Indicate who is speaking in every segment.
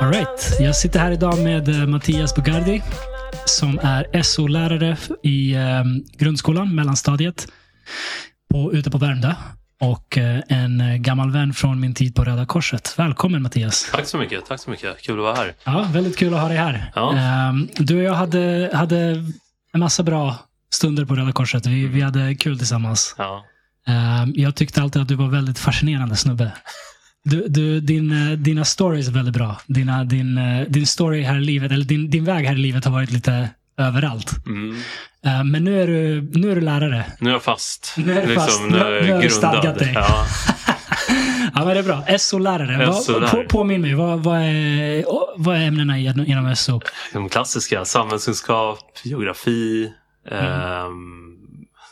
Speaker 1: All right. Jag sitter här idag med eh, Mattias Bugardi som är SO-lärare i eh, grundskolan, mellanstadiet, på, ute på Värmdö. Och eh, en eh, gammal vän från min tid på Röda Korset. Välkommen Mattias.
Speaker 2: Tack så mycket. Tack så mycket. Kul att vara här.
Speaker 1: Ja, väldigt kul att ha dig här.
Speaker 2: Ja.
Speaker 1: Ehm, Du och jag hade, hade en massa bra stunder på Röda Korset. Vi, vi hade kul tillsammans.
Speaker 2: Ja.
Speaker 1: Ehm, Jag tyckte alltid att du var väldigt fascinerande snubbe. Du, du, din, eh, dina stories är väldigt bra. Dina, din, din story här i livet, eller din, din väg här i livet har varit lite överallt.
Speaker 2: Mm.
Speaker 1: Ehm, Men nu är du, nu är du lärare.
Speaker 2: Nu är jag fast.
Speaker 1: Nu är du fast.
Speaker 2: nu
Speaker 1: Nu- nu har du stadgat dig.
Speaker 2: Ja.
Speaker 1: Ja, men det är bra. SO-lärare.
Speaker 2: SO-lärare.
Speaker 1: på, påminn mig, vad, vad, är, vad är ämnena inom SO?
Speaker 2: De klassiska. Samhällskunskap, geografi,
Speaker 1: Mm.
Speaker 2: ehm,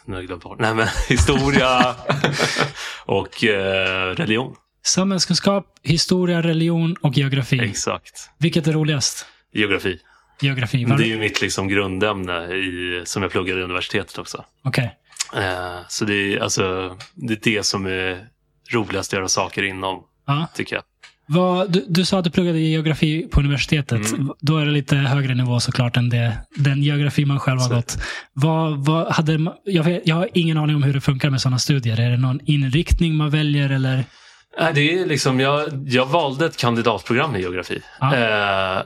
Speaker 2: nu har jag glömt bort. Nej, men historia och eh, religion.
Speaker 1: Samhällskunskap, historia, religion och geografi.
Speaker 2: Exakt.
Speaker 1: Vilket är roligast?
Speaker 2: Geografi.
Speaker 1: Geografi.
Speaker 2: Det
Speaker 1: Var...
Speaker 2: är ju mitt liksom grundämne i, som jag pluggade i universitetet också.
Speaker 1: Okej.
Speaker 2: Eh, så det är, alltså, det är det som är roligast att göra saker inom,
Speaker 1: Ja.
Speaker 2: tycker jag.
Speaker 1: Vad, du, du sa att du pluggade geografi på universitetet.
Speaker 2: Mm.
Speaker 1: Då är det lite högre nivå såklart än det, den geografi man själv har
Speaker 2: Så.
Speaker 1: gått. Vad, vad hade, jag, vet, jag har ingen aning om hur det funkar med sådana studier. Är det någon inriktning man väljer eller?
Speaker 2: Det är liksom, jag, jag valde ett kandidatprogram i geografi.
Speaker 1: Ja.
Speaker 2: Eh,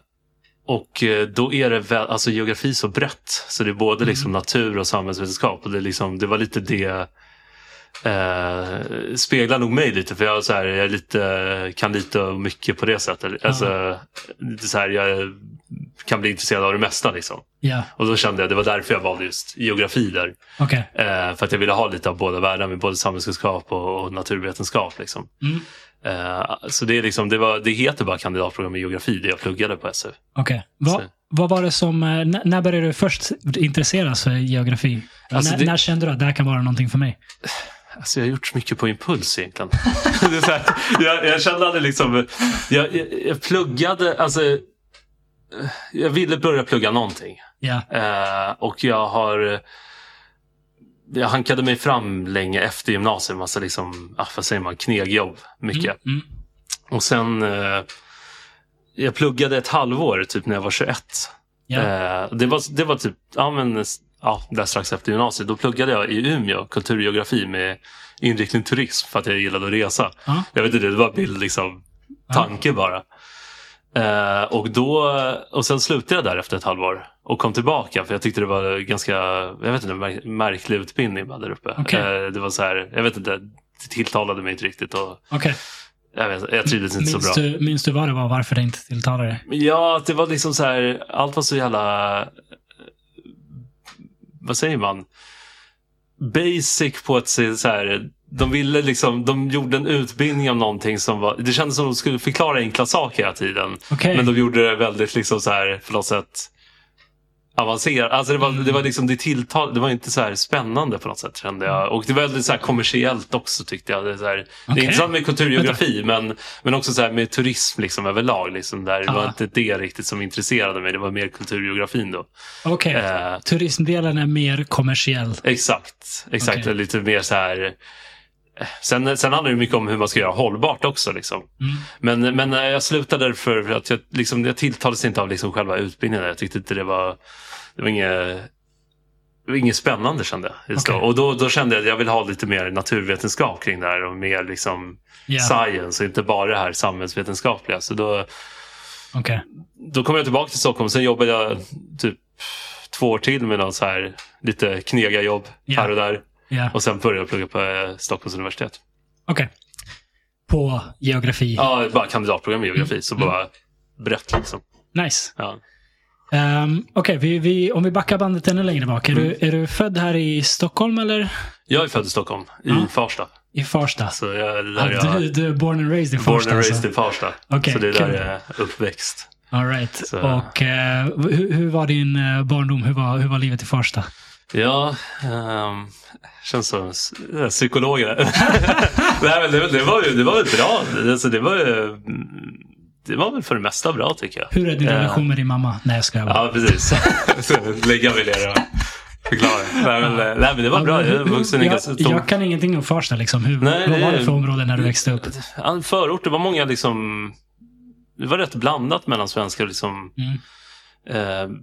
Speaker 2: och eh, då är det väl, alltså geografi så brett. Så det är både liksom
Speaker 1: Mm.
Speaker 2: natur och samhällsvetenskap. Och det, liksom, det var lite det, eh, speglar nog mig lite. För jag, så här, jag lite, kan lite och mycket på det sättet. Alltså, lite så här, jag kan bli intresserad av det mesta. Liksom.
Speaker 1: Ja,
Speaker 2: Och då kände jag, det var därför jag valde just geografi där.
Speaker 1: okej.
Speaker 2: Eh, för att jag ville ha lite av båda världar med både samhällskunskap och, och naturvetenskap. Liksom.
Speaker 1: Mm.
Speaker 2: Eh, så det, är liksom, det, var, det heter bara kandidatprogram i geografi, det jag pluggade på SU.
Speaker 1: Okej. Vad,
Speaker 2: Så-
Speaker 1: vad var det som, eh, när började du först intresseras för geografi?
Speaker 2: Alltså
Speaker 1: när,
Speaker 2: det-
Speaker 1: när kände du att det här kan vara någonting för mig?
Speaker 2: Alltså jag har gjort så mycket på impuls egentligen. här, jag, jag kände aldrig liksom... Jag, jag, jag pluggade, alltså... eh, Jag ville börja plugga någonting.
Speaker 1: Ja.
Speaker 2: Eh, och jag har... Jag hankade mig fram länge efter gymnasiet. Massa liksom, ah, vad säger man, knegjobb. Mycket.
Speaker 1: Mm. Mm.
Speaker 2: Och sen... Eh, jag pluggade ett halvår, typ när jag var 21.
Speaker 1: Ja.
Speaker 2: Eh, det, var, det var typ, ja men, ja, där strax efter gymnasiet. Då pluggade jag i Umeå, kulturgeografi med inriktning turism för att jag gillade att resa.
Speaker 1: Ja.
Speaker 2: Jag vet inte, det var bild liksom, tanke bara. Eh, och, då, och sen slutade jag där efter ett halvår och kom tillbaka för jag tyckte det var ganska, jag vet inte, mär- märklig utbildning bara där uppe.
Speaker 1: Okej.
Speaker 2: Eh, det var så här, jag vet inte, det tilltalade mig inte riktigt och
Speaker 1: Okej.
Speaker 2: jag, vet, jag trivdes inte så bra.
Speaker 1: du, minns du vad det var, varför det inte tilltalade dig?
Speaker 2: Ja, det var liksom så här, allt var så jävla, vad säger man, basic på ett sätt så här, de ville liksom, de gjorde en utbildning om någonting som var, det kändes som de skulle förklara enkla saker hela tiden.
Speaker 1: Okej.
Speaker 2: Men de gjorde det väldigt liksom så här, på något sätt avancerat. Alltså det var, det var liksom det tilltal, det var inte så här spännande på något sätt kände jag. Och det var väldigt så här kommersiellt också tyckte jag. Det är, så här, det
Speaker 1: Okej.
Speaker 2: är intressant med kulturgeografi men, men också så här med turism liksom överlag. Liksom där. Det var inte det riktigt som intresserade mig. Det var mer kulturgeografin då.
Speaker 1: Okej.
Speaker 2: Eh,
Speaker 1: Turismdelen är mer kommersiell.
Speaker 2: exakt. Exakt.
Speaker 1: Okej.
Speaker 2: Lite mer så här. Sen, sen handlar det mycket om hur man ska göra hållbart också. Liksom.
Speaker 1: Mm.
Speaker 2: Men, men eh, jag slutade för att jag, liksom, jag tilltalades inte av liksom själva utbildningen. Jag tyckte inte det var, det var inget, det var inget spännande kände jag. Då. Och då, då kände jag att jag vill ha lite mer naturvetenskap kring det här och mer liksom
Speaker 1: Ja.
Speaker 2: science och inte bara det här samhällsvetenskapliga. Så då,
Speaker 1: Okej.
Speaker 2: då kom jag tillbaka till Stockholm. Sen jobbade jag typ två år till med någon så här lite knega jobb
Speaker 1: Ja.
Speaker 2: här och där.
Speaker 1: Ja.
Speaker 2: Och sen började jag plugga på eh, Stockholms universitet.
Speaker 1: Okej. På geografi.
Speaker 2: Ja, bara kandidatprogram i geografi.
Speaker 1: Mm.
Speaker 2: Så bara brett liksom.
Speaker 1: Nice.
Speaker 2: Ja.
Speaker 1: Um, Okej, vi, om vi backar bandet ännu längre bak. Är,
Speaker 2: Mm.
Speaker 1: du, är du född här i Stockholm eller
Speaker 2: Jag är född i Stockholm, i
Speaker 1: Ja.
Speaker 2: Farsta.
Speaker 1: i Farsta?
Speaker 2: Så jag, där
Speaker 1: Ja,
Speaker 2: jag
Speaker 1: du, du är born and raised i
Speaker 2: born
Speaker 1: Farsta?
Speaker 2: and raised
Speaker 1: alltså.
Speaker 2: i Farsta.
Speaker 1: Okej,
Speaker 2: så det är där
Speaker 1: kul.
Speaker 2: jag är uppväxt.
Speaker 1: All right.
Speaker 2: Så-
Speaker 1: Och eh, hur, hur var din eh, barndom? Hur var, hur var livet i Farsta?
Speaker 2: Ja, um, känns som äh, psykologen. Nej, men det, det, var ju det var ju bra. Alltså, det var ju, mm, det var väl för det mesta bra tycker jag.
Speaker 1: Hur är din
Speaker 2: Eh,
Speaker 1: relation med din mamma? Nej, jag skojar bara.
Speaker 2: Ja, precis. Lägga mig ner och förklara. Nej, men, eh, nej, men det var bra. Jag vuxen
Speaker 1: jag,
Speaker 2: tom-
Speaker 1: jag kan ingenting om Farsta. Liksom. Hur,
Speaker 2: Nej,
Speaker 1: vad var
Speaker 2: det-
Speaker 1: för område när du växte upp?
Speaker 2: Förort, det var många liksom... Det var rätt blandat mellan svenskar liksom,
Speaker 1: Mm.
Speaker 2: eh,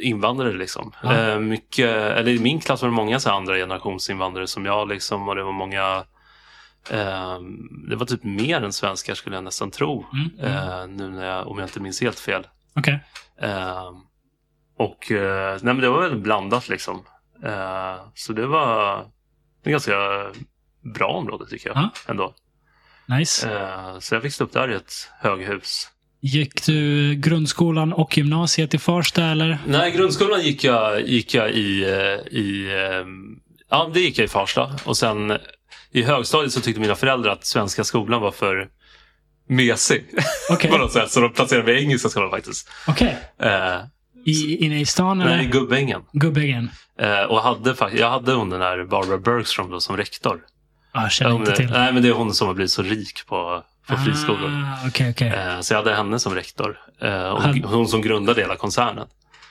Speaker 2: invandrare. Liksom.
Speaker 1: Ja.
Speaker 2: Eh, mycket, eller I min klass var det många så andra generations invandrare som jag. Liksom, och det var många... Eh, det var typ mer än svenskar skulle jag nästan tro.
Speaker 1: Mm, mm.
Speaker 2: Eh, nu när jag, om jag inte minns helt fel. Eh, och nej, men det var väldigt blandat liksom. Så det var ett ganska bra område tycker jag
Speaker 1: Ja.
Speaker 2: ändå.
Speaker 1: Nice.
Speaker 2: Så jag växte upp där i ett höghus.
Speaker 1: Gick du grundskolan och gymnasiet i Farsta eller?
Speaker 2: Nej, grundskolan gick jag, gick jag i, eh, i eh, ja, det gick jag i Farsta. Och sen i högstadiet så tyckte mina föräldrar att svenska skolan var för mesig.
Speaker 1: Okej.
Speaker 2: på något sätt. Så de placerade mig i engelska skolan faktiskt.
Speaker 1: Okej.
Speaker 2: Eh,
Speaker 1: I, inne i stan eller?
Speaker 2: nej, i Gubbängen.
Speaker 1: Gubbängen?
Speaker 2: Eh, och hade, jag hade hon den där Barbara Bergstrom då, som rektor.
Speaker 1: Ah, jag känner inte till.
Speaker 2: nej, men det är hon som har blivit så rik på, på friskolor.
Speaker 1: Ah, Okej, okej.
Speaker 2: Eh, så jag hade henne som rektor. Eh, och
Speaker 1: Han-
Speaker 2: hon som grundade hela koncernen.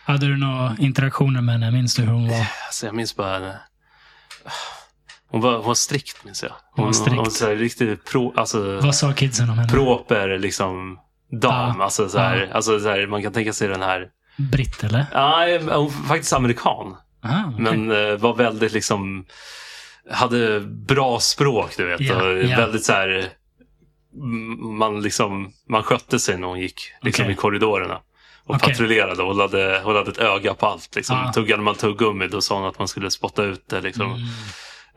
Speaker 1: Hade du några interaktioner med henne? Minns du hur hon var?
Speaker 2: Alltså, jag minns bara. Hon var, hon var strikt minns jag.
Speaker 1: Hon var strikt.
Speaker 2: Hon var så här, riktigt pro, alltså,
Speaker 1: Vad sa kidsen om henne?
Speaker 2: proper liksom dam.
Speaker 1: Ja.
Speaker 2: Alltså, så här,
Speaker 1: Ja.
Speaker 2: alltså, så här, man kan tänka sig den här.
Speaker 1: Britt eller?
Speaker 2: Nej, hon var faktiskt amerikan.
Speaker 1: Ah, okej.
Speaker 2: Men eh, var väldigt liksom hade bra språk du vet.
Speaker 1: Ja,
Speaker 2: och
Speaker 1: ja.
Speaker 2: Väldigt så här man liksom man skötte sig när hon gick liksom
Speaker 1: Okej.
Speaker 2: i korridorerna. Och
Speaker 1: Okej.
Speaker 2: patrullerade och hade, hon hade ett öga på allt. Liksom.
Speaker 1: Ja.
Speaker 2: Tuggade man tuggummi då sa hon att man skulle spotta ut det. Liksom.
Speaker 1: Mm.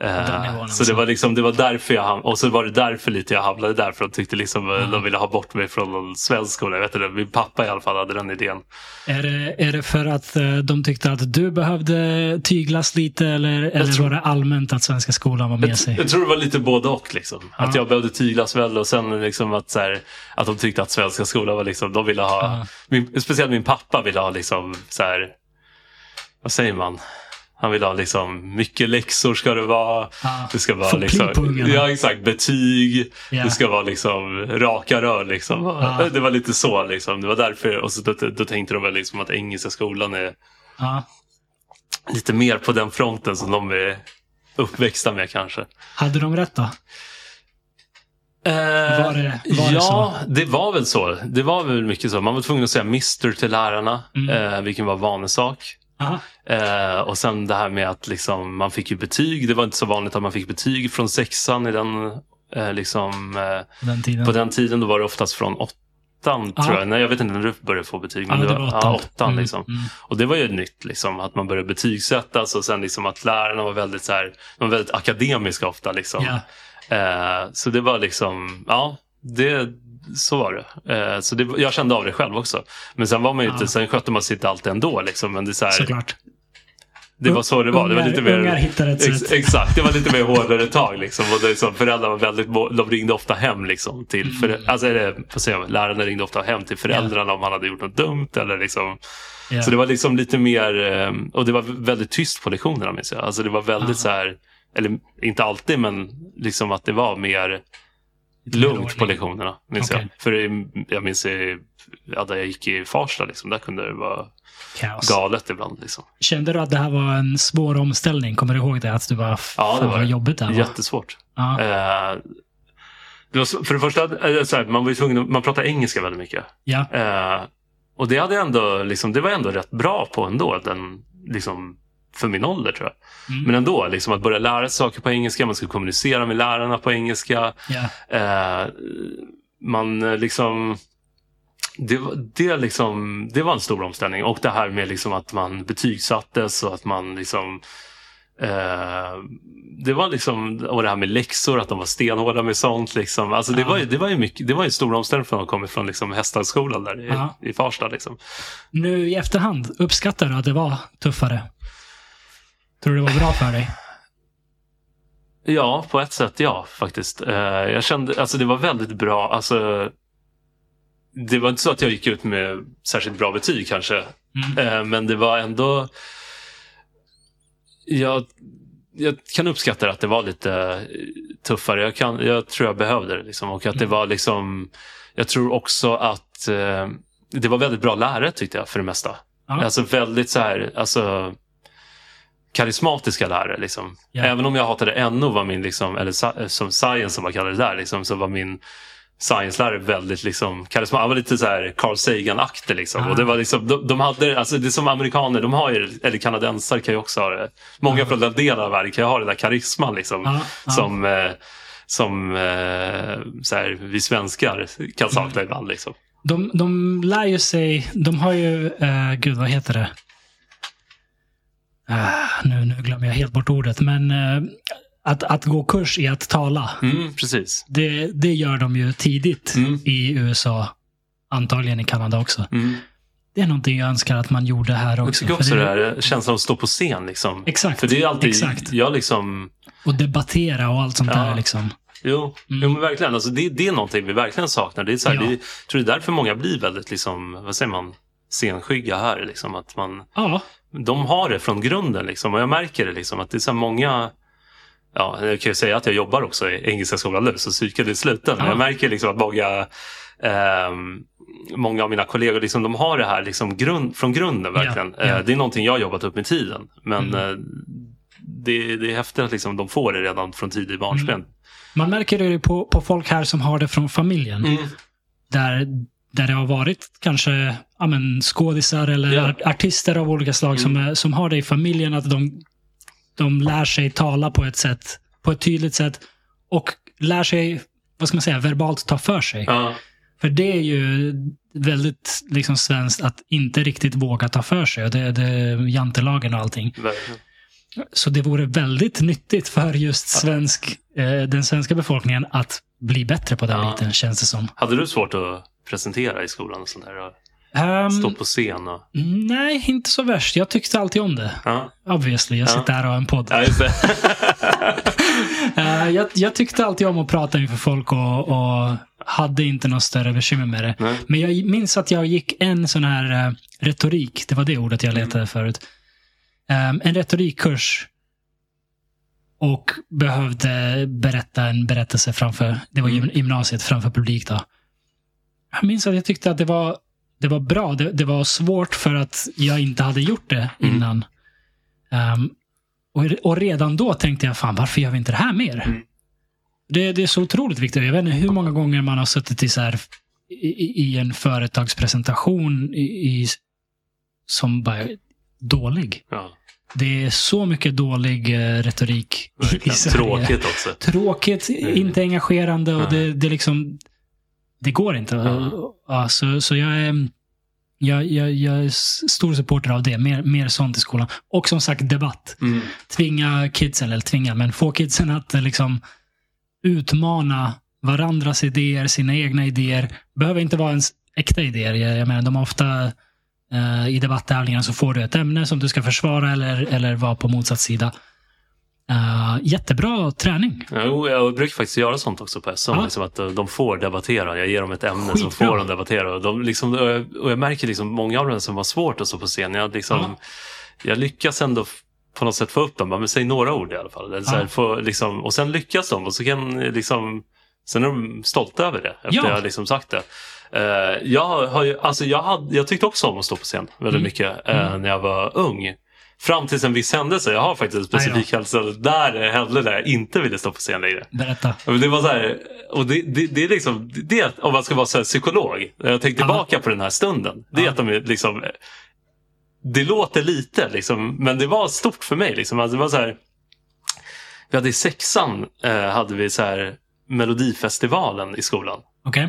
Speaker 2: Eh, så det var, liksom, det var därför jag ham- och så var det därför lite jag hamnade där. För de tyckte liksom, eh, de ville ha bort mig från någon svensk skola. Jag vet inte, min pappa i alla fall hade den idén.
Speaker 1: Är, det, är det för att eh, de tyckte att du behövde tyglas lite eller, eller
Speaker 2: tror-
Speaker 1: var det allmänt att svenska skolan var med
Speaker 2: Jag,
Speaker 1: sig?
Speaker 2: jag tror det var lite både och. Liksom. Att
Speaker 1: Ja.
Speaker 2: jag behövde tyglas väl och sen liksom att, så här, att de tyckte att svenska skolan var liksom, de ville ha,
Speaker 1: Ja.
Speaker 2: min, speciellt min pappa ville ha liksom så här, vad säger man? Han ville ha liksom, mycket läxor ska det vara.
Speaker 1: Ja.
Speaker 2: Det ska vara liksom, ja exakt, betyg.
Speaker 1: Ja.
Speaker 2: Det ska vara liksom raka rör liksom.
Speaker 1: Ja.
Speaker 2: Det var lite så liksom. Det var därför, och så då, då tänkte de väl liksom att engelska skolan är
Speaker 1: Ja.
Speaker 2: lite mer på den fronten som de är uppväxta med kanske.
Speaker 1: Hade de rätt då? Var det- var det
Speaker 2: ja,
Speaker 1: så?
Speaker 2: det var väl så. Det var väl mycket så. Man var tvungen att säga Mr till lärarna,
Speaker 1: Mm.
Speaker 2: eh, vilken var vanesak. Eh, och sen det här med att liksom, man fick ju betyg. Det var inte så vanligt att man fick betyg från sexan i den, eh, liksom, eh,
Speaker 1: Den tiden.
Speaker 2: på den tiden. Då var det oftast från åttan, tror jag. Nej, jag vet inte när du började få betyg.
Speaker 1: ja,
Speaker 2: Men
Speaker 1: det var åttan.
Speaker 2: Ja, åttan
Speaker 1: Mm,
Speaker 2: liksom.
Speaker 1: mm.
Speaker 2: Och det var ju nytt, liksom, att man började betygsättas och sen liksom att lärarna var väldigt, så här, de var väldigt akademiska ofta. Liksom. Eh, så det var liksom, ja, det, så var det. Eh, så det, jag kände av det själv också. Men sen var man ju
Speaker 1: Ja.
Speaker 2: inte, sen skötte man sig inte alltid ändå. Liksom, men det, är så här,
Speaker 1: Såklart.
Speaker 2: det var så det var. det var
Speaker 1: Ungar-
Speaker 2: lite mer,
Speaker 1: ungar hittar ett
Speaker 2: ex,
Speaker 1: sätt.
Speaker 2: Exakt, det var lite mer hårdare tag. Liksom. Och det, så, föräldrar var väldigt, de ringde ofta hem till, till
Speaker 1: Mm.
Speaker 2: för, alltså, eller, vad säger lärarna ringde ofta hem till föräldrarna om man hade gjort något dumt. Eller liksom,
Speaker 1: Ja.
Speaker 2: så det var liksom lite mer, eh, och det var väldigt tyst på lektionerna minns jag. Alltså det var väldigt
Speaker 1: Ja.
Speaker 2: så här, eller inte alltid men liksom att det var mer lugnt på lektionerna. Minns
Speaker 1: Okej.
Speaker 2: jag. För jag minns ja, där jag gick i Farsta, liksom, där kunde det vara
Speaker 1: Kaos.
Speaker 2: galet ibland. Liksom.
Speaker 1: Kände du att det här var en svår omställning? Kommer du ihåg det? Att du bara,
Speaker 2: Ja, det var
Speaker 1: jobbigt det här var.
Speaker 2: Jättesvårt.
Speaker 1: Ja.
Speaker 2: Eh, det var, för det första, eh, så här, man var tvungen man pratade engelska väldigt mycket.
Speaker 1: ja.
Speaker 2: Eh, och det, hade ändå, liksom, det var jag ändå rätt bra på ändå. Den, liksom, för min ålder tror jag.
Speaker 1: Mm.
Speaker 2: Men ändå, liksom, att börja lära sig saker på engelska, man skulle kommunicera med lärarna på engelska.
Speaker 1: ja.
Speaker 2: Eh, man eh, liksom... Det, var- det, liksom, det var en stor omställning. Och det här med liksom att man betygsattes och att man liksom... Eh, det var liksom, och det här med läxor, att de var stenhårda med sånt. Liksom. Alltså det,
Speaker 1: Ja.
Speaker 2: var, ju- det, var ju mycket, det var ju en stor omställning för att de kom från liksom Hästhagsskolan där i,
Speaker 1: Ja.
Speaker 2: i Farsta. Liksom.
Speaker 1: Nu i efterhand, uppskattar du att det var tuffare? Tror du det var bra för dig?
Speaker 2: Ja, på ett sätt ja, faktiskt. Eh, jag kände, alltså det var väldigt bra. Alltså, det var inte så att jag gick ut med särskilt bra betyg kanske.
Speaker 1: Mm.
Speaker 2: Eh, men det var ändå... Jag, jag kan uppskatta att det var lite eh, tuffare. Jag, kan, jag tror jag behövde det. Liksom, och att det
Speaker 1: Mm.
Speaker 2: var liksom... jag tror också att det var väldigt bra lärare tyckte jag för det mesta.
Speaker 1: Ja.
Speaker 2: Alltså väldigt så här, alltså karismatiska lärare. Liksom.
Speaker 1: Ja.
Speaker 2: Även om jag hatade NO, var min, liksom, eller sa- som science som man kallar det där, liksom, så var min science-lärare väldigt liksom, karismatisk. Han var lite så här Carl Sagan-aktig. Liksom.
Speaker 1: Ah.
Speaker 2: Och det var liksom, de, de hade, alltså, det är som amerikaner, de har ju, eller kanadensare kan ju också ha det. Många
Speaker 1: Ah.
Speaker 2: från den delen av världen kan ju ha den där karisman. Liksom,
Speaker 1: Ja, ja.
Speaker 2: Som, eh, som eh, så här, vi svenskar kan sakna
Speaker 1: Mm.
Speaker 2: ibland. Liksom.
Speaker 1: De, de lär ju sig, de har ju, eh, gud vad heter det? Ah, nu, nu glömmer jag helt bort ordet, men eh, att, att gå kurs i att tala,
Speaker 2: Mm, precis.
Speaker 1: det, det gör de ju tidigt
Speaker 2: Mm.
Speaker 1: i USA. Antagligen i Kanada också.
Speaker 2: Mm.
Speaker 1: Det är någonting jag önskar att man gjorde här
Speaker 2: Jag
Speaker 1: också.
Speaker 2: tycker
Speaker 1: för
Speaker 2: också det
Speaker 1: det-
Speaker 2: här känslan av att stå på scen. Liksom.
Speaker 1: Exakt.
Speaker 2: För det är alltid,
Speaker 1: Exakt.
Speaker 2: jag liksom,
Speaker 1: Och debattera och allt sånt
Speaker 2: Ja.
Speaker 1: där. Liksom.
Speaker 2: jo,
Speaker 1: Mm.
Speaker 2: jo men verkligen. Alltså, det, det är någonting vi verkligen saknar. Det är så här,
Speaker 1: Ja.
Speaker 2: det, jag tror det är därför många blir väldigt, liksom, vad säger man, scenskygga här. Liksom, att man,
Speaker 1: Ja,
Speaker 2: de har det från grunden liksom, och jag märker det liksom, att det är så många Ja, jag kan ju säga att jag jobbar också i Engelska skolan nu, så psyket är sluten. Men
Speaker 1: Ja.
Speaker 2: jag märker liksom att många, ehm, många av mina kollegor liksom, de har det här liksom grund, från grunden. verkligen.
Speaker 1: Ja, ja.
Speaker 2: Eh, det är någonting jag har jobbat upp med tiden. Men
Speaker 1: Mm.
Speaker 2: eh, det, det är häftigt att liksom, de får det redan från tidig barnsben.
Speaker 1: man märker det på, på folk här som har det från familjen.
Speaker 2: Mm.
Speaker 1: Där, där det har varit kanske ja, men, skådisar eller art- artister av olika slag som, är, som har det i familjen. Att de, de lär sig tala på ett sätt, på ett tydligt sätt. Och lär sig, vad ska man säga, verbalt ta för sig.
Speaker 2: Ja.
Speaker 1: För det är ju väldigt liksom, svenskt att inte riktigt våga ta för sig. Det, det jantelagen och allting.
Speaker 2: verkligen.
Speaker 1: Så det vore väldigt nyttigt för just svensk, eh, den svenska befolkningen att bli bättre på den
Speaker 2: Ja.
Speaker 1: biten, känns det som.
Speaker 2: Hade du svårt att presentera i skolan? Och sånt där, och
Speaker 1: Ehm,
Speaker 2: stå på scen? Och,
Speaker 1: nej, inte så värst. Jag tyckte alltid om det.
Speaker 2: ja.
Speaker 1: Obviously, jag
Speaker 2: Ja.
Speaker 1: sitter här och har en podd.
Speaker 2: ja.
Speaker 1: Eh, jag, jag tyckte alltid om att prata inför folk och, och hade inte något större bekymmer med det.
Speaker 2: Nej.
Speaker 1: Men jag minns att jag gick en sån här eh, retorik, det var det ordet jag letade
Speaker 2: Mm.
Speaker 1: förut. Ehm, en retorikkurs. Och behövde berätta en berättelse framför, det var
Speaker 2: Mm.
Speaker 1: gym- gymnasiet, framför publik då. Jag minns att jag tyckte att det var, det var bra. Det, det var svårt för att jag inte hade gjort det
Speaker 2: Mm.
Speaker 1: innan. Ehm, och, och redan då tänkte jag, fan varför gör vi inte det här mer?
Speaker 2: Mm.
Speaker 1: Det, det är så otroligt viktigt. Jag vet inte hur många gånger man har suttit i, så här, i, i- en företagspresentation i, i, som bara är dålig.
Speaker 2: Ja,
Speaker 1: Det är så mycket dålig eh, retorik i, i
Speaker 2: verkligen.
Speaker 1: Sverige.
Speaker 2: Tråkigt också.
Speaker 1: Tråkigt,
Speaker 2: Mm.
Speaker 1: inte engagerande och det, det liksom... Det går inte.
Speaker 2: Ja.
Speaker 1: Ja, så, så jag är... Jag, jag, jag är stor supporter av det. Mer, mer sånt i skolan. Och som sagt debatt.
Speaker 2: Mm.
Speaker 1: Tvinga kidsen, eller tvinga, men få kidsen att eh, liksom utmana varandras idéer, sina egna idéer. Behöver inte vara ens äkta idéer. Jag, jag menar, de har ofta eh, i debatttävlingar så får du ett ämne som du ska försvara eller, eller vara på motsatt sida. Eh, jättebra träning.
Speaker 2: Jo, jag brukar faktiskt göra sånt också på SM.
Speaker 1: Ja.
Speaker 2: Liksom att eh, de får debattera. Jag ger dem ett ämne så
Speaker 1: Skitbra.
Speaker 2: får de debattera. Och, de liksom, och jag- och jag märker liksom många av dem som har svårt att stå på scen. Jag, liksom,
Speaker 1: Ja.
Speaker 2: jag lyckas ändå på något sätt få upp dem. Men säg några ord i alla fall. Eller så här,
Speaker 1: Ja.
Speaker 2: få, liksom, och sen lyckas de. Och så kan liksom, sen är de stolta över det. Efter
Speaker 1: Ja.
Speaker 2: jag liksom sagt det. Eh, jag, har alltså jag, hade, jag tyckte också om att stå på scen väldigt
Speaker 1: Mm.
Speaker 2: mycket eh, när jag var ung. Fram till en viss händelse. Jag har faktiskt en specifik händelse där det hände där jag inte ville stå på scen längre.
Speaker 1: Berätta.
Speaker 2: Det var så här, och det, det, det är liksom, det, om man ska vara så psykolog, när jag tänker tillbaka på den här stunden, det är att de är liksom, det låter lite liksom, men det var stort för mig. Liksom. Alltså, det var så här, vi hade i sexan, eh, hade vi så här Melodifestivalen i skolan.
Speaker 1: Okej?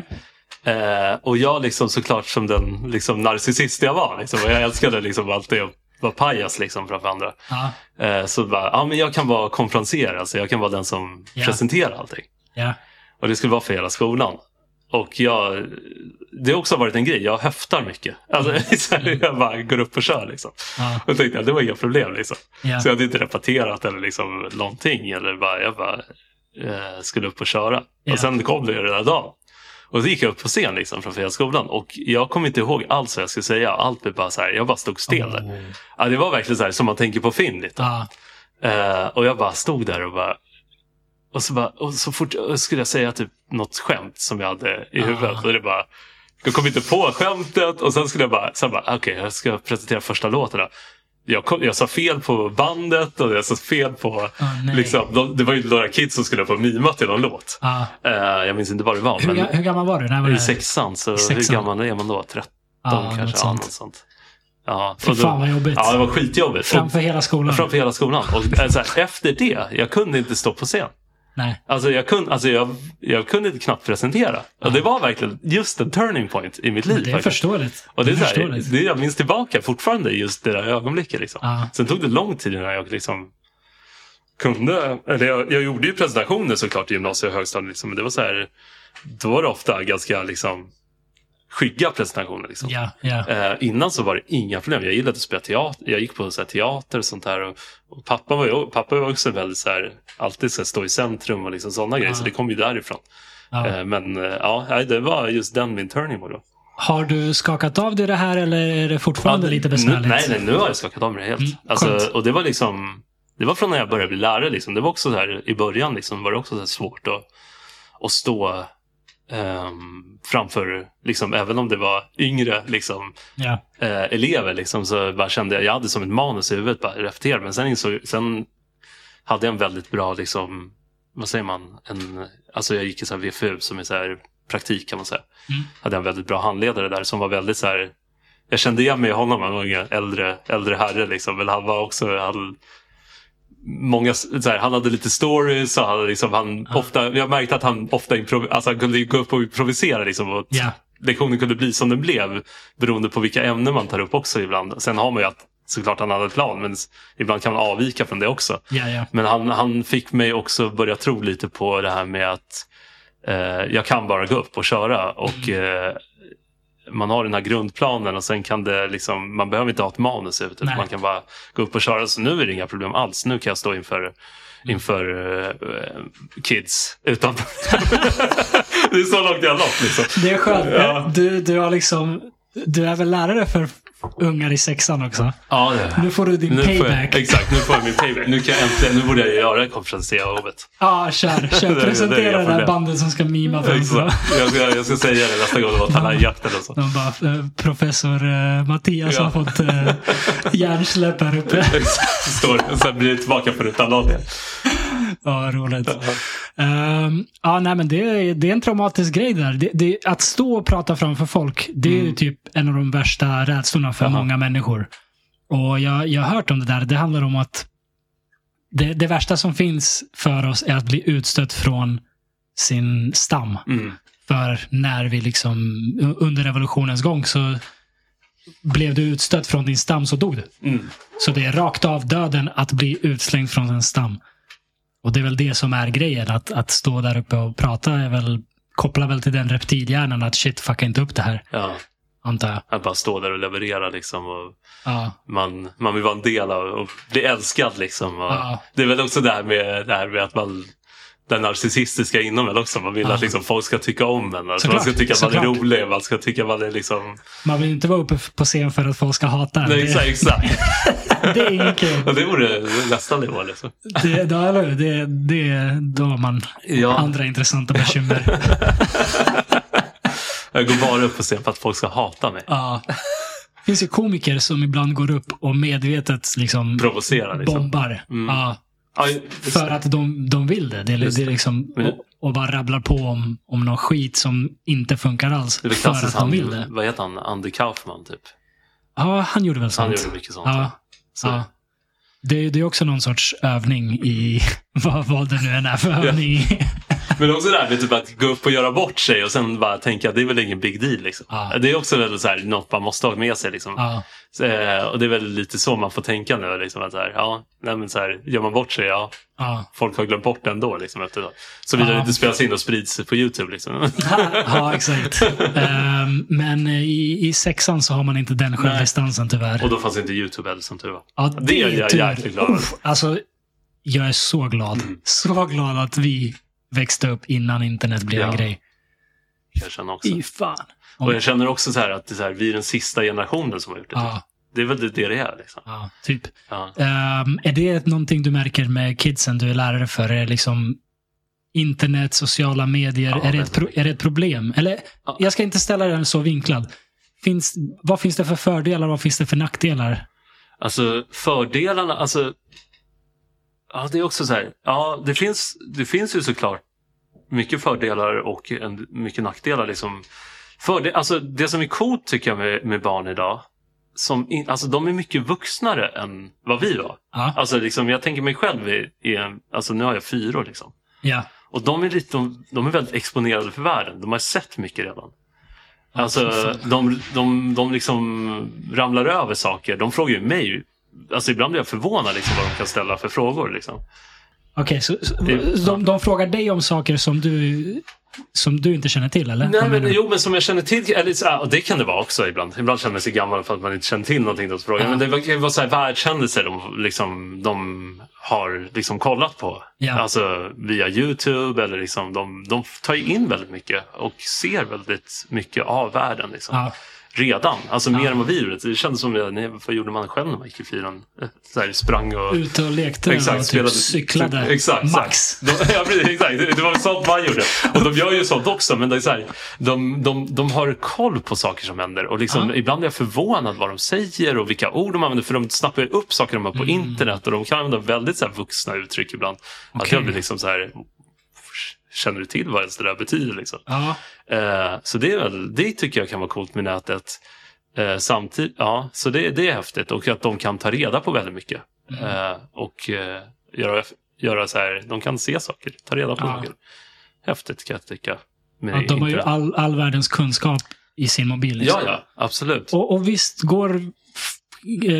Speaker 2: Eh, och jag liksom såklart som den liksom, narcissist jag var, liksom, och jag älskade liksom alltid att vara pajas liksom, framför andra.
Speaker 1: Ja.
Speaker 2: Eh, så bara, ja men jag kan vara konferenser, alltså jag kan vara den som
Speaker 1: Ja.
Speaker 2: presenterar allting.
Speaker 1: Ja.
Speaker 2: Och det skulle vara för hela skolan. Och jag, det har också varit en grej, jag höftar mycket. Alltså, så här, jag bara går upp och kör liksom.
Speaker 1: Ja.
Speaker 2: Och tänkte jag, det var inga problem liksom.
Speaker 1: Ja.
Speaker 2: Så jag hade inte repeterat eller liksom någonting. Eller bara, jag bara eh, skulle upp och köra. Och sen kom det ju den här dagen. Och så gick jag upp på scen liksom framför hela skolan. Och jag kommer inte ihåg allt vad jag skulle säga. Allt blev bara så här, jag bara stod still där.
Speaker 1: Oh.
Speaker 2: Ja, det var verkligen så här som man tänker på film lite.
Speaker 1: Ja.
Speaker 2: Eh, och jag bara stod där och bara och så, bara, och så fort skulle jag säga typ något skämt som jag hade i huvudet.
Speaker 1: Ah.
Speaker 2: Och det bara, jag kom inte på skämtet och sen skulle jag bara, sen bara okej okay, jag ska presentera första låten. då. Jag, kom, jag sa fel på bandet och jag sa fel på...
Speaker 1: Ah, nej.
Speaker 2: liksom, de, det var ju några kids som skulle få mima till någon låt.
Speaker 1: Ja.
Speaker 2: Eh, jag minns inte vad det var.
Speaker 1: Hur,
Speaker 2: men
Speaker 1: hur gammal var du? När var
Speaker 2: i sexan, så
Speaker 1: I sexan.
Speaker 2: hur gammal är man då? 13
Speaker 1: Ja,
Speaker 2: kanske?
Speaker 1: något
Speaker 2: Ja, något sånt. Ja,
Speaker 1: Fy fan vad jobbigt.
Speaker 2: Ja, det var skitjobbigt.
Speaker 1: Framför hela skolan?
Speaker 2: Framför hela skolan. Och, så här, efter det, jag kunde inte stå på scen.
Speaker 1: Nej.
Speaker 2: Alltså jag kunde, alltså jag, jag kunde knappt presentera. Och det var verkligen just en turning point i mitt liv.
Speaker 1: Det är
Speaker 2: faktiskt.
Speaker 1: förståeligt.
Speaker 2: Och det är så här,
Speaker 1: förståeligt.
Speaker 2: det, jag minns tillbaka fortfarande just det där ögonblicket. Liksom.
Speaker 1: Ja.
Speaker 2: Sen tog det lång tid innan jag liksom kunde, eller jag, jag gjorde ju presentationer såklart i gymnasiet och högstadiet. Liksom, men det var så här, då var det ofta ganska liksom skygga presentationer. Liksom.
Speaker 1: Ja, ja.
Speaker 2: Eh, innan så var det inga problem. Jag gillade att spela teater. Jag gick på så teater och sånt där. Och, och pappa, var ju, pappa var också väldigt så här, alltid så här, stå i centrum och liksom sådana grejer.
Speaker 1: Ja.
Speaker 2: Så det kom ju därifrån.
Speaker 1: ja.
Speaker 2: Eh, men eh, ja, det var just den min turning point. Då.
Speaker 1: Har du skakat av dig det här eller är det fortfarande
Speaker 2: Ja,
Speaker 1: lite besvärligt?
Speaker 2: Nu, nej, nej, nu har jag skakat av mig det helt.
Speaker 1: Mm,
Speaker 2: alltså, och det var liksom, det var från när jag började bli lärare. Liksom. Det var också så här, i början liksom, var det också så svårt att, att stå ehm, framför, liksom, även om det var yngre liksom,
Speaker 1: Ja.
Speaker 2: eh, elever liksom, så bara kände jag, jag hade som ett manus i huvudet bara repetera. Men sen, insåg, sen hade jag en väldigt bra, liksom, vad säger man, en, alltså jag gick i så här VFU som är så här praktik kan man säga.
Speaker 1: Mm.
Speaker 2: Hade jag en väldigt bra handledare där som var väldigt så här, jag kände igen mig i honom, han var en äldre, äldre herre liksom, men han var också, han, Många, här, han hade lite stories och han, liksom, han
Speaker 1: Ja.
Speaker 2: ofta, jag märkte att han ofta alltså han kunde gå upp och improvisera. Liksom, och
Speaker 1: Ja.
Speaker 2: lektionen kunde bli som den blev beroende på vilka ämnen man tar upp också ibland. Sen har man ju att, såklart han hade en plan men ibland kan man avvika från det också.
Speaker 1: Ja, ja.
Speaker 2: Men han, han fick mig också börja tro lite på det här med att eh, jag kan bara gå upp och köra. Och eh, man har den här grundplanen och sen kan det liksom, man behöver inte ha ett manus ut. Man kan bara gå upp och köra. Så nu är det inga problem alls. Nu kan jag stå inför inför eh, kids utan Det är så långt jag har nått liksom.
Speaker 1: Det är skönt.
Speaker 2: Ja.
Speaker 1: Du, du har liksom... Du är väl lärare för ungar i sexan också?
Speaker 2: Ja, det
Speaker 1: Nu får du din
Speaker 2: nu får jag,
Speaker 1: payback.
Speaker 2: exakt, nu får jag min payback. Nu, kan jag äntligen, nu borde jag göra konferencia-jobbet.
Speaker 1: Ja, kör.
Speaker 2: Det-
Speaker 1: kör.
Speaker 2: det-
Speaker 1: Presentera
Speaker 2: det
Speaker 1: det,
Speaker 2: det.
Speaker 1: bandet som ska mima.
Speaker 2: Exakt. Jag ska, jag ska säga det nästa gång det var talangjakten och så.
Speaker 1: De bara, eh, professor eh, Mattias
Speaker 2: Ja.
Speaker 1: har fått eh, hjärnsläpp här uppe.
Speaker 2: Exakt. Står, sen blir det tillbaka på ruta noll igen.
Speaker 1: Ja, roligt. Ehm, ja, nej, men det, är- det är en traumatisk grej där. Det, det, att stå och prata framför folk, det är ju typ en av de värsta rädslorna för
Speaker 2: Jaha.
Speaker 1: många människor. Och jag, jag har hört om det där. Det handlar om att det, det värsta som finns för oss är att bli utstött från sin stam.
Speaker 2: Mm.
Speaker 1: För när vi liksom under revolutionens gång så blev du utstött från din stam så dog du.
Speaker 2: Mm.
Speaker 1: Så det är rakt av döden att bli utslängd från en stam. Och det är väl det som är grejen. Att, att stå där uppe och prata är väl, kopplar väl till den reptilhjärnan att shit, fucka inte upp det här.
Speaker 2: Ja,
Speaker 1: Antar jag.
Speaker 2: att bara stå där och leverera liksom. Och
Speaker 1: Ja,
Speaker 2: man, man vill vara en del av och bli älskad liksom. Och
Speaker 1: Ja.
Speaker 2: Det är väl också det här med, det här med att man den narcissistiska inom en också. Man vill
Speaker 1: Ja.
Speaker 2: att liksom, folk ska tycka om en. Alltså, man ska tycka att man är rolig. Man ska tycka att man är liksom...
Speaker 1: man vill inte vara uppe på scen för att folk ska hata en.
Speaker 2: Nej, exakt, exakt.
Speaker 1: det är inget kul.
Speaker 2: Och det vore nästa nivå. Liksom.
Speaker 1: Det, då, eller hur? det, det, då har man
Speaker 2: Ja.
Speaker 1: andra intressanta bekymmer.
Speaker 2: Jag går bara upp och ser för att folk ska hata mig.
Speaker 1: Ja. Det finns ju komiker som ibland går upp och medvetet liksom
Speaker 2: Provocera liksom.
Speaker 1: bombar.
Speaker 2: Mm.
Speaker 1: Ja,
Speaker 2: Ja,
Speaker 1: för att de, de vill det. Det det är
Speaker 2: det.
Speaker 1: liksom,
Speaker 2: det-
Speaker 1: och, och bara rabblar på om, om någon skit som inte funkar alls.
Speaker 2: det
Speaker 1: För att de vill
Speaker 2: han,
Speaker 1: det.
Speaker 2: vad heter han, Andy Kaufman typ.
Speaker 1: Ja, han gjorde väl sånt.
Speaker 2: Han gjorde mycket sånt.
Speaker 1: Ja,
Speaker 2: Så,
Speaker 1: ja. Det, det är också någon sorts övning i vad, vad det nu än är för övning. i.
Speaker 2: Men också det här med typ att gå upp och göra bort sig och sen bara tänka att det är väl ingen big deal. Liksom.
Speaker 1: Ja.
Speaker 2: Det är också väl så här, något man måste ha med sig. Liksom.
Speaker 1: Ja,
Speaker 2: Så, eh, och det är väl lite så man får tänka nu. Liksom, att så här, ja, nej, så här, gör man bort sig, ja,
Speaker 1: ja.
Speaker 2: folk har glömt bort det ändå. Liksom, efter det. Såvida
Speaker 1: Ja.
Speaker 2: det inte spelas in och sprids på YouTube. Liksom.
Speaker 1: ja exakt. Ehm, men i, i sexan så har man inte den självdistansen tyvärr.
Speaker 2: och då fanns inte YouTube heller som tur var.
Speaker 1: Ja,
Speaker 2: det är jag
Speaker 1: tur.
Speaker 2: jäkligt glad.
Speaker 1: Uff, Alltså, jag är så glad.
Speaker 2: Mm.
Speaker 1: Så glad att vi växte upp innan internet blev en
Speaker 2: Ja.
Speaker 1: grej.
Speaker 2: Jag känner också.
Speaker 1: Fy fan.
Speaker 2: Och jag känner också så här att det är så här, vi är den sista generationen som har gjort det.
Speaker 1: Ja,
Speaker 2: Det är väl det det är. Liksom.
Speaker 1: ja, typ.
Speaker 2: Ja.
Speaker 1: Ehm, är det någonting du märker med kidsen du är lärare för? Är det liksom internet, sociala medier,
Speaker 2: Ja,
Speaker 1: är, det ett pro- är det ett problem? Eller,
Speaker 2: Ja.
Speaker 1: jag ska inte ställa den så vinklad. Finns, vad finns det för fördelar och vad finns det för nackdelar?
Speaker 2: Alltså fördelarna, alltså. Ja, det är också så här. Ja, det finns, det finns ju såklart mycket fördelar och en, mycket nackdelar. Liksom. Fördel, alltså, det som är coolt tycker jag med, med barn idag, som in, alltså, de är mycket vuxnare än vad vi var.
Speaker 1: Ja.
Speaker 2: Alltså, liksom, jag tänker mig själv, i, i alltså, nu har jag fyra år. Liksom.
Speaker 1: ja.
Speaker 2: Och de är, lite, de, de är väldigt exponerade för världen. De har sett mycket redan. Alltså, de, de, de liksom ramlar över saker. De frågar ju mig. Alltså, ibland blir jag förvånad liksom, vad de kan ställa för frågor. Liksom.
Speaker 1: Okej, så, så
Speaker 2: Det-
Speaker 1: de, de frågar dig om saker som du, som du inte känner till, eller?
Speaker 2: Nej, men, jo, men som jag känner till, eller, så, och det kan det vara också ibland. Ibland känner man sig gammal för att man inte känner till någonting. Då, frågar.
Speaker 1: Ja.
Speaker 2: Men det kan ju vara så här, världshändelser de, liksom, de har liksom kollat på.
Speaker 1: Ja.
Speaker 2: Alltså via YouTube. Eller liksom, de, de tar ju in väldigt mycket och ser väldigt mycket av världen. Liksom.
Speaker 1: Ja.
Speaker 2: Redan. Alltså mer
Speaker 1: Ja.
Speaker 2: än vad vi gjorde. Det kändes som, det, nej, vad gjorde man själv när man gick i fyran? Så här, sprang och...
Speaker 1: Ute och lekte och typ
Speaker 2: spelade-
Speaker 1: cyklade.
Speaker 2: typ- exakt,
Speaker 1: Max.
Speaker 2: exakt. De, ja, precis, exakt. Det, var sånt man gjorde. Och de gör ju sånt också. Men det är så här, de, de, de har koll på saker som händer. Och liksom,
Speaker 1: Ja.
Speaker 2: ibland är jag förvånad vad de säger och vilka ord de använder. För de snappar ju upp saker de har på
Speaker 1: Mm.
Speaker 2: internet. Och de kan använda väldigt så här, vuxna uttryck ibland. Att
Speaker 1: Okej.
Speaker 2: jag blir liksom så här... Känner du till vad ens det där betyder? Liksom?
Speaker 1: Ja.
Speaker 2: Eh, så det, det tycker jag kan vara coolt med nätet. Eh, samtidigt, ja, så det, det är häftigt och att de kan ta reda på väldigt mycket.
Speaker 1: Mm.
Speaker 2: Eh, och göra, göra så här, de kan se saker, ta reda på
Speaker 1: Ja.
Speaker 2: saker. Häftigt kan jag tycka.
Speaker 1: Att de har ju all, all världens kunskap i sin mobil. liksom.
Speaker 2: Ja, ja, absolut.
Speaker 1: Och, och visst går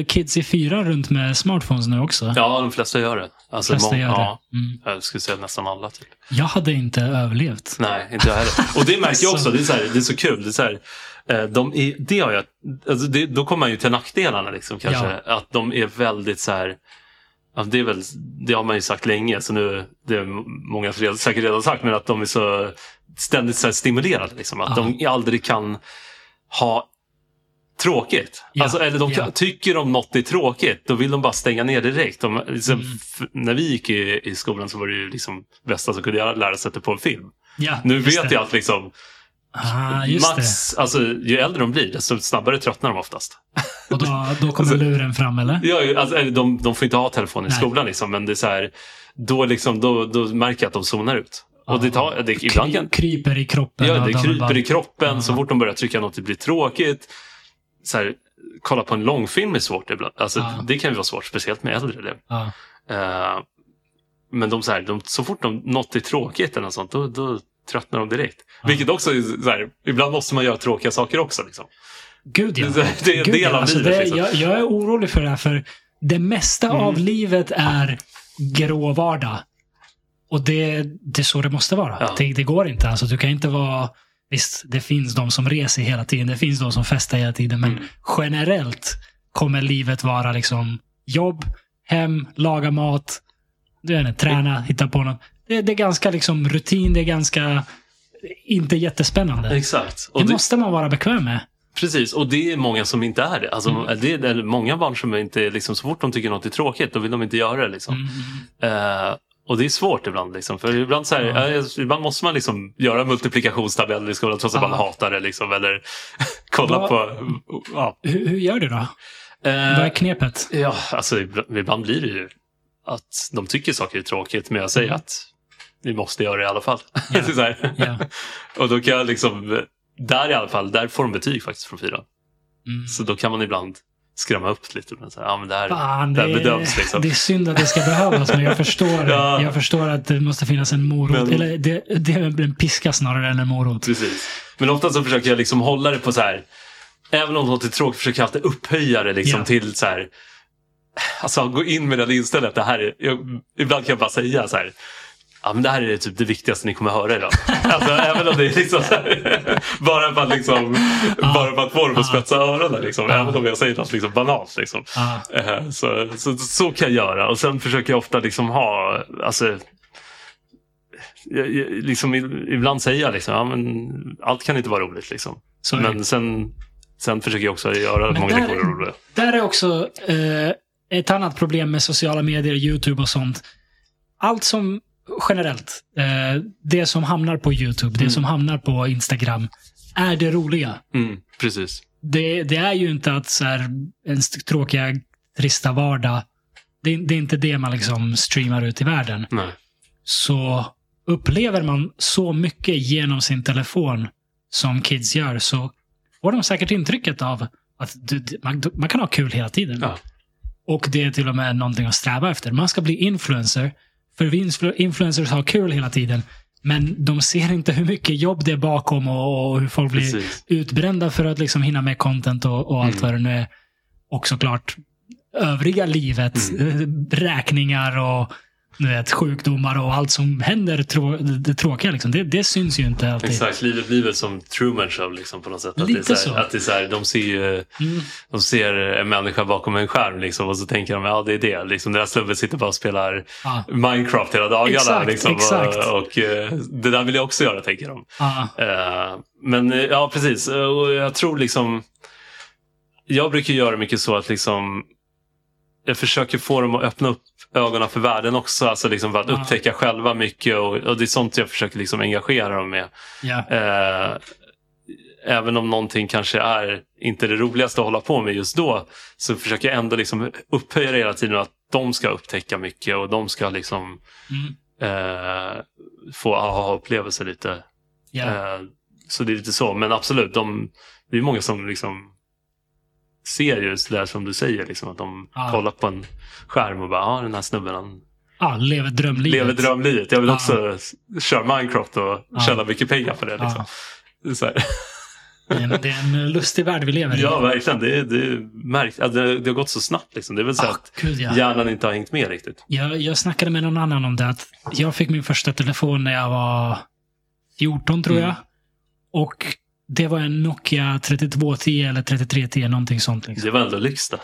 Speaker 1: kids i fyra runt med smartphones nu också?
Speaker 2: Ja, de flesta gör det. Alltså,
Speaker 1: flesta gör
Speaker 2: ja.
Speaker 1: Mm.
Speaker 2: Jag skulle säga nästan alla. Typ.
Speaker 1: Jag hade inte överlevt.
Speaker 2: Nej, inte jag heller. Och det märker jag
Speaker 1: Så-
Speaker 2: också. Det är så, här, det är så kul. Det är så här, eh, de är, det har jag, alltså det, då kommer man ju till nackdelarna. Liksom, kanske. Att de är väldigt så här... Ja, det, är väl, det har man ju sagt länge, så nu det är många redan- säkert redan sagt, men att de är så ständigt så stimulerade. Liksom, att
Speaker 1: Ja.
Speaker 2: de aldrig kan ha tråkigt.
Speaker 1: Ja,
Speaker 2: Alltså, eller de kan,
Speaker 1: ja.
Speaker 2: tycker de något är tråkigt, då vill de bara stänga ner direkt. De, liksom,
Speaker 1: Mm.
Speaker 2: när vi gick i, i skolan så var det ju liksom bästa som kunde göra, lära sig sätta på en film.
Speaker 1: Ja,
Speaker 2: Nu vet
Speaker 1: det.
Speaker 2: jag att liksom,
Speaker 1: Ah,
Speaker 2: max, alltså, ju äldre de blir, desto snabbare tröttnar de oftast.
Speaker 1: det. Och då, då kommer luren fram, eller?
Speaker 2: Ja, alltså, de, de får inte ha telefon i
Speaker 1: Nej.
Speaker 2: skolan, liksom, men det är så här, då, liksom, då, då märker jag att de zonar ut. Och det tar, det, ibland kan,
Speaker 1: Kry, kryper i kroppen.
Speaker 2: ja, det
Speaker 1: de
Speaker 2: kryper
Speaker 1: bara-
Speaker 2: i kroppen
Speaker 1: Ja.
Speaker 2: så fort de börjar trycka något det blir tråkigt. Så här, kolla på en långfilm är svårt ibland. Alltså,
Speaker 1: Ja.
Speaker 2: Det kan ju vara svårt, speciellt med äldre elever.
Speaker 1: Ja.
Speaker 2: Eh, men de, så, här, de, så fort de, något är tråkigt eller något sånt, då, då tröttnar de direkt.
Speaker 1: Ja.
Speaker 2: Vilket också är så här, ibland måste man göra tråkiga saker också. Liksom.
Speaker 1: Gud ja.
Speaker 2: Det- det är en
Speaker 1: Gud,
Speaker 2: del
Speaker 1: ja.
Speaker 2: av
Speaker 1: Alltså,
Speaker 2: livet,
Speaker 1: det,
Speaker 2: liksom.
Speaker 1: jag, jag är orolig för det här, för det mesta
Speaker 2: Mm.
Speaker 1: av livet är grå vardag. Och det, det är så det måste vara.
Speaker 2: Ja.
Speaker 1: Det, det går inte. Alltså, du kan inte vara... Visst, det finns de som reser hela tiden. Det finns de som festar hela tiden. Men
Speaker 2: Mm.
Speaker 1: generellt kommer livet vara liksom jobb, hem, laga mat, du vet träna, hitta på något. Det, det är ganska liksom rutin. Det är ganska inte jättespännande.
Speaker 2: Exakt. Och
Speaker 1: Det
Speaker 2: det,
Speaker 1: måste man vara bekväm med.
Speaker 2: precis, och det är många som inte är det. Alltså,
Speaker 1: Mm.
Speaker 2: det är många barn som inte, liksom, så fort de tycker något är tråkigt, då vill de inte göra det. Liksom.
Speaker 1: Mm.
Speaker 2: Eh, och det är svårt ibland. Liksom. För ibland, så här, eh, ibland måste man liksom göra multiplikationstabeller i skolan trots att
Speaker 1: Ja.
Speaker 2: man hatar det. Liksom, eller kolla
Speaker 1: Vad-
Speaker 2: på... Ja.
Speaker 1: Hur, hur gör du då? Vad
Speaker 2: Eh,
Speaker 1: är knepet?
Speaker 2: ja, alltså ibland, blir det ju att de tycker saker är tråkigt, men jag säger
Speaker 1: Mm.
Speaker 2: att vi måste göra det i alla fall. Här.
Speaker 1: Ja.
Speaker 2: Och då kan jag liksom, där i alla fall, där får de betyg faktiskt från fyran.
Speaker 1: Mm.
Speaker 2: Så då kan man ibland skrämma upp lite. Men så här, ja, men det här,
Speaker 1: Fan,
Speaker 2: det
Speaker 1: det,
Speaker 2: här bedöms liksom.
Speaker 1: det är synd att det ska behövas, men jag förstår,
Speaker 2: Ja.
Speaker 1: jag förstår att det måste finnas en morot.
Speaker 2: Men-
Speaker 1: Eller det, det är en piska snarare än en morot.
Speaker 2: Precis. Men ofta så försöker jag liksom hålla det på så här, även om något är tråkigt försöker jag alltid upphöja det liksom
Speaker 1: Ja.
Speaker 2: till så här, alltså gå in med den inställningen att det här är, jag, ibland kan jag bara säga så här, Ja, men det här är typ det viktigaste ni kommer höra idag. Alltså, även om det är liksom här, bara för att, liksom, bara för att få dem att spetsa öronen. Liksom. Även om jag säger något liksom banalt. Liksom. Eh, Så, så, så kan jag göra. Och sen försöker jag ofta liksom ha, alltså, jag, jag, liksom, ibland säger jag liksom, ja, men allt kan inte vara roligt. Liksom. Men sen, sen försöker jag också göra
Speaker 1: Men
Speaker 2: många
Speaker 1: där-
Speaker 2: lektioner roliga.
Speaker 1: Där är också eh, ett annat problem med sociala medier, YouTube och sånt. Allt som generellt. Eh, det som hamnar på YouTube, det
Speaker 2: Mm.
Speaker 1: som hamnar på Instagram, är det roliga.
Speaker 2: Mm, precis.
Speaker 1: Det, det är ju inte att så här, en tråkiga, trista vardag. Det, det är inte det man liksom streamar ut i världen.
Speaker 2: Nej.
Speaker 1: Så upplever man så mycket genom sin telefon som kids gör så får de säkert intrycket av att du, man, man kan ha kul hela tiden.
Speaker 2: Ja.
Speaker 1: Och det är till och med någonting att sträva efter. Man ska bli influencer. För vi influencers har kul hela tiden. Men de ser inte hur mycket jobb det är bakom och, och hur folk blir
Speaker 2: Precis.
Speaker 1: utbrända för att liksom hinna med content och, och allt
Speaker 2: Mm.
Speaker 1: vad det nu är. Och såklart övriga livet.
Speaker 2: Mm.
Speaker 1: Räkningar och du vet, sjukdomar och allt som händer. Trå det tråkiga. Liksom. Det, det syns ju inte alltid.
Speaker 2: Exakt, livet blir som Truman Show liksom, på något sätt. Att
Speaker 1: Lite
Speaker 2: det är så. Här, Att det är här, de, ser ju,
Speaker 1: Mm.
Speaker 2: de ser en människa bakom en skärm liksom, och så tänker de ja det är det. Liksom, den här snubben sitter bara och spelar
Speaker 1: Ja.
Speaker 2: Minecraft hela dagarna.
Speaker 1: Exakt,
Speaker 2: liksom,
Speaker 1: exakt.
Speaker 2: Och, och eh, det där vill jag också göra tänker de.
Speaker 1: Ja.
Speaker 2: Eh, men eh, ja, precis. Och jag tror liksom... Jag brukar göra mycket så att liksom... Jag försöker få dem att öppna upp ögonen för världen också. Alltså liksom för att
Speaker 1: Ja.
Speaker 2: upptäcka själva mycket. Och, och det är sånt jag försöker liksom engagera dem med.
Speaker 1: Ja.
Speaker 2: Eh, även om någonting kanske är inte det roligaste att hålla på med just då. Så försöker jag ändå liksom upphöja det hela tiden. Att de ska upptäcka mycket och de ska liksom
Speaker 1: Mm.
Speaker 2: eh, få aha-upplevelser lite.
Speaker 1: Ja.
Speaker 2: Eh, Så det är lite så. Men absolut, de, det är många som liksom ser just det där som du säger. Liksom, att de
Speaker 1: Ja.
Speaker 2: kollar på en skärm och bara, ja den här snubben han
Speaker 1: ja, lever drömlivet.
Speaker 2: lever drömlivet. Jag vill också köra Minecraft och
Speaker 1: Ja.
Speaker 2: tjäna mycket pengar på det. Liksom. Det är så här.
Speaker 1: Det är en- lustig värld vi lever i.
Speaker 2: Ja, verkligen. Det, är- det, är märkt, det, det har gått så snabbt. Liksom. Det är väl så
Speaker 1: Ah,
Speaker 2: att
Speaker 1: gud, ja.
Speaker 2: hjärnan inte har hängt med riktigt.
Speaker 1: Jag, jag snackade med någon annan om det. Att jag fick min första telefon när jag var 14 tror
Speaker 2: Mm.
Speaker 1: jag. Och det var en Nokia 3210 eller 3310, någonting sånt. Liksom.
Speaker 2: Det var ändå lyx det.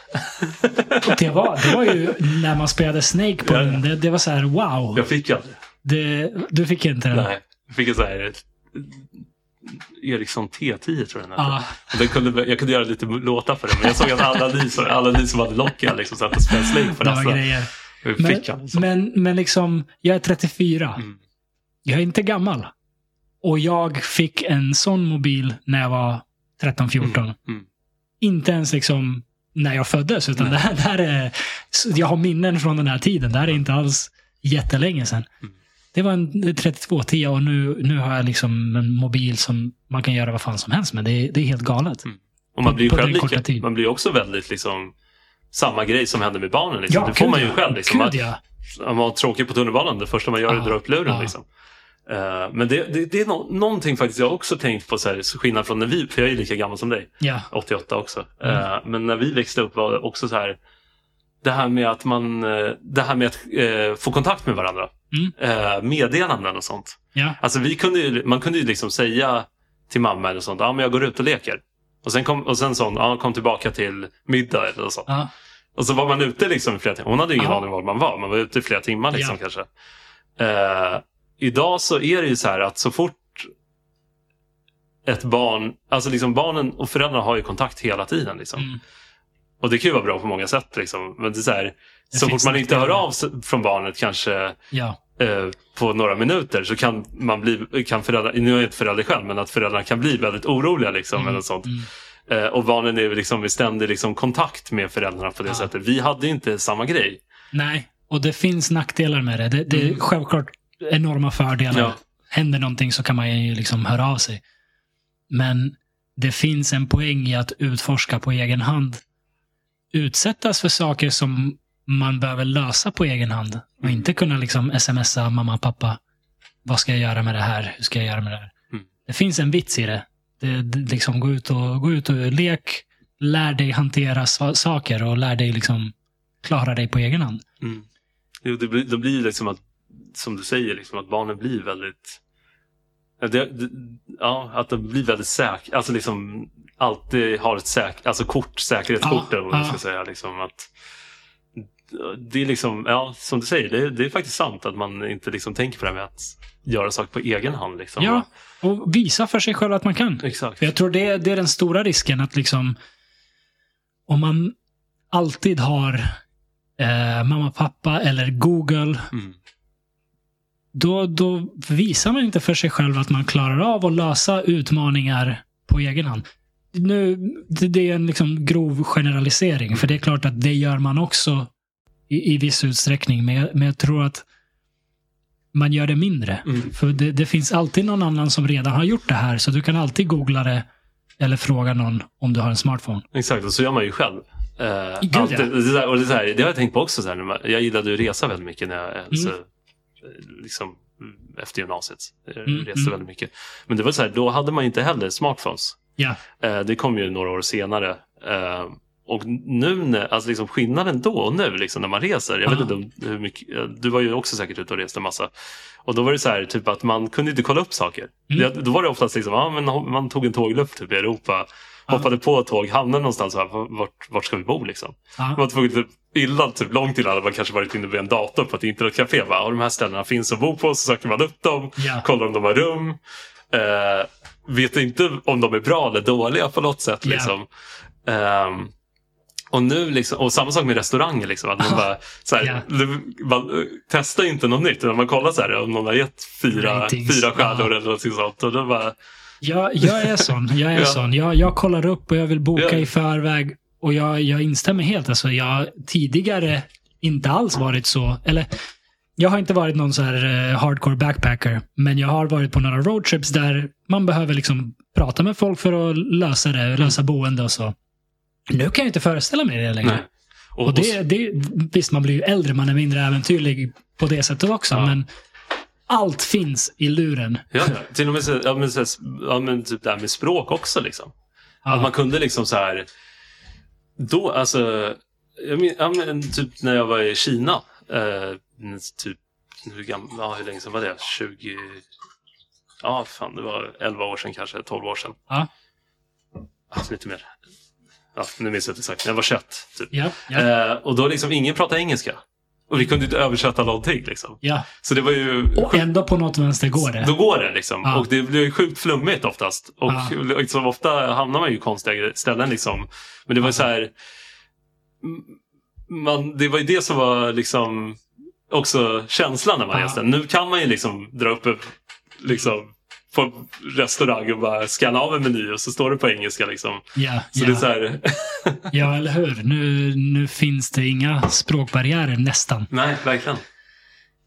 Speaker 1: Och det, var, det var ju när man spelade Snake på
Speaker 2: Ja.
Speaker 1: den. Det, det var så här, wow.
Speaker 2: Jag fick aldrig.
Speaker 1: Det, du fick inte den?
Speaker 2: Nej. Jag fick en sån här Ericsson T10 tror jag den Och den kunde, jag kunde göra lite låtar för den, men jag såg att alla ni, som- alla ni som hade Nokia liksom satt och spelade Slake på
Speaker 1: var
Speaker 2: nästa.
Speaker 1: Men.
Speaker 2: Så.
Speaker 1: men, men liksom, jag är 34.
Speaker 2: Mm.
Speaker 1: Jag är inte gammal. Och jag fick en sån mobil när jag var 13-14.
Speaker 2: Mm. Mm.
Speaker 1: Inte ens liksom när jag föddes, utan
Speaker 2: Nej.
Speaker 1: det här, det här är... Jag har minnen från den här tiden. Det här är inte alls jättelänge sedan.
Speaker 2: Mm.
Speaker 1: Det var en 3210 och nu, nu har jag liksom en mobil som man kan göra vad fan som helst med. Det är, det är helt galet.
Speaker 2: Mm. Och man blir ju
Speaker 1: på
Speaker 2: själv lika, man blir också väldigt liksom samma grej som händer med barnen. Liksom. det får man ju
Speaker 1: ja.
Speaker 2: själv. Liksom. Man,
Speaker 1: ja.
Speaker 2: man har tråkigt på tunnelbanan, det första man gör är att
Speaker 1: Ja.
Speaker 2: dra upp luren.
Speaker 1: Ja.
Speaker 2: Liksom. Eh, men det, det, det är no någonting faktiskt jag också tänkt på, så här, skillnad från när vi, för jag är lika gammal som dig,
Speaker 1: ja.
Speaker 2: 88 också.
Speaker 1: Mm.
Speaker 2: Eh, men när vi växte upp var det också så här, det här med att man, eh, det här med att eh, få kontakt med varandra.
Speaker 1: Mm.
Speaker 2: Eh, meddelanden och sånt.
Speaker 1: ja.
Speaker 2: Alltså vi kunde man kunde ju liksom säga till mamma eller sånt, ja men jag går ut och leker. Och sen, kom, och sen sån, ja kom tillbaka till middag eller så.
Speaker 1: ja.
Speaker 2: Och så var man ute liksom i flera timmar. Hon hade ju ingen
Speaker 1: Ja.
Speaker 2: aning var man var. Man var ute i flera timmar liksom
Speaker 1: Ja.
Speaker 2: kanske. Idag så är det ju så här att så fort ett barn, alltså liksom barnen och föräldrarna har ju kontakt hela tiden. Liksom.
Speaker 1: Mm.
Speaker 2: Och det kan ju vara bra på många sätt. Liksom. Men det är så, här, så fort man inte hör av sig från barnet kanske
Speaker 1: ja.
Speaker 2: eh, på några minuter så kan man bli, kan föräldrar, nu är jag inte förälder själv, men att föräldrarna kan bli väldigt oroliga. Liksom,
Speaker 1: Mm.
Speaker 2: eller sånt.
Speaker 1: Mm.
Speaker 2: Eh, och barnen är liksom i ständig liksom, kontakt med föräldrarna på det
Speaker 1: Ja.
Speaker 2: sättet. Vi hade inte samma grej.
Speaker 1: Nej, och det finns nackdelar med det. Det, det är
Speaker 2: Mm.
Speaker 1: självklart enorma fördelar.
Speaker 2: Ja.
Speaker 1: Händer någonting så kan man ju liksom höra av sig. Men det finns en poäng i att utforska på egen hand. Utsättas för saker som man behöver lösa på egen hand. Och inte kunna liksom smsa mamma, pappa. Vad ska jag göra med det här? Hur ska jag göra med det här?
Speaker 2: Mm.
Speaker 1: Det finns en vits i det. det, det liksom gå, ut och, gå ut och lek. Lär dig hantera sa- saker och lär dig liksom klara dig på egen hand.
Speaker 2: Mm. Jo, det blir, blir liksom att, som du säger, liksom att barnen blir väldigt... Det, ja, att de blir väldigt säkra. Alltså liksom alltid har ett säk, alltså kort, säkerhetskort eller vad man
Speaker 1: ja.
Speaker 2: ska säga. Liksom, att, det är liksom, ja, som du säger, det, det är faktiskt sant att man inte liksom tänker på det här med att göra saker på egen hand. Liksom.
Speaker 1: Ja, och visa för sig själv att man kan.
Speaker 2: Exakt.
Speaker 1: Jag tror det, det är den stora risken att liksom om man alltid har eh, mamma, pappa eller Google.
Speaker 2: Mm.
Speaker 1: Då, då visar man inte för sig själv att man klarar av att lösa utmaningar på egen hand. Nu, det, det är en liksom grov generalisering, för det är klart att det gör man också i, i viss utsträckning. Men jag, men jag tror att man gör det mindre.
Speaker 2: Mm.
Speaker 1: För det, det finns alltid någon annan som redan har gjort det här, så du kan alltid googla det eller fråga någon om du har en smartphone.
Speaker 2: Exakt, och så gör man ju själv. Eh,
Speaker 1: Gud,
Speaker 2: alltid,
Speaker 1: ja.
Speaker 2: det, där, och det, där, det har jag tänkt på också. Så här, jag gillade att resa väldigt mycket när jag,
Speaker 1: Mm.
Speaker 2: eh, liksom, mm, efter gymnasiet. Jag
Speaker 1: Mm,
Speaker 2: reste
Speaker 1: mm.
Speaker 2: väldigt mycket. Men det var så här, då hade man inte heller smartphones. Eh, det kom ju några år senare. Eh, och nu, när, alltså liksom skillnaden då och nu liksom, när man reser. Jag vet
Speaker 1: Ja.
Speaker 2: inte hur mycket, eh, du var ju också säkert ute och reste en massa. Och då var det så här, typ att man kunde inte kolla upp saker.
Speaker 1: Mm.
Speaker 2: Det, då var det oftast liksom, ja, men man tog en tågluft typ, i Europa. Hoppade på ett tåg, hamnade någonstans bara, vart, vart ska vi bo liksom? Man var tvungen typ, illa, typ långt innan hade man kanske varit inne vid en dator på ett internetcafé. Bara, och de här ställena finns att bo på, så söker man upp dem,
Speaker 1: ja.
Speaker 2: kollar om de har rum. Eh, vet inte om de är bra eller dåliga på något sätt.
Speaker 1: Ja.
Speaker 2: Liksom. Ehm, och nu liksom, och samma sak med restauranger. Liksom, att man bara, så här, man eh, testar inte något nytt. Utan man kollar så här, om någon har gett fyra,
Speaker 1: Ratings.
Speaker 2: fyra stjärnor
Speaker 1: Ja.
Speaker 2: eller något sånt. Och då bara,
Speaker 1: Jag, jag är sån. Jag är
Speaker 2: Ja.
Speaker 1: sån. Jag, jag kollar upp och jag vill boka
Speaker 2: Ja.
Speaker 1: i förväg. Och jag, jag instämmer helt. Alltså, jag har tidigare inte alls varit så. Eller, jag har inte varit någon så här eh, hardcore backpacker. Men jag har varit på några roadtrips där man behöver liksom prata med folk för att lösa det. Lösa boende och så. Nu kan jag inte föreställa mig det längre.
Speaker 2: nej. Och,
Speaker 1: Och det, det, visst, man blir ju äldre, man är mindre äventyrlig på det sättet också.
Speaker 2: Ja.
Speaker 1: Men allt finns i luren.
Speaker 2: Ja, till och med så, ja, men, så, ja, men typ det här med språk också. Liksom. Att man kunde liksom så här. Då, alltså. Jag men, ja, men, typ när jag var i Kina. Eh, typ, hur, gammal, ja, hur länge sedan var det? 20... Ja, fan, det var 11 år sedan kanske. 12 år sedan.
Speaker 1: Ja.
Speaker 2: Ja, lite mer. Ja, nu minns jag inte exakt. När jag var 21. Typ.
Speaker 1: Ja, ja,
Speaker 2: Eh, och då liksom, ingen pratade engelska. Och vi kunde inte översätta någonting. Liksom.
Speaker 1: ja.
Speaker 2: Så det var ju...
Speaker 1: Och ändå på något vänster går det.
Speaker 2: Då går det liksom.
Speaker 1: Ja.
Speaker 2: Och det blir ju sjukt flummigt oftast. Och
Speaker 1: Ja.
Speaker 2: liksom, ofta hamnar man ju i konstiga ställen. Liksom. Men det var ju så här. Man, det var ju det som var liksom också känslan när man
Speaker 1: Ja.
Speaker 2: reste. Nu kan man ju liksom dra upp en, liksom, på restaurang och bara scanna av en meny och så står det på engelska. Liksom.
Speaker 1: Ja,
Speaker 2: Så
Speaker 1: ja.
Speaker 2: det är så här.
Speaker 1: ja eller hur. Nu, nu finns det inga språkbarriärer nästan.
Speaker 2: Nej, verkligen.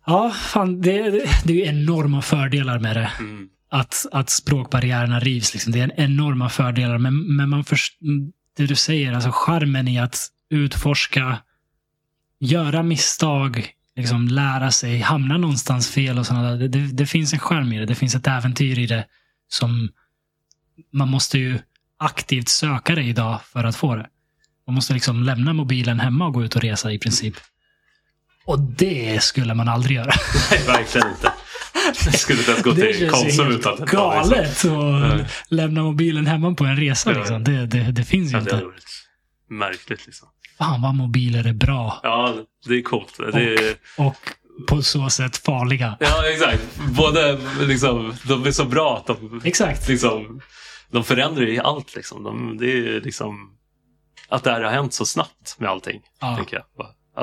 Speaker 1: Ja, fan, det, det, det är ju enorma fördelar med det.
Speaker 2: Mm.
Speaker 1: Att, att språkbarriärerna rivs. Liksom. Det är en enorma fördelar. Men, men man först, det du säger, alltså charmen i att utforska, göra misstag, liksom lära sig, hamna någonstans fel och sådana där. Det, det, det finns en charm i det. Det finns ett äventyr i det som man måste ju aktivt söka det idag för att få det. Man måste liksom lämna mobilen hemma och gå ut och resa i princip. Och det skulle man aldrig göra.
Speaker 2: Nej, verkligen inte. Jag skulle inte ens gå
Speaker 1: Det
Speaker 2: till Konsum utan att ta liksom.
Speaker 1: galet att
Speaker 2: Nej.
Speaker 1: lämna mobilen hemma på en resa. Liksom. Det, det, det finns ju
Speaker 2: det
Speaker 1: inte.
Speaker 2: Märkligt. Liksom.
Speaker 1: Fan vad mobiler är bra.
Speaker 2: Ja, det är coolt. Det är,
Speaker 1: Och på så sätt farliga.
Speaker 2: ja, exakt. Både liksom, de är så bra att de,
Speaker 1: Exakt.
Speaker 2: liksom, de förändrar ju allt. Liksom. De, det är liksom att det här har hänt så snabbt med allting.
Speaker 1: Ja.
Speaker 2: Tänker jag.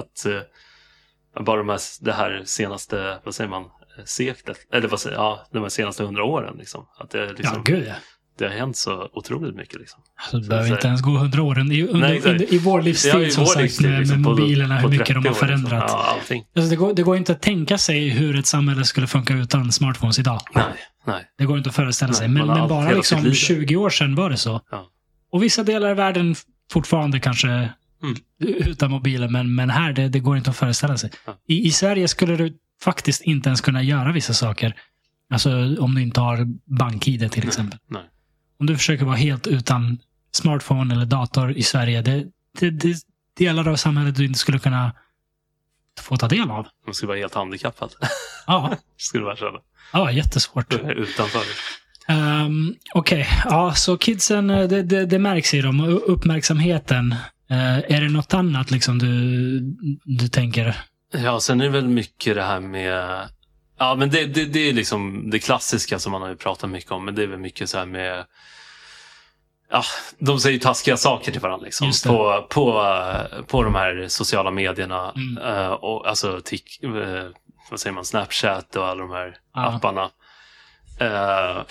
Speaker 2: Att eh, bara de här, det här senaste, vad säger man, eh, seklet, eller vad säger, ja, de här senaste hundra åren. Liksom. Att det,
Speaker 1: Ja,
Speaker 2: liksom,
Speaker 1: gud ja.
Speaker 2: Det har hänt så otroligt mycket. Liksom.
Speaker 1: Alltså, det behöver inte ens gå hundra år. Under, under,
Speaker 2: Nej,
Speaker 1: under, I vår livstid,
Speaker 2: i
Speaker 1: som
Speaker 2: vår
Speaker 1: sagt,
Speaker 2: livstid,
Speaker 1: med,
Speaker 2: liksom,
Speaker 1: med mobilerna, hur mycket
Speaker 2: 30
Speaker 1: de har
Speaker 2: år, liksom.
Speaker 1: förändrat.
Speaker 2: Ja.
Speaker 1: Alltså, det, går, det går inte att tänka sig hur ett samhälle skulle funka utan smartphones idag.
Speaker 2: Nej, nej.
Speaker 1: Det går inte att föreställa sig.
Speaker 2: Nej,
Speaker 1: Men,
Speaker 2: har
Speaker 1: men
Speaker 2: allt-
Speaker 1: bara liksom
Speaker 2: liv.
Speaker 1: 20 år sedan var det så.
Speaker 2: Ja.
Speaker 1: Och vissa delar av världen fortfarande kanske
Speaker 2: Mm.
Speaker 1: utan mobiler, men, men här, det, det går inte att föreställa sig.
Speaker 2: Ja.
Speaker 1: I, I Sverige skulle du faktiskt inte ens kunna göra vissa saker. Alltså om du inte har bank-id till exempel.
Speaker 2: nej.
Speaker 1: Om du försöker vara helt utan smartphone eller dator i Sverige, det, det, det delar av samhället du inte skulle kunna få ta del av.
Speaker 2: Man skulle vara helt handikappad.
Speaker 1: Ja,
Speaker 2: skulle man känna.
Speaker 1: ja jättesvårt.
Speaker 2: Utanför.
Speaker 1: Um, Okej, ja, så kidsen, eh, det, det, det märks i dem. Och Uppmärksamheten. Eh, är det något annat liksom du, du tänker?
Speaker 2: Ja, sen är det väl mycket det här med... Ja, men det, det, det är liksom det klassiska som man har pratat mycket om. Men det är väl mycket så här med... Ja, de säger taskiga saker till varandra liksom, på, på, på de här sociala medierna.
Speaker 1: Mm.
Speaker 2: Eh, och, alltså tik, eh, vad säger man, Snapchat och alla de här
Speaker 1: Ja.
Speaker 2: apparna. Eh,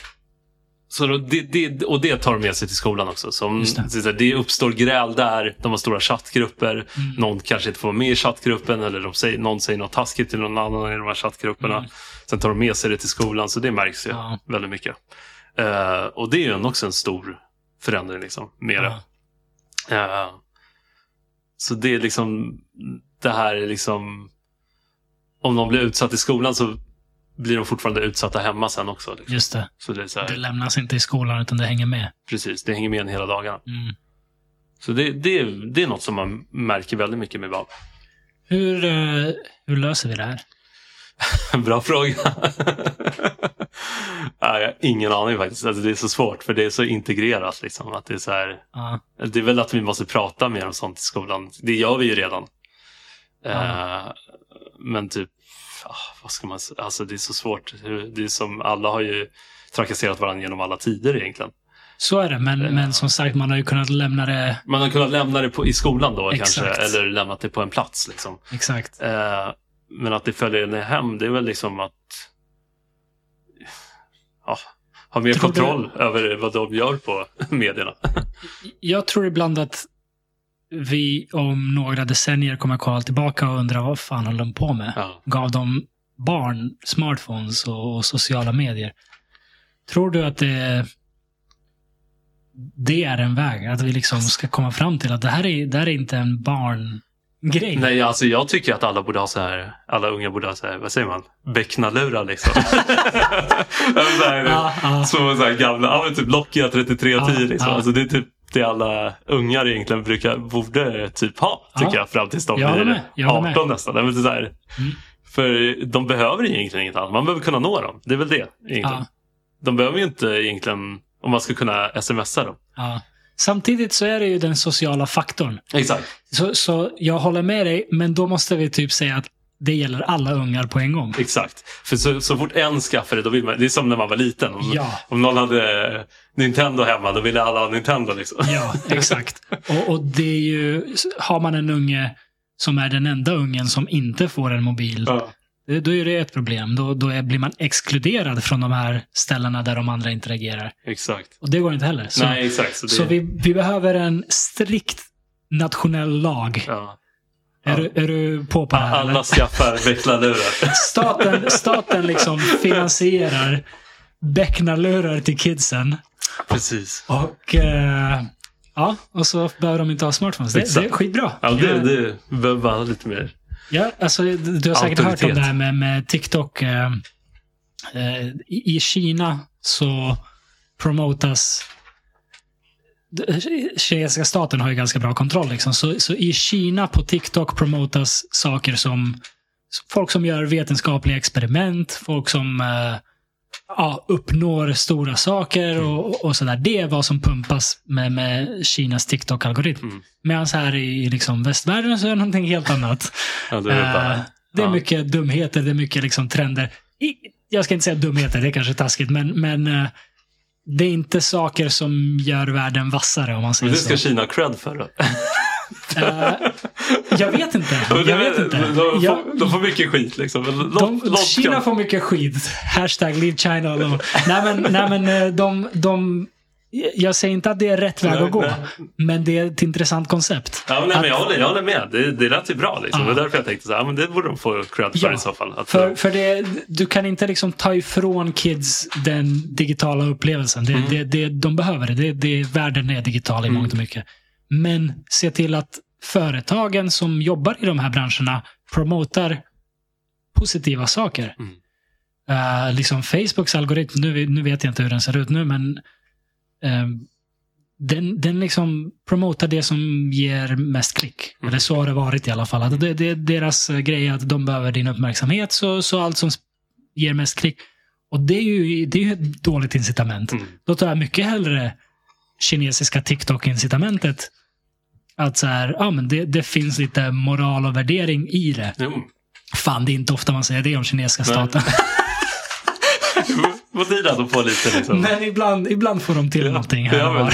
Speaker 2: så det, det, och det tar de med sig till skolan också. Som,
Speaker 1: det.
Speaker 2: det. uppstår gräl där, de har stora chattgrupper.
Speaker 1: Mm.
Speaker 2: Någon kanske inte får vara med i chattgruppen eller de säger, någon säger något taskigt till någon annan i de här chattgrupperna.
Speaker 1: Mm.
Speaker 2: Sen tar de med sig det till skolan, så det märks ju
Speaker 1: Ja.
Speaker 2: väldigt mycket. Eh, och det är ju också en stor förändring liksom, med det.
Speaker 1: Ja.
Speaker 2: Eh, så det är liksom, det här är liksom, om de blir utsatt i skolan så blir de fortfarande utsatta hemma sen också. Liksom.
Speaker 1: Just det.
Speaker 2: Så det är så här,
Speaker 1: Det lämnas inte i skolan utan det hänger med.
Speaker 2: precis, det hänger med en hela dagarna.
Speaker 1: Mm.
Speaker 2: Så det, det, är- det är något som man märker väldigt mycket med barn.
Speaker 1: Hur, eh, hur löser vi det här?
Speaker 2: Bra fråga. ja, jag har ingen aning faktiskt. Alltså, det är så svårt för det är så integrerat. Liksom, att det, är så här,
Speaker 1: Ja.
Speaker 2: det är väl att vi måste prata mer om sånt i skolan. Det gör vi ju redan.
Speaker 1: Ja.
Speaker 2: Eh, men typ, vad ska man säga? Alltså, det är så svårt. Det är som, alla har ju trakasserat varandra genom alla tider egentligen.
Speaker 1: Så är det, men, men som sagt, man har ju kunnat lämna det
Speaker 2: Man har kunnat lämna det på, i skolan då
Speaker 1: Exakt.
Speaker 2: kanske, eller lämnat det på en plats. Liksom.
Speaker 1: exakt.
Speaker 2: Eh, men att det följer en hem, det är väl liksom att ja, ha mer kontroll över vad de gör på medierna.
Speaker 1: Jag tror ibland att vi om några decennier kommer kolla tillbaka och undra vad fan håller de på med?
Speaker 2: Ja.
Speaker 1: Gav de barn smartphones och, och sociala medier? Tror du att det, det är en väg? Att vi liksom ska komma fram till att det här är, det här är inte en barngrej?
Speaker 2: Nej, alltså jag tycker att alla borde ha så här, alla unga borde ha så här, vad säger man, becknalurar liksom. så här,
Speaker 1: ja.
Speaker 2: Små så här gamla, ja men typ Nokia 3310
Speaker 1: Ja,
Speaker 2: liksom. Alltså det är typ det alla ungar egentligen brukar, borde typ ha, tycker
Speaker 1: Ja.
Speaker 2: jag, fram tills de
Speaker 1: Jag
Speaker 2: blir
Speaker 1: jag håller
Speaker 2: 18 nästan. Men så här,
Speaker 1: Mm.
Speaker 2: För de behöver egentligen inget annat, man behöver kunna nå dem. Det är väl det egentligen.
Speaker 1: Ja.
Speaker 2: De behöver ju inte egentligen, om man ska kunna smsa dem.
Speaker 1: Ja. Samtidigt så är det ju den sociala faktorn.
Speaker 2: Exakt.
Speaker 1: Så, så jag håller med dig, men då måste vi typ säga att det gäller alla ungar på en gång.
Speaker 2: Exakt. För så, så fort en skaffar det, då vill man, det är som när man var liten. Om,
Speaker 1: Ja.
Speaker 2: om någon hade Nintendo hemma, då ville alla ha Nintendo. Liksom.
Speaker 1: Ja, exakt. Och, och det är ju, har man en unge som är den enda ungen som inte får en mobil,
Speaker 2: Ja.
Speaker 1: då är det ett problem. Då, då är, blir man exkluderad från de här ställena där de andra interagerar.
Speaker 2: Exakt.
Speaker 1: Och det går inte heller. Så,
Speaker 2: Nej, exakt. Så det,
Speaker 1: så vi, vi behöver en strikt nationell lag.
Speaker 2: ja.
Speaker 1: Är, du, är du på på här?
Speaker 2: Alla skaffar vecklalurar.
Speaker 1: Staten, staten liksom finansierar becknarlurar till kidsen.
Speaker 2: Precis.
Speaker 1: Och eh, ja, och så behöver de inte ha smartphones. Det, det är skitbra.
Speaker 2: Ja, det,
Speaker 1: Jag-
Speaker 2: det behöver bara lite mer.
Speaker 1: Ja, alltså, du har säkert hört om det här med, med TikTok. Eh, eh, i, I Kina så promotas kinesiska staten har ju ganska bra kontroll. Liksom. Så, så i Kina på TikTok promotas saker som folk som gör vetenskapliga experiment, folk som eh, ja, uppnår stora saker och, och, och sådär. Det är vad som pumpas med, med Kinas TikTok-algoritm.
Speaker 2: Mm.
Speaker 1: Medan här i liksom västvärlden så är det någonting helt annat.
Speaker 2: Ja, det är
Speaker 1: Eh, det är
Speaker 2: ja.
Speaker 1: mycket dumheter, det är mycket liksom trender. I, jag ska inte säga dumheter, det är kanske taskigt, men, men eh, det är inte saker som gör världen vassare om man
Speaker 2: Men
Speaker 1: säger
Speaker 2: det ska
Speaker 1: så.
Speaker 2: Kina ha cred för då.
Speaker 1: Eh, jag vet inte. Jag vet inte.
Speaker 2: De, de,
Speaker 1: Jag,
Speaker 2: får, de får mycket skit liksom. Men
Speaker 1: de, Kina
Speaker 2: kan-
Speaker 1: får mycket skit. Hashtag leave China alone. nej men, nej, men eh, de, de... Jag säger inte att det är rätt väg att gå,
Speaker 2: nej.
Speaker 1: men det är ett intressant koncept.
Speaker 2: Ja, nej,
Speaker 1: Att-
Speaker 2: men jag, håller, jag håller med. Det, det lät ju bra. Liksom.
Speaker 1: Ja.
Speaker 2: Det var därför jag tänkte så här, men det borde de få cred för
Speaker 1: Ja.
Speaker 2: i så fall. Att,
Speaker 1: För, för det, du kan inte liksom ta ifrån kids den digitala upplevelsen. Det,
Speaker 2: Mm.
Speaker 1: det, det, de behöver det. det, det. Världen är digital i
Speaker 2: Mm.
Speaker 1: mångt och mycket. Men se till att företagen som jobbar i de här branscherna promotar positiva saker.
Speaker 2: Mm.
Speaker 1: Eh, liksom Facebooks algoritm, nu, nu vet jag inte hur den ser ut nu, men eh, den, den liksom promotar det som ger mest klick.
Speaker 2: Mm.
Speaker 1: Eller så har det varit i alla fall. Att det, det är deras eh, grej att de behöver din uppmärksamhet, så, så allt som ger mest klick. Och det är ju, det är ju ett dåligt incitament.
Speaker 2: Mm.
Speaker 1: Då tar jag mycket hellre kinesiska TikTok-incitamentet. Att så här, ja, men det, det finns lite moral och värdering i det.
Speaker 2: Jo.
Speaker 1: Fan, det är inte ofta man säger det om kinesiska staten.
Speaker 2: Tiden att de får lite liksom.
Speaker 1: Men ibland, ibland får de till någonting här
Speaker 2: ja,
Speaker 1: och
Speaker 2: men,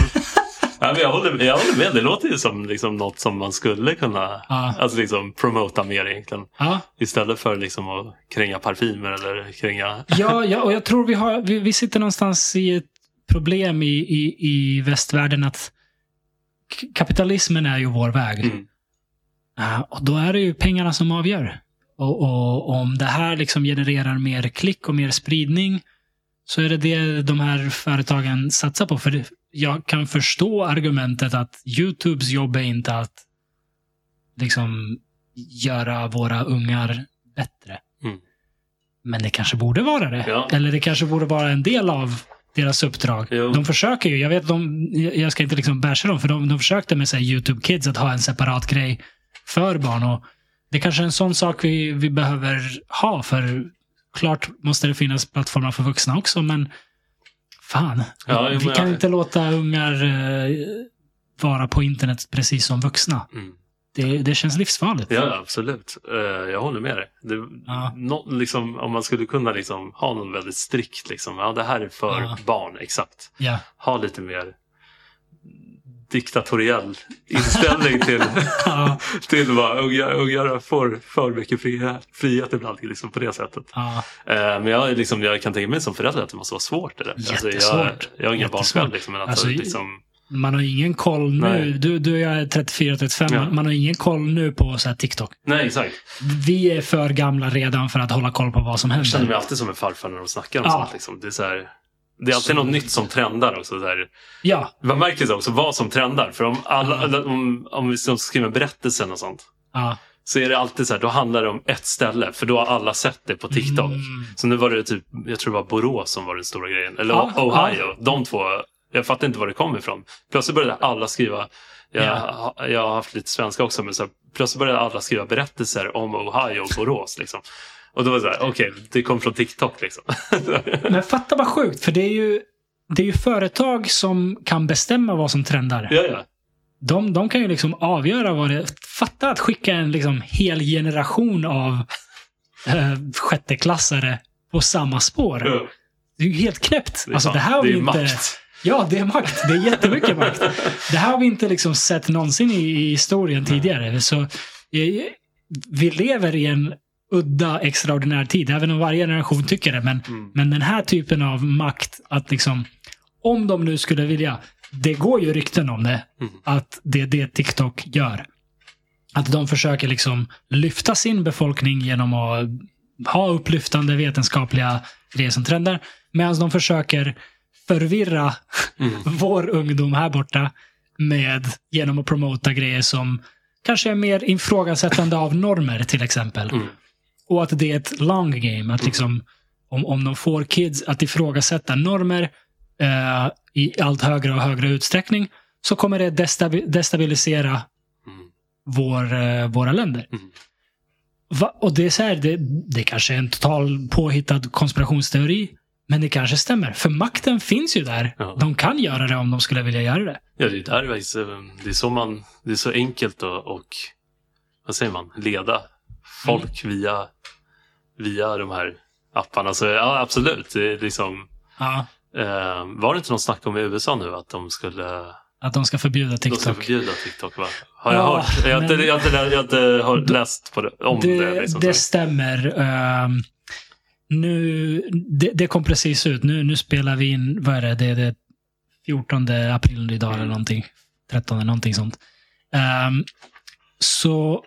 Speaker 2: ja, men jag, håller, jag håller med. Det låter ju som liksom något som man skulle kunna
Speaker 1: Ja.
Speaker 2: alltså liksom, promota mer egentligen.
Speaker 1: Ja,
Speaker 2: Istället för liksom att kränga parfymer eller kränga...
Speaker 1: ja, ja och jag tror vi, har, vi, vi sitter någonstans i ett problem i, i, i västvärlden att kapitalismen är ju vår väg.
Speaker 2: Mm.
Speaker 1: Ja, och då är det ju pengarna som avgör. Och, och om det här liksom genererar mer klick och mer spridning så är det det de här företagen satsar på. För jag kan förstå argumentet att Youtubes jobb är inte att liksom göra våra ungar bättre.
Speaker 2: Mm.
Speaker 1: Men det kanske borde vara det.
Speaker 2: Ja.
Speaker 1: Eller det kanske borde vara en del av deras uppdrag.
Speaker 2: Jo.
Speaker 1: De försöker ju. Jag vet, de, jag ska inte liksom basha dem, för de, de försökte med så YouTube Kids att ha en separat grej för barn. Och det är kanske är en sån sak vi, vi behöver ha. För klart måste det finnas plattformar för vuxna också, men fan.
Speaker 2: Ja,
Speaker 1: vi kan
Speaker 2: jag-
Speaker 1: inte låta ungar eh, vara på internet precis som vuxna.
Speaker 2: Mm.
Speaker 1: Det, det känns livsfarligt.
Speaker 2: Ja, absolut. Eh, jag håller med dig. Det,
Speaker 1: Ja.
Speaker 2: nå, liksom, om man skulle kunna liksom, ha någon väldigt strikt, liksom, ja, det här är för
Speaker 1: Ja.
Speaker 2: barn, exakt.
Speaker 1: Ja.
Speaker 2: Ha lite mer diktatoriell inställning till,
Speaker 1: Ja.
Speaker 2: till vad ungar, ungar får för mycket frihet, frihet ibland liksom, på det sättet.
Speaker 1: Ja.
Speaker 2: Eh, men jag, liksom, jag kan tänka mig som förälder att det måste vara svårt. Det där. Alltså, jag,
Speaker 1: Jättesvårt.
Speaker 2: jag har inga barn
Speaker 1: Jättesvårt.
Speaker 2: själv, liksom, men alltså,
Speaker 1: Alltså,
Speaker 2: liksom,
Speaker 1: Man har ingen koll nu.
Speaker 2: Nej.
Speaker 1: Du, du och jag är 34-35.
Speaker 2: Ja.
Speaker 1: Man, har ingen koll nu på så TikTok.
Speaker 2: nej, exakt.
Speaker 1: Vi är för gamla redan för att hålla koll på vad som
Speaker 2: Jag känner mig
Speaker 1: händer.
Speaker 2: alltid som en farfar när de snackar om
Speaker 1: Ja.
Speaker 2: sånt. Liksom. Det, är så här, det är alltid något nytt som trendar också. Så här.
Speaker 1: Ja.
Speaker 2: Man märker så också vad som trendar. För om, alla, eller om, om vi skriva berättelsen och sånt.
Speaker 1: ja.
Speaker 2: Så är det alltid så här, då handlar det om ett ställe. För då har alla sett det på TikTok.
Speaker 1: Mm.
Speaker 2: Så nu var det typ, jag tror det var Borås som var den stora grejen. Eller
Speaker 1: Ja,
Speaker 2: Ohio. De två, jag fattar inte var det kom ifrån. Plötsligt började alla skriva, jag,
Speaker 1: Ja.
Speaker 2: jag har haft lite svenska också, men så här, plötsligt började alla skriva berättelser om Ohio och Borås. Liksom. Och då var det så här, okej, det kom från TikTok liksom.
Speaker 1: Men fatta vad sjukt, för det är ju det är ju företag som kan bestämma vad som trendar.
Speaker 2: ja, ja.
Speaker 1: De, de kan ju liksom avgöra vad det... Fatta att skicka en liksom hel generation av eh, sjätteklassare på samma spår.
Speaker 2: Ja.
Speaker 1: Det är ju helt knäppt.
Speaker 2: Det är
Speaker 1: Alltså, det här har
Speaker 2: det är
Speaker 1: vi inte...
Speaker 2: makt.
Speaker 1: Ja, det är makt. Det är jättemycket makt. Det här har vi inte liksom sett någonsin i, i historien tidigare. Så, eh, vi lever i en udda, extraordinär tid. Även om varje generation tycker det. Men,
Speaker 2: Mm.
Speaker 1: men den här typen av makt, att liksom, om de nu skulle vilja, det går ju rykten om det,
Speaker 2: Mm.
Speaker 1: att det är det TikTok gör. Att de försöker liksom lyfta sin befolkning genom att ha upplyftande vetenskapliga grejer som trender. Medan de försöker förvirra
Speaker 2: Mm.
Speaker 1: vår ungdom här borta med genom att promota grejer som kanske är mer ifrågasättande av normer till exempel.
Speaker 2: Mm.
Speaker 1: Och att det är ett long game. Att liksom, om, om de får kids att ifrågasätta normer eh, i allt högre och högre utsträckning så kommer det destabi- destabilisera
Speaker 2: Mm.
Speaker 1: vår, eh, våra länder.
Speaker 2: Mm.
Speaker 1: Va? Och det är så här, det, det kanske är en total påhittad konspirationsteori. Men det kanske stämmer. För makten finns ju där.
Speaker 2: Ja.
Speaker 1: De kan göra det om de skulle vilja göra det.
Speaker 2: Ja, det är där eh, det är så man, det är så enkelt att, och, vad säger man, leda folk
Speaker 1: Mm.
Speaker 2: via, via de här apparna. Så ja, absolut. Det är liksom,
Speaker 1: Ja,
Speaker 2: eh, var det inte någon snack om i USA nu att de skulle,
Speaker 1: att de ska förbjuda
Speaker 2: de ska
Speaker 1: TikTok.
Speaker 2: förbjuda TikTok? Va? Har jag
Speaker 1: Ja,
Speaker 2: hört? Jag har, inte,
Speaker 1: men-
Speaker 2: jag, har inte, jag har inte hört, läst på det, om det.
Speaker 1: det,
Speaker 2: liksom,
Speaker 1: det stämmer. Ehm, nu, det, det kom precis ut. Nu, nu spelar vi in, vad är det? Det det 14 april idag eller någonting. 13 någonting sånt. Ehm, så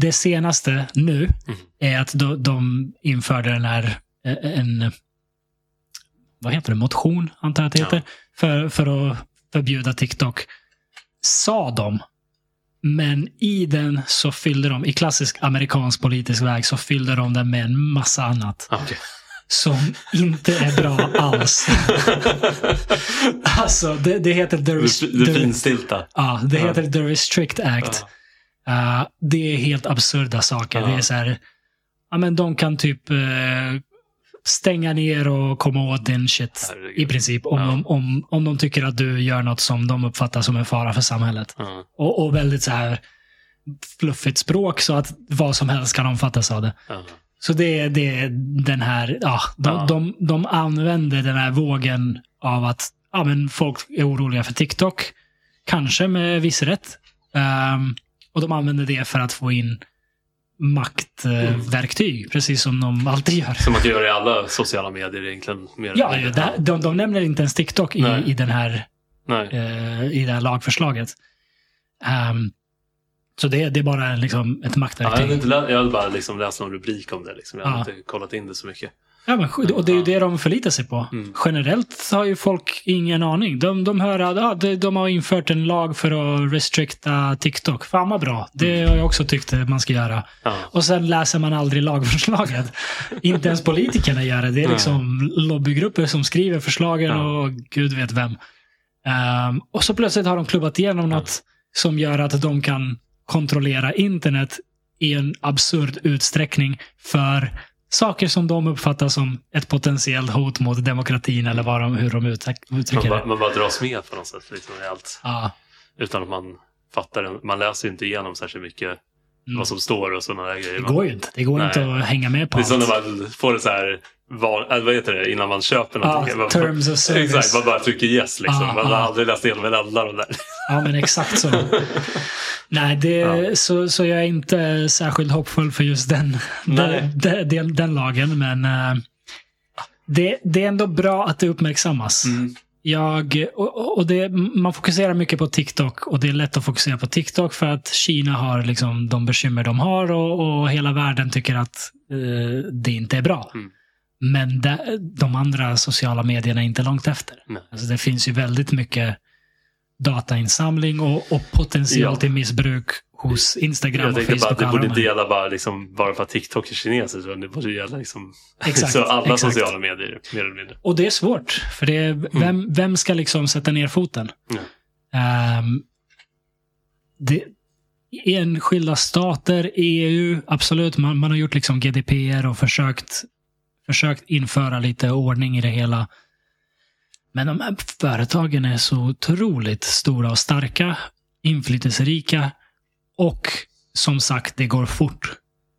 Speaker 1: det senaste nu
Speaker 2: Mm.
Speaker 1: är att de, de införde den här, eh, en, vad heter det, motion antar jag att det
Speaker 2: Ja.
Speaker 1: heter, för, för att förbjuda TikTok. Sa de. Men i den så fyllde de, i klassisk amerikansk politisk väg, så fyllde de den med en massa annat.
Speaker 2: Okej.
Speaker 1: Som inte är bra alls. alltså, det, det heter The,
Speaker 2: Det, det finstilta.
Speaker 1: Ja, det
Speaker 2: Ja.
Speaker 1: heter The Restrict Act. Uh, det är helt absurda saker.
Speaker 2: Ja.
Speaker 1: Det är så här, ja men de kan typ eh, stänga ner och komma åt din shit
Speaker 2: Herregud.
Speaker 1: i princip. Om,
Speaker 2: Ja.
Speaker 1: de, om, om de tycker att du gör något som de uppfattar som en fara för samhället.
Speaker 2: Ja.
Speaker 1: Och, och väldigt så här fluffigt språk så att vad som helst kan omfattas av det. Så det är det är den här, ja, de. De, de använder den här vågen av att ja, men folk är oroliga för TikTok. kanske med viss rätt. Ehm, och de använder det för att få in maktverktyg, precis som de alltid gör.
Speaker 2: Som kan göra i alla sociala medier egentligen. Mer
Speaker 1: Ja, ja,
Speaker 2: mindre.
Speaker 1: de, de, nämner inte ens TikTok i, i, den här, eh, i det här lagförslaget. Ehm, så det, det är bara liksom ett
Speaker 2: Ja, jag, hade
Speaker 1: maktverktyg.
Speaker 2: inte lä- jag hade bara liksom läst någon rubrik om det. Liksom. Jag hade
Speaker 1: Ja.
Speaker 2: inte kollat in det så mycket.
Speaker 1: Ja, men, och det är ju det de förlitar sig på.
Speaker 2: Mm.
Speaker 1: Generellt har ju folk ingen aning. De, de hör att ja, de, de har infört en lag för att restrikta TikTok. Fan vad bra. Det har jag också tyckt att man ska göra.
Speaker 2: Ja.
Speaker 1: Och sen läser man aldrig lagförslaget. Inte ens politikerna gör det. Det är liksom lobbygrupper som skriver förslagen
Speaker 2: Ja.
Speaker 1: och gud vet vem. Ehm, och så plötsligt har de klubbat igenom något som gör att de kan kontrollera internet i en absurd utsträckning för saker som de uppfattar som ett potentiellt hot mot demokratin eller vad de, hur de
Speaker 2: Man,
Speaker 1: uttrycker det.
Speaker 2: man bara dras med på något sätt liksom, i allt.
Speaker 1: Ja.
Speaker 2: Utan att man fattar. Man läser inte igenom särskilt mycket
Speaker 1: Mm.
Speaker 2: vad som står och sådana där grejer.
Speaker 1: Det går ju inte. Det går
Speaker 2: Nej.
Speaker 1: inte att hänga med på
Speaker 2: Det är som
Speaker 1: allt.
Speaker 2: när man får det så här, van, äh, vad heter det, innan man köper någonting.
Speaker 1: Ja,
Speaker 2: man,
Speaker 1: terms of service.
Speaker 2: Exakt, man bara trycker yes liksom.
Speaker 1: Ja,
Speaker 2: man har
Speaker 1: ja.
Speaker 2: aldrig läst igenom varenda de där.
Speaker 1: Ja, men exakt så. Nej, det,
Speaker 2: Ja.
Speaker 1: så, så jag är inte särskilt hoppfull för just den, den, den, den, lagen. Men eh, det, det är ändå bra att det uppmärksammas.
Speaker 2: Mm.
Speaker 1: Jag, och, och det, man fokuserar mycket på TikTok och det är lätt att fokusera på TikTok för att Kina har liksom de bekymmer de har och, och hela världen tycker att eh, det inte är bra.
Speaker 2: Mm.
Speaker 1: Men de, de andra sociala medierna är inte långt efter.
Speaker 2: Nej.
Speaker 1: Alltså det finns ju väldigt mycket datainsamling och, och potential
Speaker 2: Ja.
Speaker 1: till missbruk hos Instagram
Speaker 2: Jag
Speaker 1: och
Speaker 2: bara
Speaker 1: Facebook.
Speaker 2: att det borde
Speaker 1: de
Speaker 2: inte gälla bara, liksom, bara för att TikTok är kineser. utan Det borde gälla liksom,
Speaker 1: Exakt,
Speaker 2: så alla
Speaker 1: exakt.
Speaker 2: sociala medier mer eller mindre.
Speaker 1: Och det är svårt. För det är, vem, vem ska liksom sätta ner foten?
Speaker 2: Mm.
Speaker 1: Ehm, det, enskilda stater, EU, absolut. Man, man har gjort liksom GDPR och försökt, försökt införa lite ordning i det hela. Men de här företagen är så otroligt stora och starka, inflytelserika och som sagt, det går fort.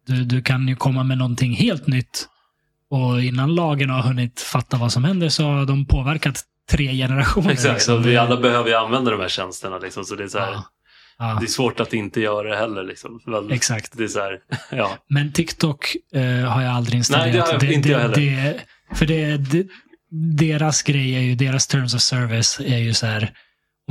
Speaker 1: Du, du kan ju komma med någonting helt nytt och innan lagen har hunnit fatta vad som händer så har de påverkat tre generationer.
Speaker 2: Exakt,
Speaker 1: liksom.
Speaker 2: och vi
Speaker 1: Det-
Speaker 2: alla behöver ju använda de här tjänsterna. Liksom, så det är, så här,
Speaker 1: Ja. Ja,
Speaker 2: det är svårt att inte göra det heller. Liksom. Men
Speaker 1: exakt.
Speaker 2: Det är så här, ja.
Speaker 1: Men TikTok eh, har jag aldrig installerat.
Speaker 2: Nej, det har jag- inte jag heller.
Speaker 1: Det, för det, det, deras grej är ju, deras terms of service är ju så här.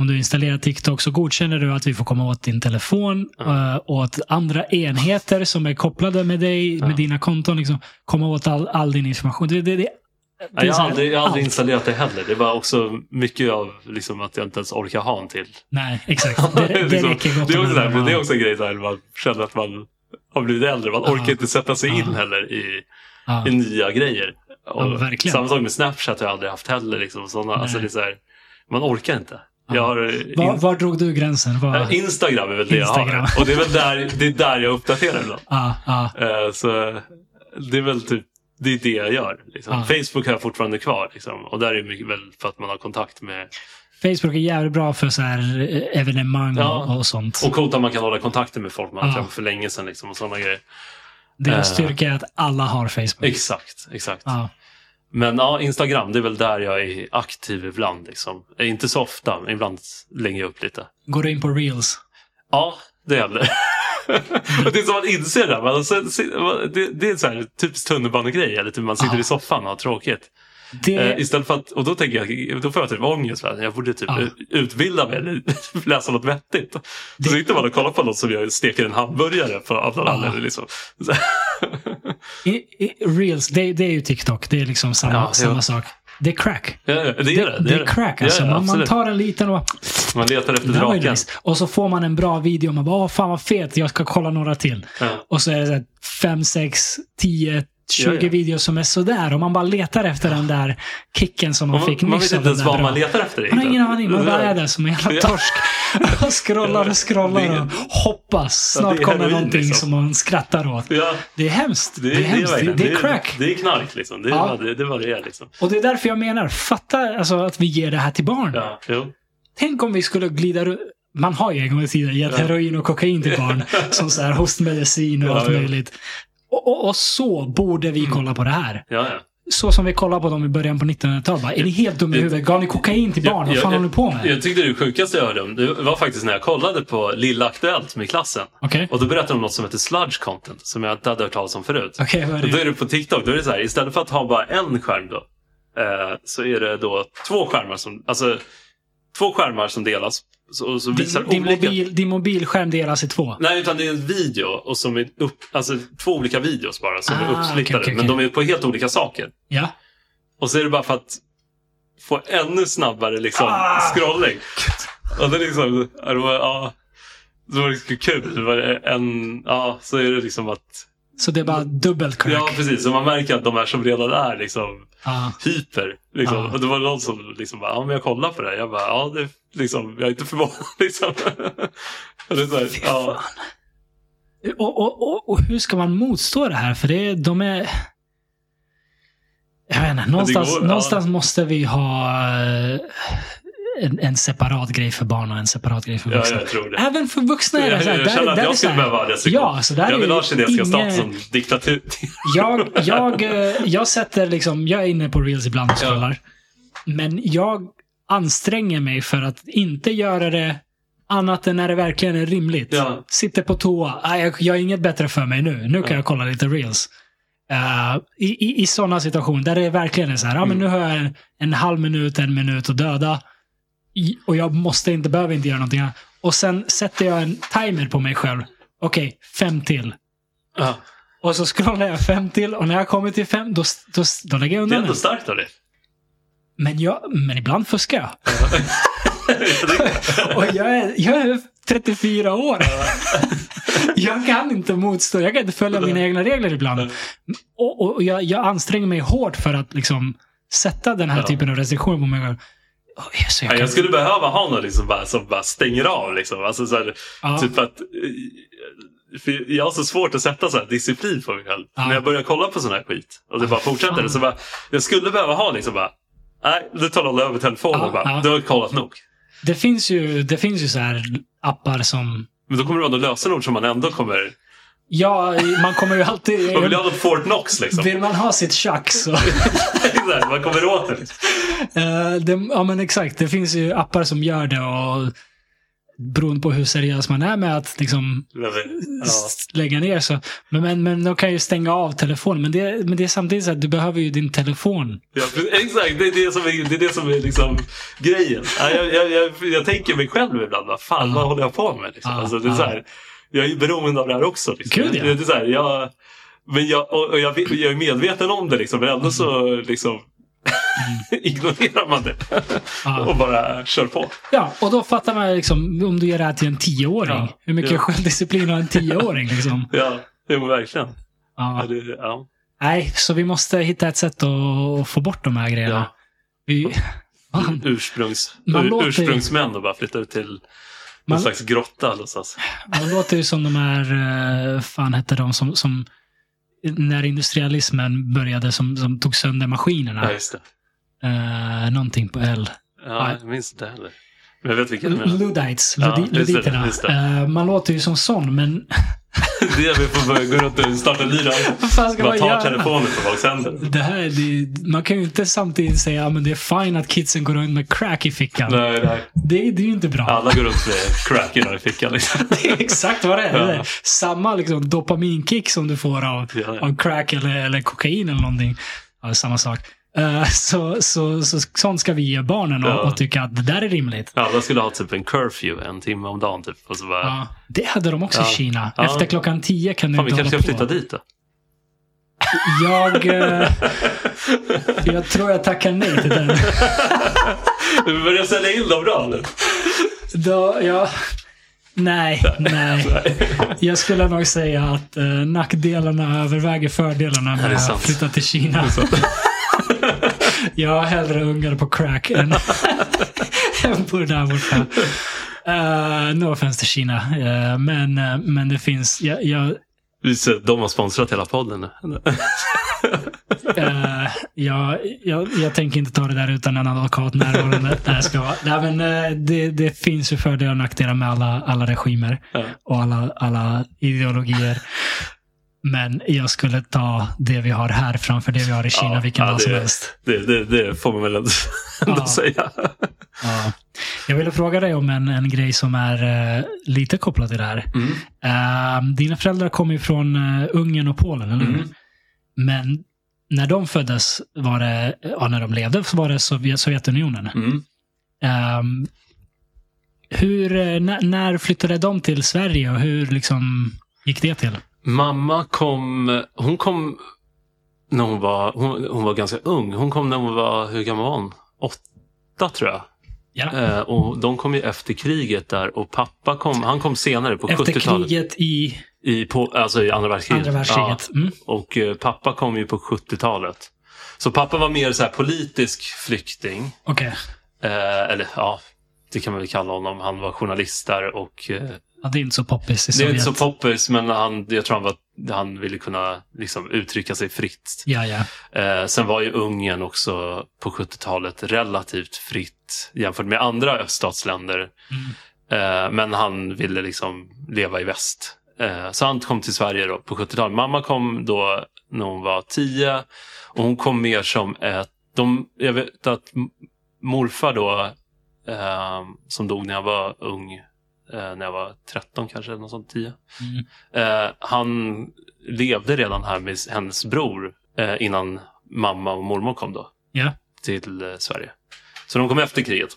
Speaker 1: Om du installerar TikTok så godkänner du att vi får komma åt din telefon eh, och att andra enheter som är kopplade med dig,
Speaker 2: Ja.
Speaker 1: med dina konton, liksom, komma åt all, all din information. Det, det, det, det
Speaker 2: Nej, jag har aldrig, jag har aldrig installerat det heller. Det var också mycket av liksom, att jag inte ens orkar ha en till.
Speaker 1: Nej, exakt. Det, det
Speaker 2: Liksom, det, är också, det är också en grej här, man känner att man har blivit äldre. Man orkar inte sätta sig in heller i, i nya grejer. Och
Speaker 1: Ja.
Speaker 2: Samma sak med Snapchat har jag aldrig haft heller. Liksom, såna, alltså, det är så här, man orkar inte. Jag har,
Speaker 1: Var,
Speaker 2: in,
Speaker 1: var drog du gränsen? Var,
Speaker 2: Instagram är väl det jag
Speaker 1: Instagram.
Speaker 2: har. Och det är väl där, det är där jag uppdaterar ibland.
Speaker 1: ja,
Speaker 2: Eh, Så det är väl typ det, är det jag gör. Liksom.
Speaker 1: Ja.
Speaker 2: Facebook har jag fortfarande kvar. Liksom. Och där är det mycket väl för att man har kontakt med...
Speaker 1: Facebook är jävligt bra för så här eh, evenemang
Speaker 2: Ja.
Speaker 1: och, och sånt.
Speaker 2: Och coolt att man kan hålla kontakter med folk man har
Speaker 1: Ja.
Speaker 2: träffat för länge sedan. Liksom, och sådana grejer.
Speaker 1: Deras
Speaker 2: eh.
Speaker 1: styrka är att alla har Facebook.
Speaker 2: Exakt, exakt.
Speaker 1: Ja.
Speaker 2: Men ja, Instagram, det är väl där jag är aktiv ibland. Liksom. Eh, Inte så ofta, men ibland lägger jag upp lite.
Speaker 1: Går du in på reels?
Speaker 2: Ja, det händer. och det är som man inser det. Man, det, det är så här typiskt tunnelbanegrej. Eller typ man sitter
Speaker 1: Ja.
Speaker 2: i soffan och har tråkigt.
Speaker 1: Det,
Speaker 2: Eh, istället för att, och då tänker jag, då får jag typ ångest. va? Jag borde typ
Speaker 1: Ja.
Speaker 2: utbilda mig eller läsa något vettigt. Så
Speaker 1: Det-
Speaker 2: sitter man och kollar på något som jag steker en hamburgare för, av någon
Speaker 1: Ja.
Speaker 2: anledning. Liksom.
Speaker 1: I, i, reels, det, det är ju TikTok. Det är liksom samma,
Speaker 2: Ja,
Speaker 1: samma sak. Det är crack.
Speaker 2: ja, det är det.
Speaker 1: Det är crack alltså.
Speaker 2: Ja,
Speaker 1: man, man tar en liten och
Speaker 2: man letar efter
Speaker 1: det
Speaker 2: draken.
Speaker 1: nice. Och så får man en bra video man bara, åh fan vad fet, jag ska kolla några till.
Speaker 2: Ja.
Speaker 1: Och så är det så här fem, sex, tio, 20
Speaker 2: Ja, ja.
Speaker 1: videos som är sådär. Och man bara letar efter den där kicken som man
Speaker 2: Och
Speaker 1: fick
Speaker 2: man, man
Speaker 1: nyss
Speaker 2: vet inte ens vad man letar efter.
Speaker 1: Man har ingen aning. Man bara är
Speaker 2: där-
Speaker 1: som en jävla torsk. Och scrollar och scrollar och hoppas. Snart
Speaker 2: är
Speaker 1: kommer någonting
Speaker 2: liksom.
Speaker 1: som man skrattar åt. Det är hemskt.
Speaker 2: det,
Speaker 1: Det är, hemskt. Det,
Speaker 2: verkligen-
Speaker 1: det är crack.
Speaker 2: Det är knark liksom. Det är,
Speaker 1: Ja.
Speaker 2: det, det är vad det är liksom.
Speaker 1: Och det är därför jag menar, fatta alltså, att vi ger det här till barn. Tänk om vi skulle glida runt. Man har ju en gång i tiden gett heroin och kokain till barn. som så här hostmedicin och
Speaker 2: Ja,
Speaker 1: allt möjligt. Och, och, och så borde vi kolla på det här.
Speaker 2: Ja, ja.
Speaker 1: så som vi kollade på dem i början på 1900-talet. bara, Är ni helt dumma i huvudet? Gav ni kokain till barn? Vad fan håller ni på med?
Speaker 2: Jag tyckte det sjukaste jag hörde om, det var faktiskt när jag kollade på Lilla Aktuellt med klassen.
Speaker 1: Okej,
Speaker 2: Och då berättade de något som heter sludge content, som jag inte hade hört talas om förut.
Speaker 1: Vad är
Speaker 2: Och då är det på TikTok, då är det så här, istället för att ha bara en skärm då, eh, så är det då två skärmar som, alltså två skärmar som delas. Så, så visar
Speaker 1: Din, din,
Speaker 2: olika...
Speaker 1: mobil, din mobilskärm delas i två.
Speaker 2: Nej, utan det är en video och som är upp, alltså två olika videos bara som
Speaker 1: Ah,
Speaker 2: är uppsplittade.
Speaker 1: okej, okej,
Speaker 2: Men
Speaker 1: okej.
Speaker 2: de är på helt olika saker.
Speaker 1: Ja.
Speaker 2: Och så är det bara för att få ännu snabbare liksom,
Speaker 1: Ah!
Speaker 2: scrolling. Och det är liksom, det var, ja, det var liksom kul. Det var en, ja, så är det liksom att,
Speaker 1: Så det är bara dubbelt crack.
Speaker 2: ja precis, så man märker att de här som redan är liksom
Speaker 1: Ja.
Speaker 2: hyper. Liksom.
Speaker 1: Ja.
Speaker 2: Och det var någon som liksom bara, ja men jag kollar på det här. Jag bara, ja det, liksom, jag är inte förvånad liksom. Och det är så här, ja.
Speaker 1: Och, och, och, och hur ska man motstå det här? För det, de är... Jag vet inte, någonstans,
Speaker 2: går, ja.
Speaker 1: någonstans måste vi ha eh, en, en separat grej för barn och en separat grej för
Speaker 2: Ja,
Speaker 1: vuxna.
Speaker 2: jag tror det.
Speaker 1: Även för vuxna är det
Speaker 2: Jag,
Speaker 1: så här.
Speaker 2: jag
Speaker 1: där-
Speaker 2: känner att jag skulle behöva restriktion.
Speaker 1: Ja, så där
Speaker 2: jag vill
Speaker 1: är
Speaker 2: ha kinesiska
Speaker 1: ingen-
Speaker 2: stat som diktatur.
Speaker 1: jag, jag, eh, jag sätter liksom, jag är inne på reels ibland och
Speaker 2: Ja.
Speaker 1: scrollar. Men jag anstränger mig för att inte göra det annat än när det verkligen är rimligt.
Speaker 2: Ja.
Speaker 1: Sitter på toa. Jag, jag är inget bättre för mig nu. Nu kan
Speaker 2: Ja.
Speaker 1: jag kolla lite reels. Eh, I i, i sådana situationer där det verkligen är så här, ja, men
Speaker 2: Mm.
Speaker 1: nu har jag en, en halv minut, en minut att döda. Och jag måste inte, behöver inte göra någonting. Och sen sätter jag en timer på mig själv. Okej, fem till.
Speaker 2: Ja.
Speaker 1: Och så scrollar jag fem till och när jag kommer till fem, då, då, då lägger jag
Speaker 2: Det är
Speaker 1: undan
Speaker 2: ändå starkt av dig.
Speaker 1: Men, jag, men ibland fuskar jag. Och jag är, jag är 34 år. jag kan inte motstå, jag kan inte följa mina egna regler ibland. Och, och, jag, jag anstränger mig hårt för att liksom sätta den här typen av restriktioner på mig själv. Yes, jag
Speaker 2: Ja,
Speaker 1: kan,
Speaker 2: jag skulle behöva ha någon liksom bara, som bara stänger av. Liksom. Alltså, så här,
Speaker 1: ja,
Speaker 2: Typ att, eh, för jag har så svårt att sätta så här disciplin på mig själv.
Speaker 1: Ja.
Speaker 2: När jag börjar kolla på sån här skit och det bara fortsätter. Så bara, jag skulle behöva ha liksom bara, nej, du tar alla över telefonen och bara, du har kollat nog.
Speaker 1: det, finns ju, det finns ju så här appar som...
Speaker 2: Men då kommer det vara något lösenord som man ändå kommer...
Speaker 1: Ja, man kommer ju alltid...
Speaker 2: Man vill ha något Fort Knox liksom.
Speaker 1: Vill man ha sitt tjack så...
Speaker 2: Här, man kommer åt det.
Speaker 1: Eh, det, ja men exakt, det finns ju appar som gör det och beroende på hur seriös man är med att liksom
Speaker 2: Ja.
Speaker 1: lägga ner så. Men, men, men de kan ju stänga av telefonen. Men det, men det är samtidigt så att du behöver ju din telefon.
Speaker 2: Ja, exakt, det är det som är, det är, det som är liksom grejen. Ja, Jag, jag, jag, jag tänker mig själv ibland, vad fan,
Speaker 1: Ja.
Speaker 2: vad håller jag på med? Liksom?
Speaker 1: Ja,
Speaker 2: Alltså, det är så här, jag är beroende av det här också. Liksom.
Speaker 1: Gud, ja.
Speaker 2: det, det är så här, jag, men jag, och, jag, jag är medveten om det, liksom, men ändå så liksom, ignorerar man det
Speaker 1: Mm. Ja.
Speaker 2: och bara kör på.
Speaker 1: Ja, och då fattar man liksom om du gör det här till en tioåring.
Speaker 2: Ja,
Speaker 1: Hur mycket
Speaker 2: ja.
Speaker 1: självdisciplin har en tioåring liksom?
Speaker 2: Ja, det är verkligen.
Speaker 1: Ja.
Speaker 2: Det, ja.
Speaker 1: Nej, så vi måste hitta ett sätt att få bort de här grejerna. Vi, Fan.
Speaker 2: Ursprungs,
Speaker 1: Man
Speaker 2: ur,
Speaker 1: låter-
Speaker 2: ursprungsmän och bara flyttar ut till någon
Speaker 1: Man-
Speaker 2: slags grotta låtsas.
Speaker 1: Man låter ju som de här, eh, fan hette de som, som när industrialismen började som, som tog sönder maskinerna.
Speaker 2: Ja, just det.
Speaker 1: Eh, någonting på L.
Speaker 2: Ja, jag minns inte heller. Jag vet vilken du menar.
Speaker 1: Luddites,
Speaker 2: Ja,
Speaker 1: Ludi-
Speaker 2: just det,
Speaker 1: Luditerna.
Speaker 2: just det.
Speaker 1: Eh, man låter ju som sån, men
Speaker 2: Det är vi får börja gå runt och starta en ny
Speaker 1: vad fan ska
Speaker 2: Bara
Speaker 1: man göra?
Speaker 2: telefonen på folks händer.
Speaker 1: Det här, det, man kan ju inte samtidigt säga att det är fine att kidsen går runt med crack i fickan.
Speaker 2: Nej, nej.
Speaker 1: Det, det är ju inte bra.
Speaker 2: Alla går runt med crack i fickan. Liksom.
Speaker 1: Det är exakt vad det är.
Speaker 2: Ja.
Speaker 1: Det är Samma liksom, dopaminkick som du får av,
Speaker 2: Ja, ja.
Speaker 1: av crack eller, eller kokain eller någonting. Ja, samma sak. Eh, så, så, så sånt ska vi ge barnen och,
Speaker 2: Ja.
Speaker 1: och tycka att det där är rimligt.
Speaker 2: Alla skulle ha typ en curfew en timme om dagen. Typ. Och så bara,
Speaker 1: Ja, det hade de också
Speaker 2: Ja.
Speaker 1: i Kina.
Speaker 2: Ja.
Speaker 1: Efter klockan tio kan du
Speaker 2: Fan, vi
Speaker 1: inte
Speaker 2: kanske
Speaker 1: hålla
Speaker 2: ska flytta dit då.
Speaker 1: Jag, eh, jag tror jag tackar nej till den.
Speaker 2: Vi börjar sälja in dem bra nu.
Speaker 1: Då, ja, nej, nej. Jag skulle nog säga att eh, nackdelarna överväger fördelarna med att flytta till Kina. Jag har hellre ungar på crack än, än på det där borta. Uh, no offense till Kina. Eh, men, eh, men det finns, jag, jag,
Speaker 2: De har sponsrat hela podden nu.
Speaker 1: eh, jag, jag, jag tänker inte ta det där utan en advokat närvarande. Nej, ska vara. Nej, men, eh, det, det finns ju fördelar och nackdelar med alla, alla regimer.
Speaker 2: Ja.
Speaker 1: och alla, alla ideologier. Men jag skulle ta det vi har här framför det vi har i Kina
Speaker 2: Ja,
Speaker 1: vilken
Speaker 2: ja,
Speaker 1: dag som helst.
Speaker 2: Det, det, det får man väl ändå,
Speaker 1: Ja.
Speaker 2: säga.
Speaker 1: Ja. Jag ville fråga dig om en, en grej som är eh, lite kopplad till det här.
Speaker 2: Mm.
Speaker 1: Eh, dina föräldrar kommer ju från eh, Ungern och Polen, eller hur?
Speaker 2: Mm.
Speaker 1: Men när de föddes, var det, ja, när de levde, så var det Sovjet, Sovjetunionen.
Speaker 2: Mm.
Speaker 1: Ehm, hur, när, när flyttade de till Sverige och hur liksom gick det till?
Speaker 2: Mamma kom, hon kom när hon var, hon, hon var ganska ung. Hon kom när hon var, hur gammal var hon? Åtta tror jag.
Speaker 1: Ja.
Speaker 2: Eh, och de kom ju efter kriget där och pappa kom, han kom senare på
Speaker 1: Efter
Speaker 2: 70-talet.
Speaker 1: kriget i
Speaker 2: I, på, alltså i andra världskriget.
Speaker 1: andra världskriget. Mm.
Speaker 2: Ja, och eh, pappa kom ju på 70-talet. Så pappa var mer så här politisk flykting.
Speaker 1: Okej.
Speaker 2: Eh, eller ja, det kan man väl kalla honom. Han var journalist där och eh,
Speaker 1: Ja, det är inte så poppis i
Speaker 2: det är
Speaker 1: Sovjet.
Speaker 2: inte så poppis men han, jag tror han, var, han ville kunna liksom, uttrycka sig fritt.
Speaker 1: Ja, ja.
Speaker 2: Eh, sen var ju Ungern också på 70-talet relativt fritt jämfört med andra öststatsländer.
Speaker 1: Mm.
Speaker 2: Eh, men han ville liksom leva i väst. Eh, så han kom till Sverige då på 70-talet. Mamma kom då när hon var 10 och hon kom mer som ett... De, jag vet att morfar då, eh, som dog när jag var ung, när jag var 13 kanske, eller något sånt, 10.
Speaker 1: Mm.
Speaker 2: Eh, han levde redan här med hennes bror eh, innan mamma och mormor kom då
Speaker 1: Ja.
Speaker 2: till eh, Sverige. Så de kom efter kriget.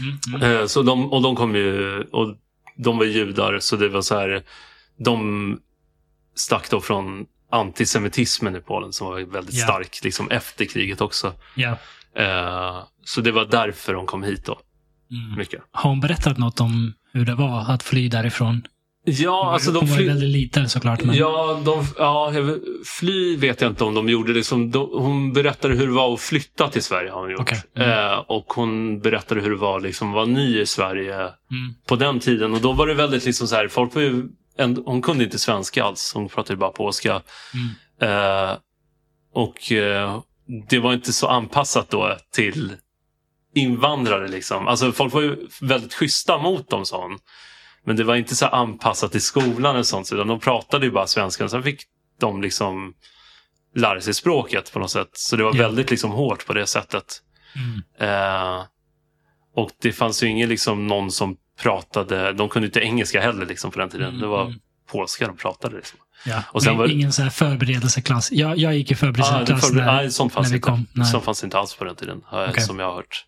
Speaker 1: Mm. Mm.
Speaker 2: Eh, så de, och de kom ju, och de var judar så det var så här, de stack då från antisemitismen i Polen som var väldigt
Speaker 1: Ja.
Speaker 2: stark liksom, efter kriget också. Eh, så det var därför de kom hit då,
Speaker 1: Mm.
Speaker 2: mycket.
Speaker 1: Har hon berättat något om hur det var att fly därifrån?
Speaker 2: Ja, alltså de
Speaker 1: hon var
Speaker 2: fly-
Speaker 1: väldigt liten såklart. Men...
Speaker 2: Ja, de, ja, fly vet jag inte om de gjorde. Liksom, de, hon berättade hur det var att flytta till Sverige. har hon gjort.
Speaker 1: Okej. Mm.
Speaker 2: Eh, och hon berättade hur det var liksom, vara ny i Sverige
Speaker 1: Mm.
Speaker 2: på den tiden. Och då var det väldigt liksom så här, folk var ju, hon kunde inte svenska alls. Hon pratade bara polska.
Speaker 1: Mm.
Speaker 2: Eh, och eh, det var inte så anpassat då till invandrare. Liksom. Alltså, folk var ju väldigt schyssta mot dem, sa hon. Men det var inte så anpassat till skolan och sånt. Utan de pratade ju bara svenska. Sen fick de liksom lära sig språket på något sätt. Så det var väldigt liksom hårt på det sättet.
Speaker 1: Mm.
Speaker 2: Eh, och det fanns ju ingen liksom någon som pratade, de kunde inte engelska heller liksom på den tiden.
Speaker 1: Mm,
Speaker 2: Det var
Speaker 1: mm.
Speaker 2: polska de pratade. Liksom.
Speaker 1: Ja.
Speaker 2: Och sen var-
Speaker 1: Ingen så här förberedelseklass. Jag, jag gick i
Speaker 2: Ah,
Speaker 1: förberedelseklass
Speaker 2: för,
Speaker 1: när,
Speaker 2: nej, sånt fanns
Speaker 1: när vi
Speaker 2: inte.
Speaker 1: kom. Nej.
Speaker 2: Sånt fanns inte alls på den tiden,
Speaker 1: Okej.
Speaker 2: som jag har hört.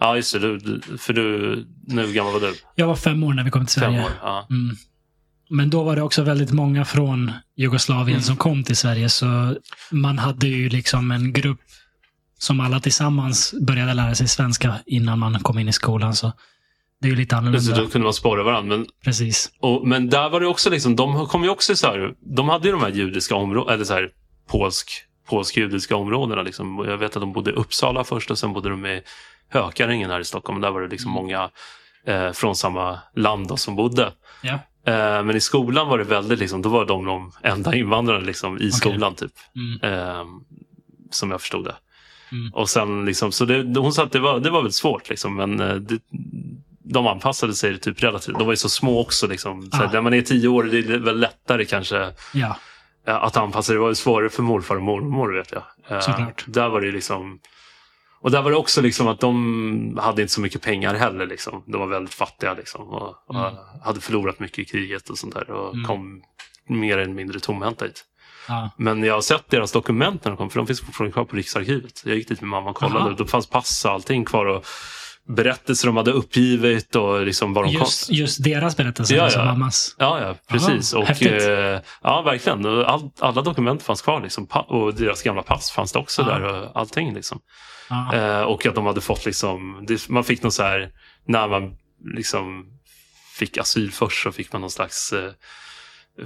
Speaker 2: Ja, just det. Du, för du, nu hur gammal var du?
Speaker 1: Jag var fem år när vi kom till
Speaker 2: Fem
Speaker 1: Sverige.
Speaker 2: år? Ja.
Speaker 1: Mm. Men då var det också väldigt många från Jugoslavien
Speaker 2: Mm.
Speaker 1: som kom till Sverige. Så man hade ju liksom en grupp som alla tillsammans började lära sig svenska innan man kom in i skolan. Så det är ju lite annorlunda.
Speaker 2: då kunde man spåra varandra. Men,
Speaker 1: Precis.
Speaker 2: och, men där var det också liksom, de kom ju också så här, de hade ju de här judiska områdena, eller så här polsk, polsk-judiska områdena. Liksom. Jag vet att de bodde i Uppsala först och sen bodde de i Hökarängen här i Stockholm. Där var det liksom
Speaker 1: Mm.
Speaker 2: många eh, från samma land då, som bodde.
Speaker 1: Ja.
Speaker 2: Eh, men i skolan var det väldigt, liksom, då var de de enda invandrarna liksom, i skolan. typ.
Speaker 1: Mm.
Speaker 2: Eh, som jag förstod det.
Speaker 1: Mm.
Speaker 2: Och sen liksom, så det, hon sa att det var, det var väldigt svårt liksom, men eh, det, de anpassade sig typ relativt. De var ju så små också. Liksom. Så
Speaker 1: Ah.
Speaker 2: När man är tio år det är väl lättare kanske
Speaker 1: Ja.
Speaker 2: eh, att anpassa sig. Det var ju svårare för morfar och mormor vet jag. Eh,
Speaker 1: Såklart.
Speaker 2: Där var det liksom och där var det också liksom att de hade inte så mycket pengar heller. Liksom. De var väldigt fattiga liksom, och, och
Speaker 1: Mm.
Speaker 2: hade förlorat mycket i kriget och sånt där. Och
Speaker 1: Mm.
Speaker 2: kom mer eller mindre tomhänta hit.
Speaker 1: ja.
Speaker 2: Men jag har sett deras dokument när de kom, för de finns fortfarande kvar på Riksarkivet. Jag gick dit med mamma och kollade.
Speaker 1: Aha.
Speaker 2: Då fanns pass och allting kvar. Och berättelser de hade uppgivit och liksom var de
Speaker 1: Just,
Speaker 2: kom.
Speaker 1: just deras berättelse,
Speaker 2: Ja,
Speaker 1: alltså
Speaker 2: ja.
Speaker 1: mammas.
Speaker 2: Ja, ja, precis.
Speaker 1: Aha,
Speaker 2: och, eh, ja, verkligen. All, alla dokument fanns kvar. Liksom. Och deras gamla pass fanns det också
Speaker 1: Ja.
Speaker 2: där. Och allting liksom.
Speaker 1: Ja.
Speaker 2: Eh, och att de hade fått liksom, det, man fick någon så här, när man liksom fick asyl först så fick man någon slags eh,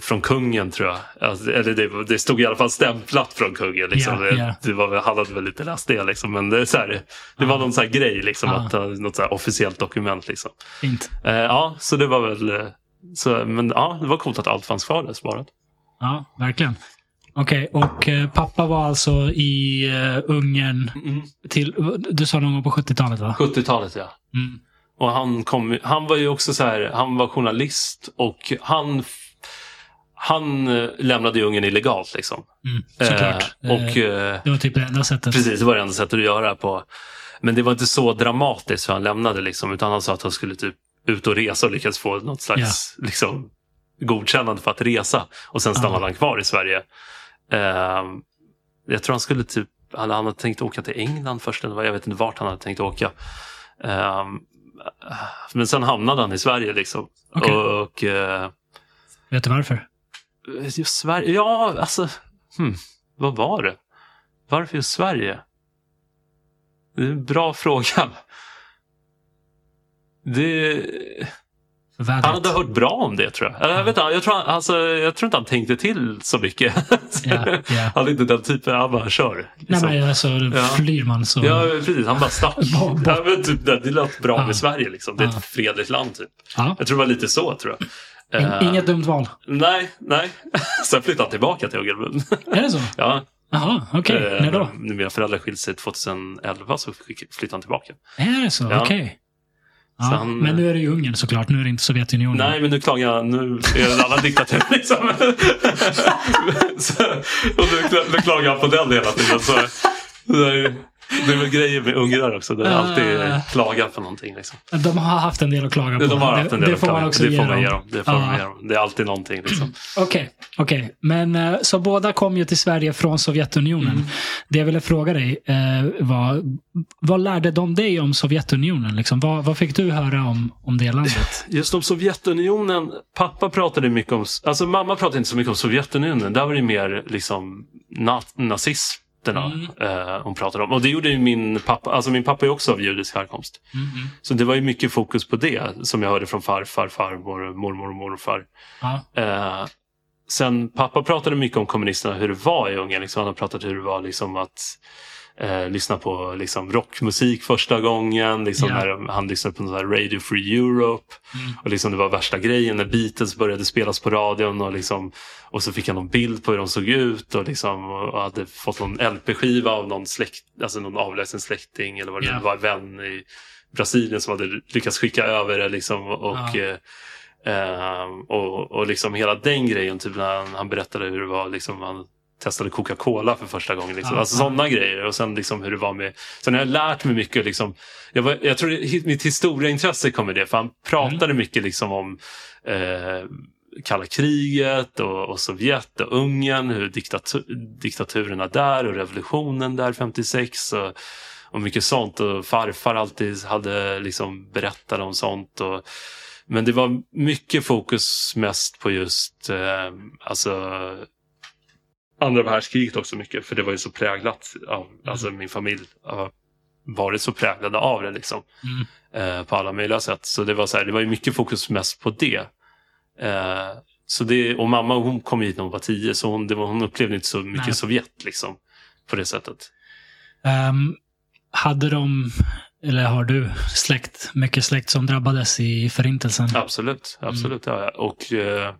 Speaker 2: från kungen tror jag. Alltså, eller det, det stod i alla fall stämplat från kungen. Liksom. Det,
Speaker 1: ja.
Speaker 2: det var, han hade väl inte läst det liksom. Men det, så här, det var
Speaker 1: Ja.
Speaker 2: någon så här grej, liksom,
Speaker 1: Ja.
Speaker 2: att, ha något så officiellt dokument. Liksom.
Speaker 1: Fint.
Speaker 2: Eh, ja, så det var väl, eh, så, men ja, det var coolt att allt fanns kvar där sparat.
Speaker 1: Ja, verkligen. Okej, och eh, pappa var alltså i eh, Ungern till, du sa någon gång på 70-talet va?
Speaker 2: 70-talet ja.
Speaker 1: Mm.
Speaker 2: Och han, kom, han var ju också så här, han var journalist och han, han eh, lämnade ju Ungern illegalt. Liksom.
Speaker 1: Mm, såklart.
Speaker 2: Eh, och, eh,
Speaker 1: det var typ det enda sättet.
Speaker 2: Precis, det var det enda sättet att göra på. Men det var inte så dramatiskt för han lämnade. Liksom, utan han sa att han skulle typ ut och resa och lyckas få något slags liksom, godkännande för att resa. Och sen stannade
Speaker 1: Ja.
Speaker 2: han kvar i Sverige. Eh, jag tror han skulle typ, han, han hade tänkt åka till England först. Eller vad, jag vet inte vart han hade tänkt åka. Eh, men sen hamnade han i Sverige. Liksom. Och, och eh,
Speaker 1: Vet du varför?
Speaker 2: Just Sverige? Ja, alltså. Hmm, vad var det? Varför just Sverige? Det är en bra fråga. Det...
Speaker 1: Vädret.
Speaker 2: Han hade hört bra om det tror jag. Eller, jag, vet jag, tror, han- alltså, jag tror inte han tänkte till så mycket.
Speaker 1: Ja, ja.
Speaker 2: Han är inte den typen, han bara kör.
Speaker 1: Nej,
Speaker 2: liksom.
Speaker 1: men alltså,
Speaker 2: Ja.
Speaker 1: flyr man så...
Speaker 2: Ja, precis. Han bara stack. Ja, men typ, det, lät bra
Speaker 1: Ja.
Speaker 2: med Sverige. Liksom. Det är
Speaker 1: Ja.
Speaker 2: ett fredligt land. Typ.
Speaker 1: Ja.
Speaker 2: Jag tror det var lite så. tror jag.
Speaker 1: In,
Speaker 2: Eh,
Speaker 1: Inget dumt val.
Speaker 2: Nej, nej. Sen flyttade han tillbaka till Ungern.
Speaker 1: Är det så?
Speaker 2: ja,
Speaker 1: Jaha, okej.
Speaker 2: Eh,
Speaker 1: När då?
Speaker 2: När mina föräldrar skilde sig 2011 så flyttade han tillbaka.
Speaker 1: Är det så?
Speaker 2: Ja.
Speaker 1: Okej. Ja,
Speaker 2: Så han-
Speaker 1: men nu är det ju Ungern såklart. Nu är det inte Sovjetunionen.
Speaker 2: Nej, men nu klagar jag. Nu är det en annan diktatur. Liksom. så, och nu, nu klagar han på den hela tiden. Så, är, det är väl grejer med ungrar också. Det är alltid
Speaker 1: Ah.
Speaker 2: klaga på någonting. Liksom.
Speaker 1: De har haft en del att klaga på.
Speaker 2: De har haft en del
Speaker 1: det
Speaker 2: att
Speaker 1: får man också
Speaker 2: det får man ge dem. Det, får man ge dem. det är alltid någonting. Liksom.
Speaker 1: Okej, okej. Men eh, så båda kom ju till Sverige från Sovjetunionen.
Speaker 2: Mm.
Speaker 1: Det jag ville fråga dig eh, var, vad lärde de dig om Sovjetunionen? Liksom? Vad, vad fick du höra om, om det landet?
Speaker 2: Just om Sovjetunionen. Pappa pratade mycket om... Alltså mamma pratade inte så mycket om Sovjetunionen. Där var det mer liksom na, nazisterna
Speaker 1: Mm.
Speaker 2: eh, hon pratade om. Och det gjorde ju min pappa. Alltså min pappa är också av judisk härkomst.
Speaker 1: Mm.
Speaker 2: Så det var ju mycket fokus på det som jag hörde från farfar, farmor, mormor och morfar. Eh, sen pappa pratade mycket om kommunisterna, hur det var i Ungern. Liksom, han har pratat hur det var liksom, att eh, lyssna på liksom, rockmusik första gången. Liksom,
Speaker 1: Ja.
Speaker 2: när han lyssnade på här Radio Free Europe.
Speaker 1: Mm.
Speaker 2: Och liksom, det var värsta grejen när Beatles började spelas på radion. Och, liksom, och så fick han någon bild på hur de såg ut. Och, liksom, och hade fått någon LP-skiva av någon, släkt, alltså någon avlägsen släkting. Eller vad det nu var, vän i Brasilien som hade lyckats skicka över det. Liksom, och,
Speaker 1: Ja.
Speaker 2: eh, och, och liksom hela den grejen, typ när han, han berättade hur det var, liksom, han testade Coca-Cola för första gången. Liksom.
Speaker 1: Ja,
Speaker 2: alltså sådana grejer. Och sen liksom hur det var med... Sen har jag lärt mig mycket. Liksom, jag, var, jag tror det, mitt historieintresse kom med det. För han pratade
Speaker 1: Mm.
Speaker 2: mycket liksom om eh, kalla kriget och, och Sovjet och Ungern. Hur diktatu, diktaturerna där och revolutionen där 56. Och, och mycket sånt. Och farfar alltid hade liksom berättat om sånt. Och, men det var mycket fokus mest på just eh, alltså andra världskriget också mycket. För det var ju så präglat av, alltså min familj har varit så präglade av det liksom.
Speaker 1: Mm.
Speaker 2: Eh, på alla möjliga sätt. Så det var, så här, det var ju mycket fokus mest på det. Eh, så det och mamma hon kom hit när hon var tio så hon, var, hon upplevde inte så mycket
Speaker 1: Nej.
Speaker 2: Sovjet liksom. På det sättet.
Speaker 1: Ehm, hade de, eller har du, släkt, mycket släkt som drabbades i förintelsen?
Speaker 2: Absolut,
Speaker 1: Mm.
Speaker 2: absolut har jag. Och eh,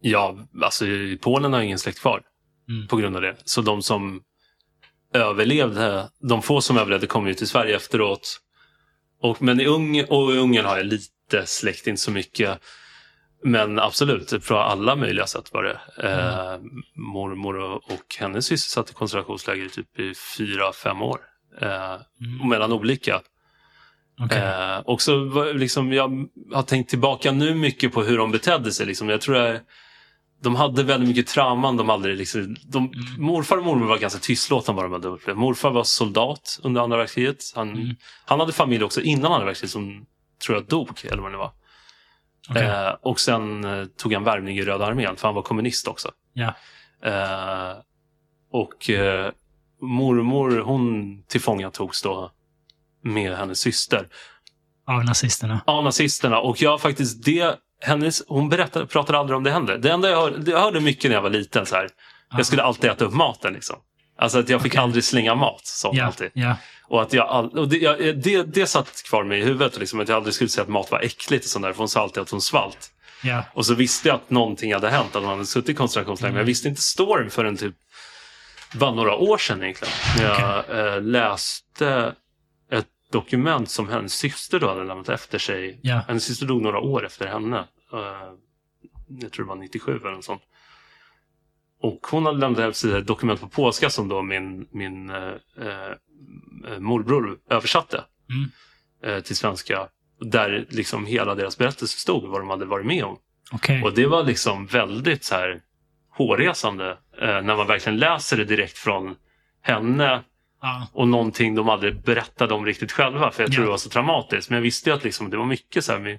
Speaker 2: ja, alltså i Polen har ingen släkt kvar
Speaker 1: Mm.
Speaker 2: på grund av det. Så de som överlevde, de få som överlevde kom ju till Sverige efteråt. Och, men i Ungern, och i Ungern har jag lite släkt, inte så mycket. Men absolut, från alla möjliga sätt var det. Eh, mormor och, och hennes syster satt i koncentrationsläger typ i fyra, fem år. Eh,
Speaker 1: Mm.
Speaker 2: mellan olika.
Speaker 1: Okej.
Speaker 2: Eh, och så liksom, jag har tänkt tillbaka nu mycket på hur de betedde sig. Liksom. Jag tror jag, de hade väldigt mycket trauman. De aldrig, liksom, de, Morfar och mormor var ganska tystlåtna vad de hade upplevt. Morfar var soldat under andra världskriget. Han,
Speaker 1: Mm.
Speaker 2: han hade familj också innan andra världskriget som tror jag dog, eller vad det var.
Speaker 1: Okej.
Speaker 2: Eh, och sen eh, tog han värvning i Röda armén, för han var kommunist också.
Speaker 1: Ja.
Speaker 2: Eh, och eh, mormor, hon tillfångatogs då med hennes syster
Speaker 1: Av nazisterna.
Speaker 2: av nazisterna. Och jag faktiskt, det, hennes, hon berättade, pratade aldrig om det heller. Det enda jag hörde, jag hörde mycket när jag var liten. Så här. Jag skulle alltid äta upp maten. Liksom. Alltså att jag fick
Speaker 1: Okej.
Speaker 2: aldrig slänga mat. Hon
Speaker 1: Ja,
Speaker 2: alltid.
Speaker 1: ja.
Speaker 2: Och, att jag all, och det, jag, det, det satt kvar mig i huvudet. Liksom, att jag aldrig skulle säga att mat var äckligt. Och sånt där, för hon sa alltid att hon svalt.
Speaker 1: ja.
Speaker 2: Och så visste jag att någonting hade hänt. Att hon hade suttit i koncentrationsläger. Men jag visste inte storyn förrän typ bara några år sedan egentligen. När jag eh, läste dokument som hennes syster då hade lämnat efter sig.
Speaker 1: Ja.
Speaker 2: Hennes syster dog några år efter henne. Eh, jag tror det var 97 eller något sånt. Och hon hade lämnat efter ett dokument på polska som då min, min eh, morbror översatte
Speaker 1: Mm.
Speaker 2: till svenska. Där liksom hela deras berättelse stod, vad de hade varit med om.
Speaker 1: Okej.
Speaker 2: Och det var liksom väldigt så här hårresande när man verkligen läser det direkt från henne
Speaker 1: Ja.
Speaker 2: och någonting de aldrig berättade om riktigt själva. För jag tror
Speaker 1: Ja.
Speaker 2: det var så traumatiskt. Men jag visste ju att liksom, det var mycket så här. Min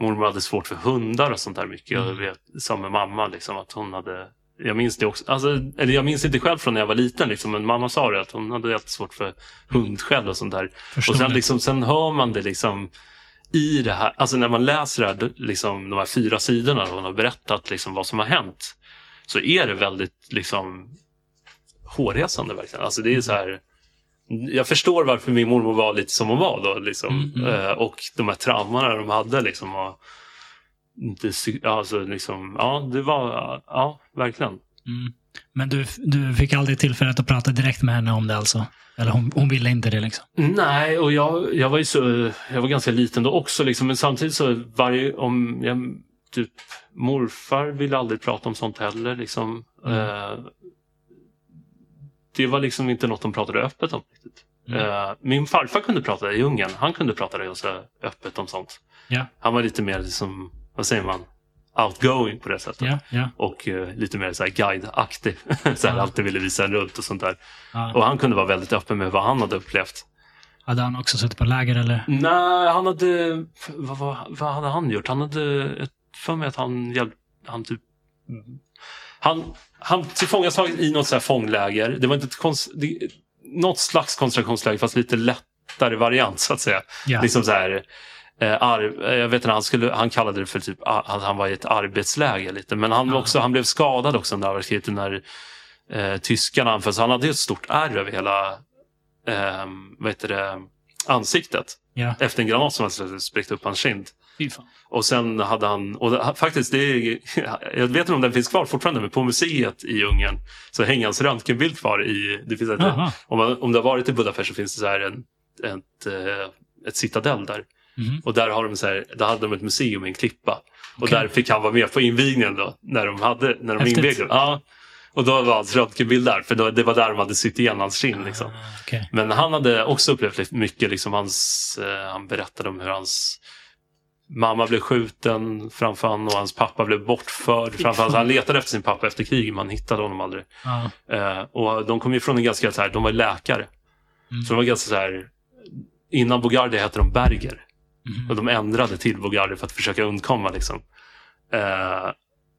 Speaker 2: mormor hade svårt för hundar och sånt där mycket. Jag
Speaker 1: Mm.
Speaker 2: vet, som med mamma, liksom, att hon hade jag minns det också. Alltså, eller jag minns inte själv från när jag var liten, liksom, men mamma sa det att hon hade jättesvårt för hundskäll och sånt där.
Speaker 1: Förstår
Speaker 2: Och sen, liksom, sen hör man det liksom i det här, alltså när man läser det här, liksom, de här fyra sidorna och hon har berättat liksom, vad som har hänt. Så är det väldigt liksom hårresande verkligen. Alltså det är så här, jag förstår varför min mormor var lite som hon var då. Liksom.
Speaker 1: Mm, mm.
Speaker 2: Eh, och de här traumorna de hade. Liksom, och alltså, liksom, ja, det var, ja, verkligen.
Speaker 1: Mm. Men du, du fick aldrig tillfället att prata direkt med henne om det alltså? Eller hon, hon ville inte det liksom?
Speaker 2: Nej, och jag, jag var ju så, jag var ganska liten då också. Liksom, men samtidigt så varje, om jag, typ morfar ville aldrig prata om sånt heller. Liksom.
Speaker 1: Mm.
Speaker 2: Eh, det var liksom inte något de pratade öppet om. Riktigt.
Speaker 1: Mm.
Speaker 2: Eh, min farfar kunde prata i Ungern. Han kunde prata ganska öppet om sånt.
Speaker 1: Ja.
Speaker 2: Han var lite mer, liksom, vad säger man, outgoing på det sättet.
Speaker 1: Ja, ja.
Speaker 2: Och eh, lite mer så här guide-aktig. så här,
Speaker 1: Ja.
Speaker 2: Alltid ville visa en runt och sånt där. Och han kunde vara väldigt öppen med vad han hade upplevt.
Speaker 1: Hade han också suttit på läger eller?
Speaker 2: Nej, han hade... Vad, vad, vad hade han gjort? Han hade... För mig att han hjälpte... Han typ... Han, han tillfångataget i något så här fångläger. Det var inte det, något slags koncentrationsläger fast lite lättare variant så att säga.
Speaker 1: Ja.
Speaker 2: Liksom så här... Eh, ar, eh, jag vet inte, han, skulle, han kallade det för typ att han, var i ett arbetsläger lite. Men han, var
Speaker 1: Ja.
Speaker 2: också, han blev skadad också under världskriget när eh, tyskarna anföll. Så han hade ett stort ärr över hela eh, vad heter det, ansiktet
Speaker 1: Ja.
Speaker 2: efter en granat som hade spräckt upp hans kind. Och sen hade han, och faktiskt, det är, jag vet inte om den finns kvar fortfarande, men på museet i Ungern så hänger hans röntgenbild kvar i, det finns ett, om, man, om du har varit i Budapest så finns det så här en, ett, eh, ett citadell där.
Speaker 1: Mhm.
Speaker 2: Och där, har de så här, där hade de ett museum i en klippa. Och där fick han vara med på invigningen då, när de, hade, när de invigde. Ja. Och då var hans röntgenbild där, för då, det var där de hade sytt igen hans kind. Liksom.
Speaker 1: Ah, okej.
Speaker 2: Men han hade också upplevt mycket. Liksom hans, eh, han berättade om hur hans mamma blev skjuten framför honom och hans pappa blev bortförd framför honom. Han letade efter sin pappa efter kriget men han hittade honom aldrig. Eh, och de kom ju från en ganska så här, de var läkare.
Speaker 1: Mm.
Speaker 2: Så de var ganska så här, innan Bogardi hette de Berger.
Speaker 1: Mhm.
Speaker 2: Och de ändrade till Bogardi för att försöka undkomma. Liksom. Eh,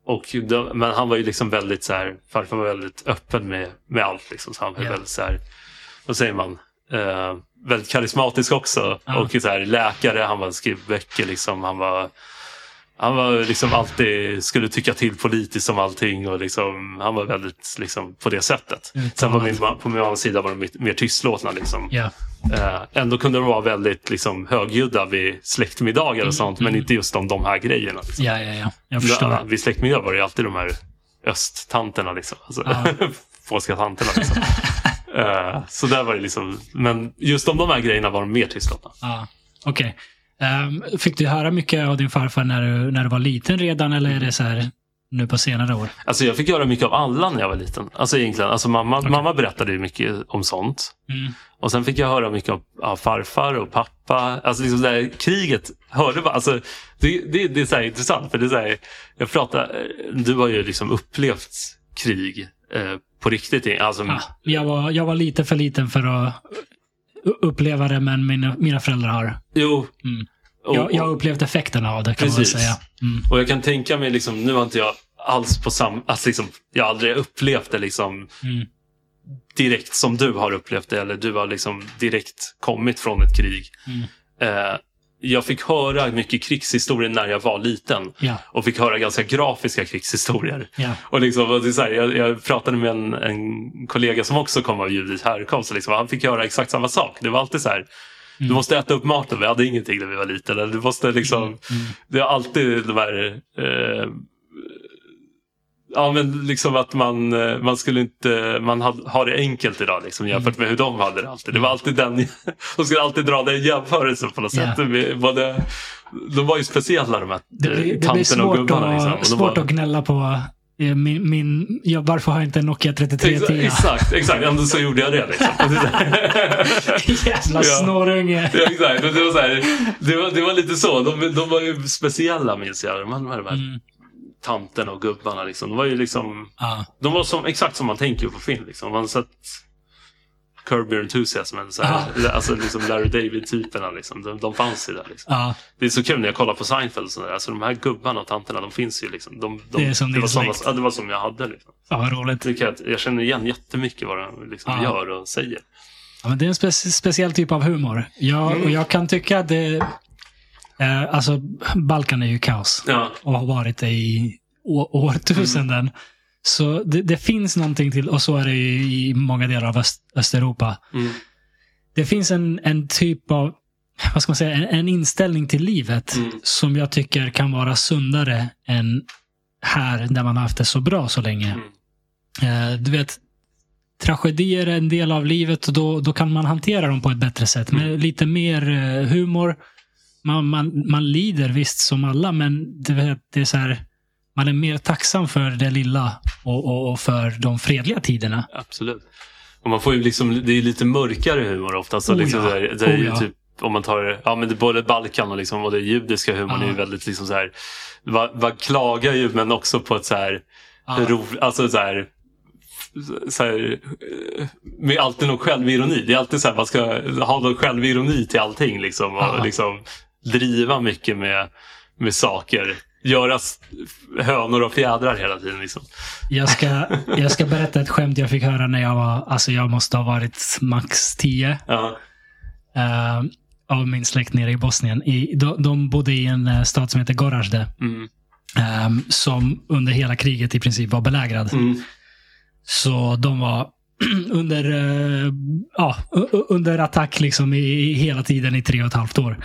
Speaker 2: och de, men han var ju liksom väldigt så här, farfar var väldigt öppen med, med allt. Liksom, så han var
Speaker 1: Ja.
Speaker 2: väldigt så här, vad säger man, eh, väldigt karismatisk också.
Speaker 1: Ja.
Speaker 2: Och så här, läkare, han var skrev böcker liksom. Han var, han var liksom alltid, skulle tycka till politiskt om allting. Och liksom, han var väldigt liksom, på det sättet. Sen på min, på min mammas sida var de mer- tystlåtna. Liksom. Eh, ändå kunde de vara väldigt liksom, högljudda vid släktmiddagar och sånt, men inte just om de här grejerna. Liksom.
Speaker 1: ja, ja, ja. Jag förstår.
Speaker 2: Ja, vid släktmiddagar var det alltid de här östtanterna, liksom. alltså,
Speaker 1: Ja.
Speaker 2: polska tanterna. Liksom. Eh, så där var det liksom, men just om de här grejerna var de mer tystlåtna.
Speaker 1: Ja. Okej. Ehm, fick du höra mycket av din farfar när du, när du var liten redan eller är det så här nu på senare år?
Speaker 2: Alltså, jag fick göra mycket av alla när jag var liten. Alltså, egentligen, alltså, mamma, mamma berättade ju mycket om sånt.
Speaker 1: Mm.
Speaker 2: Och sen fick jag höra mycket av, av farfar och pappa. Alltså liksom det här kriget hörde bara, alltså, det, det, det är så intressant. För det är så här, jag pratar, du har ju liksom upplevt krig eh, på riktigt. Alltså,
Speaker 1: Ja, jag, var, jag var lite för liten för att uppleva det, men mina, mina föräldrar har.
Speaker 2: Jo.
Speaker 1: Mm.
Speaker 2: Och,
Speaker 1: Jag, jag har upplevt effekterna av det kan man
Speaker 2: Precis.
Speaker 1: säga. Mm.
Speaker 2: och jag kan tänka mig, liksom, nu har inte jag alls på samma, alltså, liksom, jag har aldrig upplevt det liksom
Speaker 1: Mm.
Speaker 2: direkt som du har upplevt det. Eller du har liksom direkt kommit från ett krig.
Speaker 1: Mm.
Speaker 2: Eh, jag fick höra mycket krigshistorier när jag var liten.
Speaker 1: Ja,
Speaker 2: och fick höra ganska grafiska krigshistorier.
Speaker 1: ja.
Speaker 2: Och liksom, och det är så här, jag, jag pratade med en, en kollega som också kom av judisk härkomst. Liksom, han fick höra exakt samma sak. Det var alltid så här, du måste äta upp maten. Vi hade ingenting när vi var liten. Du måste liksom,
Speaker 1: Mm.
Speaker 2: Det är alltid de här... Eh, Ja, men liksom att man, eh, man skulle inte, man har det enkelt idag liksom, jämfört med hur de hade det alltid. Det var alltid den, de skulle alltid dra den jämförelsen på något
Speaker 1: Ja.
Speaker 2: sätt. Med Både, de var ju speciella de här
Speaker 1: Det blir,
Speaker 2: eh,
Speaker 1: det blir
Speaker 2: tanterna och gubbarna. Liksom. Och de
Speaker 1: svårt att gnälla på eh, min, min ja, varför har jag inte en Nokia 3310?
Speaker 2: Exakt, exakt. Ändå så gjorde jag det. Liksom.
Speaker 1: Jävla snorunge.
Speaker 2: Ja, exakt. Det var, så här, det, var, det var lite så. De, de var ju speciella minns jag. De, här- de här
Speaker 1: Mm.
Speaker 2: Tanterna och gubbarna. Liksom. De var ju liksom...
Speaker 1: Ja.
Speaker 2: De var som, exakt som man tänker på film. Liksom. Man sett Curb Your Enthusiasm. Så här, alltså, liksom Larry David-typerna. Liksom. De, de fanns ju där. Liksom.
Speaker 1: Ja.
Speaker 2: Det är så kul när jag kollar på Seinfeld. Och så där. Alltså, de här gubbarna och tanterna, de finns ju. Liksom. De, de,
Speaker 1: Det är som
Speaker 2: det, var
Speaker 1: släkt.
Speaker 2: ja, det var som jag hade. Liksom.
Speaker 1: Fan vad roligt.
Speaker 2: Det jag, jag känner igen jättemycket vad de liksom
Speaker 1: Ja.
Speaker 2: gör och säger.
Speaker 1: Ja, men det är en spec- speciell typ av humor. Jag,
Speaker 2: Mm.
Speaker 1: och jag kan tycka att det... Eh, alltså, Balkan är ju kaos.
Speaker 2: Ja,
Speaker 1: Och har varit det i årtusenden.
Speaker 2: Mm.
Speaker 1: Så det, det finns någonting till, och så är det ju i många delar av Öst, Östeuropa.
Speaker 2: mm.
Speaker 1: Det finns en, en typ av, vad ska man säga, en, en inställning till livet
Speaker 2: Mm.
Speaker 1: som jag tycker kan vara sundare än här där man har haft det så bra så länge.
Speaker 2: Mm.
Speaker 1: Eh, du vet, tragedier är en del av livet och då, då kan man hantera dem på ett bättre sätt. Med
Speaker 2: Mm.
Speaker 1: lite mer eh, humor. Man, man, man lider visst som alla, men du vet, det är så här, man är mer tacksam för det lilla och, och, och för de fredliga tiderna.
Speaker 2: Absolut. Och man får ju liksom, det är lite mörkare humor ofta. Så
Speaker 1: Oh
Speaker 2: liksom
Speaker 1: ja.
Speaker 2: så här, det är
Speaker 1: Oh ja.
Speaker 2: typ, om man tar ja, men det både Balkan och, liksom, och det judiska humorn
Speaker 1: Ja.
Speaker 2: är ju väldigt liksom så här. Man, man klagar ju men också på ett så här,
Speaker 1: Ja.
Speaker 2: ro, alltså så här, så här, med alltid någon självironi. Det är alltid så här, man ska ha någon självironi till allting liksom. Och
Speaker 1: Ja.
Speaker 2: liksom driva mycket med, med saker. Göra hönor och fjädrar hela tiden. Liksom.
Speaker 1: Jag ska, jag ska berätta ett skämt jag fick höra när jag var, alltså jag måste ha varit max 10.
Speaker 2: Ja.
Speaker 1: eh, av min släkt nere i Bosnien. I, de, de bodde i en eh, stad som heter Gorazde.
Speaker 2: Mm.
Speaker 1: eh, som under hela kriget i princip var belägrad.
Speaker 2: Mm.
Speaker 1: Så de var under, eh, ja, under attack liksom i, i hela tiden i tre och ett halvt år.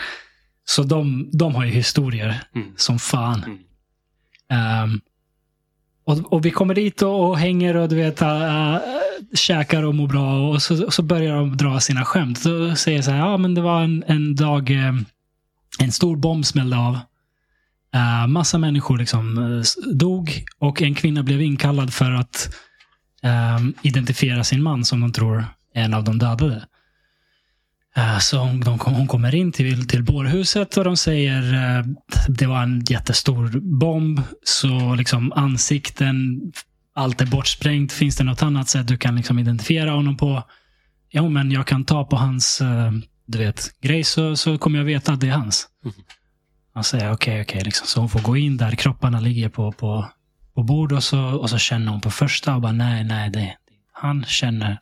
Speaker 1: Så de, de har ju historier
Speaker 2: Mm.
Speaker 1: som fan.
Speaker 2: Mm.
Speaker 1: Ehm, och, och vi kommer dit och, och hänger och du vet, uh, käkar och mår bra och så, så börjar de dra sina skämt. Då säger jag så här, ja men det var en, en dag, eh, en stor bomb smällde av. Uh, massa människor liksom s- dog och en kvinna blev inkallad för att ehm, identifiera sin man som de tror är en av de dödade. Eh, Så hon, hon kommer in till, till bårhuset och de säger eh, det var en jättestor bomb. Så liksom ansikten, allt är bortsprängt. Finns det något annat sätt du kan liksom identifiera honom på? Jo, men jag kan ta på hans eh, du vet, grej så, så kommer jag veta att det är hans.
Speaker 2: Mhm.
Speaker 1: Han säger okej, okej. liksom. Så hon får gå in där kropparna ligger på, på, på bord och så, och så känner hon på första och bara nej, nej, det, det han känner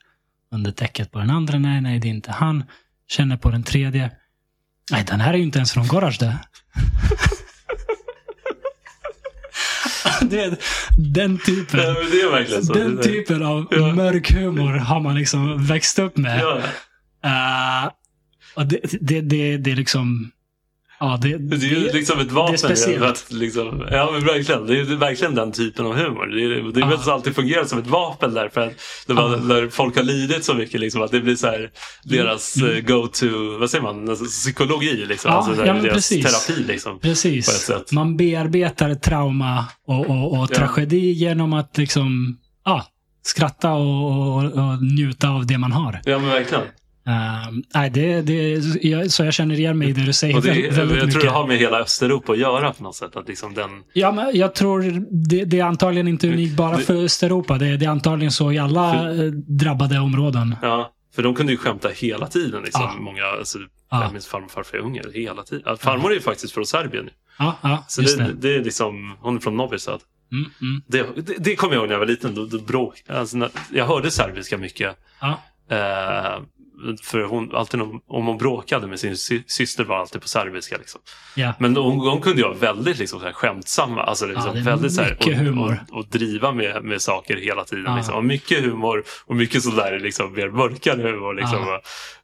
Speaker 1: under täcket på den andra. Nej, nej, det är inte han. Känner på den tredje. Nej, den här är ju inte ens från Gorazde. det är den typen.
Speaker 2: Ja.
Speaker 1: Den typen av
Speaker 2: Ja.
Speaker 1: mörk humor har man liksom växt upp med.
Speaker 2: Ja,
Speaker 1: Eh, och det, det, det, det är liksom... Ja, det,
Speaker 2: det är ju liksom ett vapen.
Speaker 1: det.
Speaker 2: Att liksom, ja, men verkligen. Det är verkligen den typen av humor. Det är, det är så alltid fungerat som ett vapen där. För att när, man,
Speaker 1: Ja.
Speaker 2: när folk har lidit så mycket, liksom, att det blir så här, deras
Speaker 1: Mm.
Speaker 2: eh, go-to, vad säger man, alltså, psykologi. Liksom.
Speaker 1: Ja,
Speaker 2: alltså, så här,
Speaker 1: ja,
Speaker 2: deras
Speaker 1: precis.
Speaker 2: terapi. Liksom.
Speaker 1: Precis.
Speaker 2: sätt.
Speaker 1: Man bearbetar trauma och, och, och
Speaker 2: Ja.
Speaker 1: tragedi genom att liksom ja, skratta och, och, och njuta av det man har.
Speaker 2: Ja, men verkligen.
Speaker 1: Ehm, nej, det, det, jag, så jag känner igen mig i det du säger
Speaker 2: Och det,
Speaker 1: väldigt, väldigt
Speaker 2: jag tror
Speaker 1: mycket.
Speaker 2: det har med hela Östeuropa att göra på något sätt. Att liksom den,
Speaker 1: Ja, men jag tror det, det är antagligen inte unikt bara
Speaker 2: Det-
Speaker 1: för Östeuropa. Det, det är antagligen så i alla
Speaker 2: För-
Speaker 1: eh, drabbade områden.
Speaker 2: ja, för de kunde ju skämta hela tiden. Liksom.
Speaker 1: Ja.
Speaker 2: Många, alltså,
Speaker 1: Ja.
Speaker 2: Jag minns farmor och farfar är unga hela tiden. Ja, farmor är ju faktiskt från Serbien. nu.
Speaker 1: Ja, ja
Speaker 2: Så det,
Speaker 1: det.
Speaker 2: är liksom, hon är från Novi Sad.
Speaker 1: Mm, mm,
Speaker 2: Det, det, det kommer jag ihåg när jag var liten. Då, då bråk, alltså, när, jag hörde serbiska mycket.
Speaker 1: ja.
Speaker 2: Eh, för hon, alltid om, om hon bråkade med sin sy, syster var alltid på serbiska. Liksom.
Speaker 1: Ja.
Speaker 2: Men de, de kunde ju vara väldigt liksom, så här, skämtsamma. Alltså, liksom,
Speaker 1: är
Speaker 2: väldigt, så här, och,
Speaker 1: humor.
Speaker 2: Och, och driva med, med saker hela tiden.
Speaker 1: Ja.
Speaker 2: Liksom. Och mycket humor och mycket sådär liksom, mer mörkare humor. Liksom.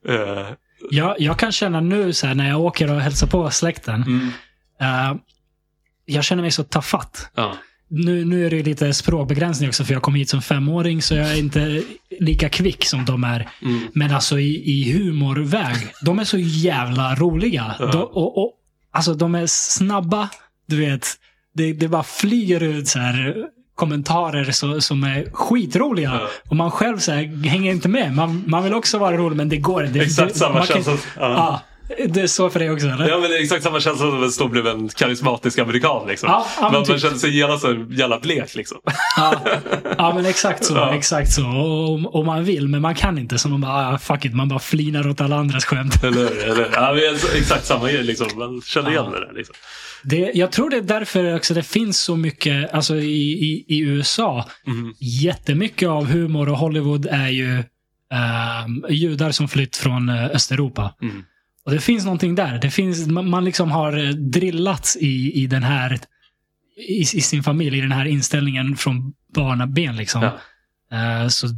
Speaker 2: Eh,
Speaker 1: Jag, jag kan känna nu så här, när jag åker och hälsar på släkten.
Speaker 2: mm,
Speaker 1: eh, jag känner mig så tafatt.
Speaker 2: ja.
Speaker 1: Nu, nu är det lite språkbegränsning också för jag kom hit som femåring så jag är inte lika kvick som de är.
Speaker 2: Mm.
Speaker 1: Men alltså i, i humorväg, de är så jävla roliga.
Speaker 2: Ja.
Speaker 1: De, och, och, alltså de är snabba, du vet. Det, det bara flyger ut så här kommentarer så, som är skitroliga.
Speaker 2: Ja.
Speaker 1: Och man själv så här, hänger inte med. Man, man vill också vara rolig men det går inte.
Speaker 2: Exakt
Speaker 1: det,
Speaker 2: samma
Speaker 1: man kan-
Speaker 2: känsla. Ja.
Speaker 1: Det är så för dig också eller?
Speaker 2: Ja, men det är exakt samma känsla som en stor blev en karismatisk amerikan. Liksom.
Speaker 1: Ja, ja, men
Speaker 2: man, man
Speaker 1: typ.
Speaker 2: känner sig genast så jävla blek. Liksom.
Speaker 1: Ja, ja men exakt så.
Speaker 2: Ja.
Speaker 1: Exakt så. Och, och man vill, men man kan inte. Så man bara, ah, fuck it. Man bara flinar åt alla andras skämt.
Speaker 2: Eller, eller, ja, men exakt samma grej. Liksom. Man känner igen det där. Liksom.
Speaker 1: Det, jag tror det är därför också det finns så mycket, alltså i, i, i USA,
Speaker 2: Mm.
Speaker 1: jättemycket av humor och Hollywood är ju ehm, judar som flytt från eh, Östeuropa.
Speaker 2: Mm.
Speaker 1: Och det finns någonting där. Det finns, man, liksom har eh, drillats i, i den här, i, i sin familj, i den här inställningen från barnaben. Liksom.
Speaker 2: Ja.
Speaker 1: Eh, så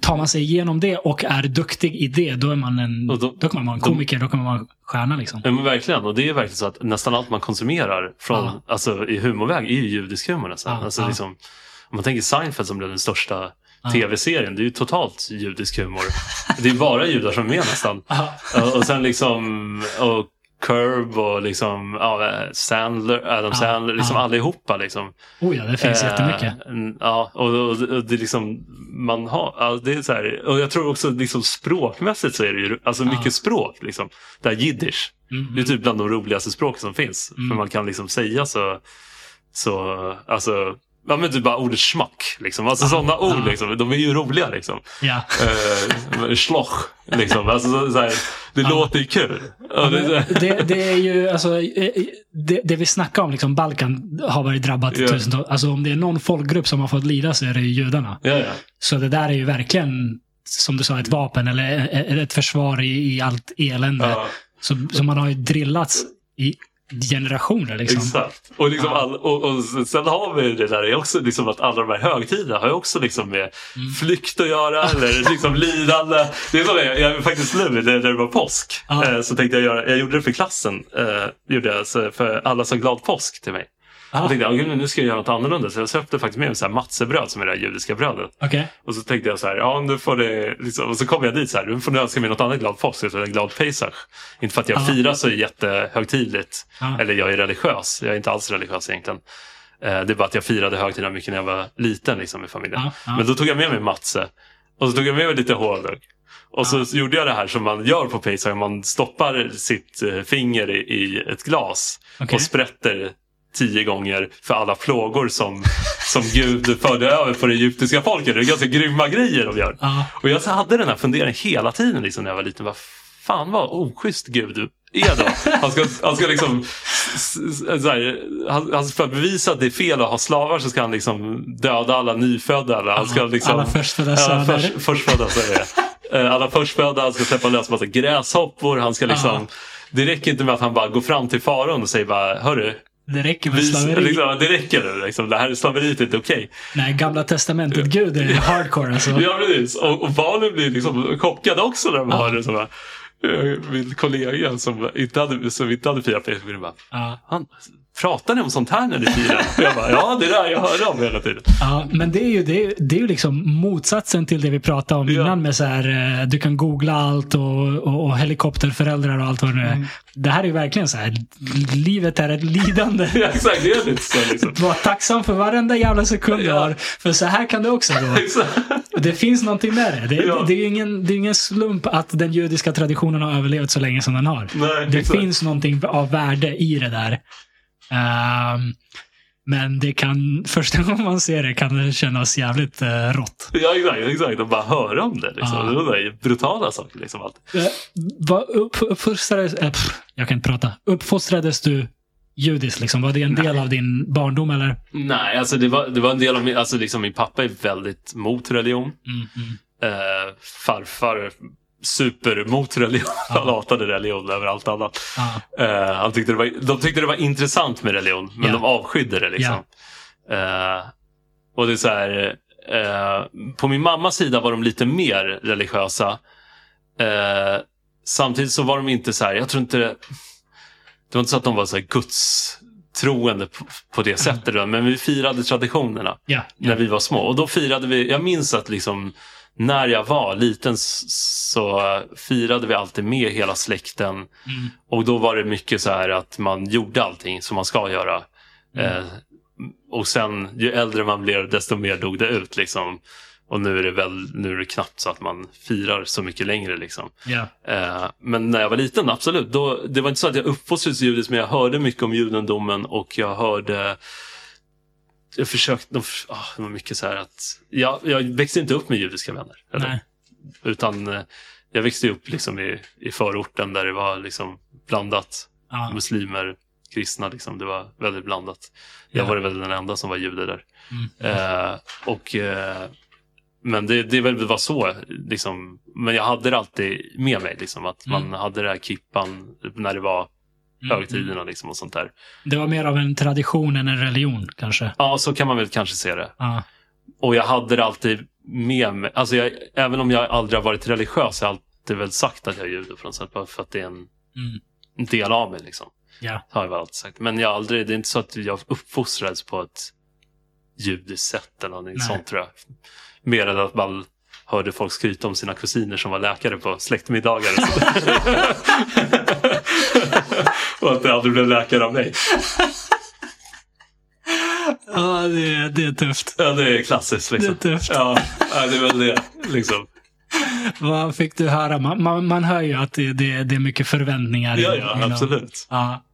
Speaker 1: tar man sig igenom det och är duktig i det, då är man en,
Speaker 2: då-
Speaker 1: då kan man vara en komiker, då kan man vara en stjärna. Liksom.
Speaker 2: Ja, men verkligen. Och det är verkligen så att nästan allt man konsumerar från,
Speaker 1: Ja.
Speaker 2: alltså, i humorväg är ju judisk humor nästan.
Speaker 1: Ja,
Speaker 2: alltså, liksom, om man tänker Seinfeld som blev den största. Tv-serien, det är ju totalt judisk humor. det är bara judar som är med nästan. Och, sen liksom, och Curb och liksom, ja, Sandler, Adam
Speaker 1: Ja,
Speaker 2: Sandler, liksom
Speaker 1: ja.
Speaker 2: allihopa liksom.
Speaker 1: Oh ja, det finns
Speaker 2: Eh,
Speaker 1: jättemycket.
Speaker 2: Ja, och, och, och det är liksom, man har, ja, det är så här, och jag tror också liksom språkmässigt så är det ju, alltså
Speaker 1: Ja.
Speaker 2: mycket språk liksom. Det här jiddisch,
Speaker 1: Mm.
Speaker 2: det är typ bland de roligaste språk som finns.
Speaker 1: Mm.
Speaker 2: För man kan liksom säga så, så, alltså, ja men typ bara ordet schmack liksom. Alltså
Speaker 1: Ja,
Speaker 2: sådana ord
Speaker 1: ja.
Speaker 2: liksom, de är ju roliga liksom.
Speaker 1: Ja.
Speaker 2: Eh, schloch, liksom. Alltså så, så här, det
Speaker 1: Ja.
Speaker 2: låter ju kul. Och det,
Speaker 1: det, det är ju, alltså, eh, det, det vi snackar om, liksom, Balkan har varit drabbat
Speaker 2: Ja.
Speaker 1: tusentals. Alltså om det är någon folkgrupp som har fått lida så är det ju judarna.
Speaker 2: ja, ja.
Speaker 1: Så det där är ju verkligen, som du sa, ett vapen eller e- ett försvar i, i allt elände.
Speaker 2: ja.
Speaker 1: Så, så man har ju drillats i generationer liksom.
Speaker 2: Exakt. Och, liksom
Speaker 1: Ja.
Speaker 2: all, och, och sen har vi det där är också liksom att alla de här högtiderna har ju också liksom med
Speaker 1: Mm.
Speaker 2: flykt att göra eller liksom lidande. Det är som jag, jag faktiskt nu när det var påsk
Speaker 1: Ja.
Speaker 2: eh, så tänkte jag göra, jag gjorde det för klassen. Eh, gjorde jag för alla som glad påsk till mig.
Speaker 1: Ja.
Speaker 2: Jag tänkte jag, nu ska jag göra något annorlunda så jag köpte faktiskt med mig så här matzebröd som är det här judiska brödet.
Speaker 1: Okej.
Speaker 2: Och så tänkte jag så här, ja nu får det, liksom, och så kom jag dit så här, nu får du önska mig något annat glad påsk, så en glad pesach. Inte för att jag
Speaker 1: Ja.
Speaker 2: firar så jättehögtidligt,
Speaker 1: Ja.
Speaker 2: eller jag är religiös, jag är inte alls religiös egentligen. Eh, det är bara att jag firade högtiderna mycket när jag var liten liksom, med familjen.
Speaker 1: Ja, ja.
Speaker 2: Men då tog jag med mig matze, och så tog jag med mig lite honung. Och så gjorde jag det här som man gör på pesach, man stoppar sitt eh, finger i, i ett glas
Speaker 1: Okej.
Speaker 2: och sprätter tio gånger för alla plågor som, som Gud förde över på det egyptiska folket. Det är ganska grymma grejer de gör.
Speaker 1: Ja.
Speaker 2: Och jag hade den här funderingen hela tiden liksom, när jag var liten. Vad fan vad oschysst Gud är då. Han ska, han ska liksom, här, han, han, för att bevisa att det är fel att ha slavar så ska han liksom döda alla nyfödda. Eller han ska liksom,
Speaker 1: alla förstfödda söner.
Speaker 2: först, förstfödda, det. Eh, Alla förstfödda, han ska släppa lös massa gräshoppor. Han ska liksom. Det räcker inte med att han bara går fram till faraon och säger bara, hörru,
Speaker 1: Det räcker med slaveri.
Speaker 2: liksom, det räcker nu. Liksom, det här är slaveriet är inte okej.
Speaker 1: Nej, gamla testamentet. Gud, det är hardcore alltså.
Speaker 2: Ja, precis. Och, och barnen blir liksom chockade också när de
Speaker 1: Ja.
Speaker 2: hör det. Så bara, eh, min kollega som inte hade, som inte hade firat Facebook bara,
Speaker 1: Ja.
Speaker 2: han, pratar ni om sånt här när ni firar? Och jag bara, ja det är det här jag hörde om hela tiden.
Speaker 1: Ja, men det är ju, det är, det är ju liksom motsatsen till det vi pratade om
Speaker 2: Ja.
Speaker 1: innan med så här, eh, du kan googla allt och, och, och helikopterföräldrar och allt vad det nu är.
Speaker 2: Mm.
Speaker 1: Det här är ju verkligen så här, livet är ett lidande.
Speaker 2: Ja, exakt, det är lite så liksom.
Speaker 1: Var tacksam för varenda jävla sekund du
Speaker 2: Ja.
Speaker 1: har. För så här kan det också gå. Det finns någonting med det. Det,
Speaker 2: Ja.
Speaker 1: det är ju ingen, det är ingen slump att den judiska traditionen har överlevt så länge som den har.
Speaker 2: Nej,
Speaker 1: Det
Speaker 2: exakt.
Speaker 1: finns någonting av värde i det där. Ehm, men det kan, första gången man ser det kan det kännas jävligt uh, rått.
Speaker 2: Ja, exakt. exakt. Och bara höra om det. Liksom.
Speaker 1: Ja.
Speaker 2: Det ju brutala saker. Liksom, allt.
Speaker 1: Uh, vad upp, uppfostrades, eh, pff, jag kan inte prata. Uppfostrades du judiskt? Liksom? Var det en del av din barndom eller?
Speaker 2: Nej, alltså det var, det var en del av min, alltså liksom min pappa är väldigt mot religion.
Speaker 1: Mm, mm.
Speaker 2: Eh, farfar super mot religion. Han hatade religion över allt annat. Eh, han tyckte det var, de tyckte det var intressant med religion, men
Speaker 1: Ja.
Speaker 2: de avskydde det. Liksom. Eh, och det är så här, eh, på min mammas sida var de lite mer religiösa. Eh, samtidigt så var de inte så här, jag tror inte det, det var inte så att de var så här Guds troende på, på det sättet. då. Men vi firade traditionerna
Speaker 1: Ja.
Speaker 2: när vi var små. Och då firade vi, jag minns att liksom när jag var liten så firade vi alltid med hela släkten.
Speaker 1: Mm.
Speaker 2: Och då var det mycket så här att man gjorde allting som man ska göra. Eh, och sen ju äldre man blev desto mer dog det ut. Liksom. Och nu är, det väl, nu är det knappt så att man firar så mycket längre. Liksom.
Speaker 1: Ja.
Speaker 2: Eh, men när jag var liten, absolut. Då, det var inte så att jag uppfostrades judiskt, men jag hörde mycket om judendomen och jag hörde... Jag försökte... de- ah, det var mycket så här att... Jag, jag växte inte upp med judiska vänner. Eller?
Speaker 1: Nej.
Speaker 2: Utan eh, jag växte upp liksom i, i förorten där det var liksom blandat.
Speaker 1: Ja.
Speaker 2: Muslimer, kristna, liksom. det var väldigt blandat. Jag
Speaker 1: Ja.
Speaker 2: var väl den enda som var jude där.
Speaker 1: Mm.
Speaker 2: Eh, och, eh, men det, det väl var så. Liksom. Men jag hade det alltid med mig. Liksom, att
Speaker 1: Mm.
Speaker 2: man hade det här kippan när det var
Speaker 1: Mm.
Speaker 2: högtiderna liksom, och sånt där.
Speaker 1: Det var mer av en tradition än en religion kanske.
Speaker 2: Ja, så kan man väl kanske se det.
Speaker 1: Ja.
Speaker 2: Och jag hade det alltid med mig. Alltså jag, även om jag aldrig har varit religiös har jag alltid väl sagt att jag är jude på något sätt. Bara för att det är en,
Speaker 1: Mm.
Speaker 2: del av mig. Liksom.
Speaker 1: Ja.
Speaker 2: Har jag väl alltid sagt. Men jag aldrig, det är inte så att jag uppfostrades på ett judiskt sätt eller någonting
Speaker 1: Nej.
Speaker 2: sånt tror jag. Mer än att man hörde folk skryta om sina kusiner som var läkare på släktmiddagar. och att det aldrig blev läkare av mig.
Speaker 1: Ja, det, det är tufft.
Speaker 2: Ja, det är klassiskt. Liksom.
Speaker 1: Det är tufft.
Speaker 2: Ja, det är väl det. Liksom.
Speaker 1: Vad fick du höra? Man, man, man hör ju att det, det, det är mycket förväntningar.
Speaker 2: Ja, ja,
Speaker 1: inom-
Speaker 2: absolut.
Speaker 1: Ja.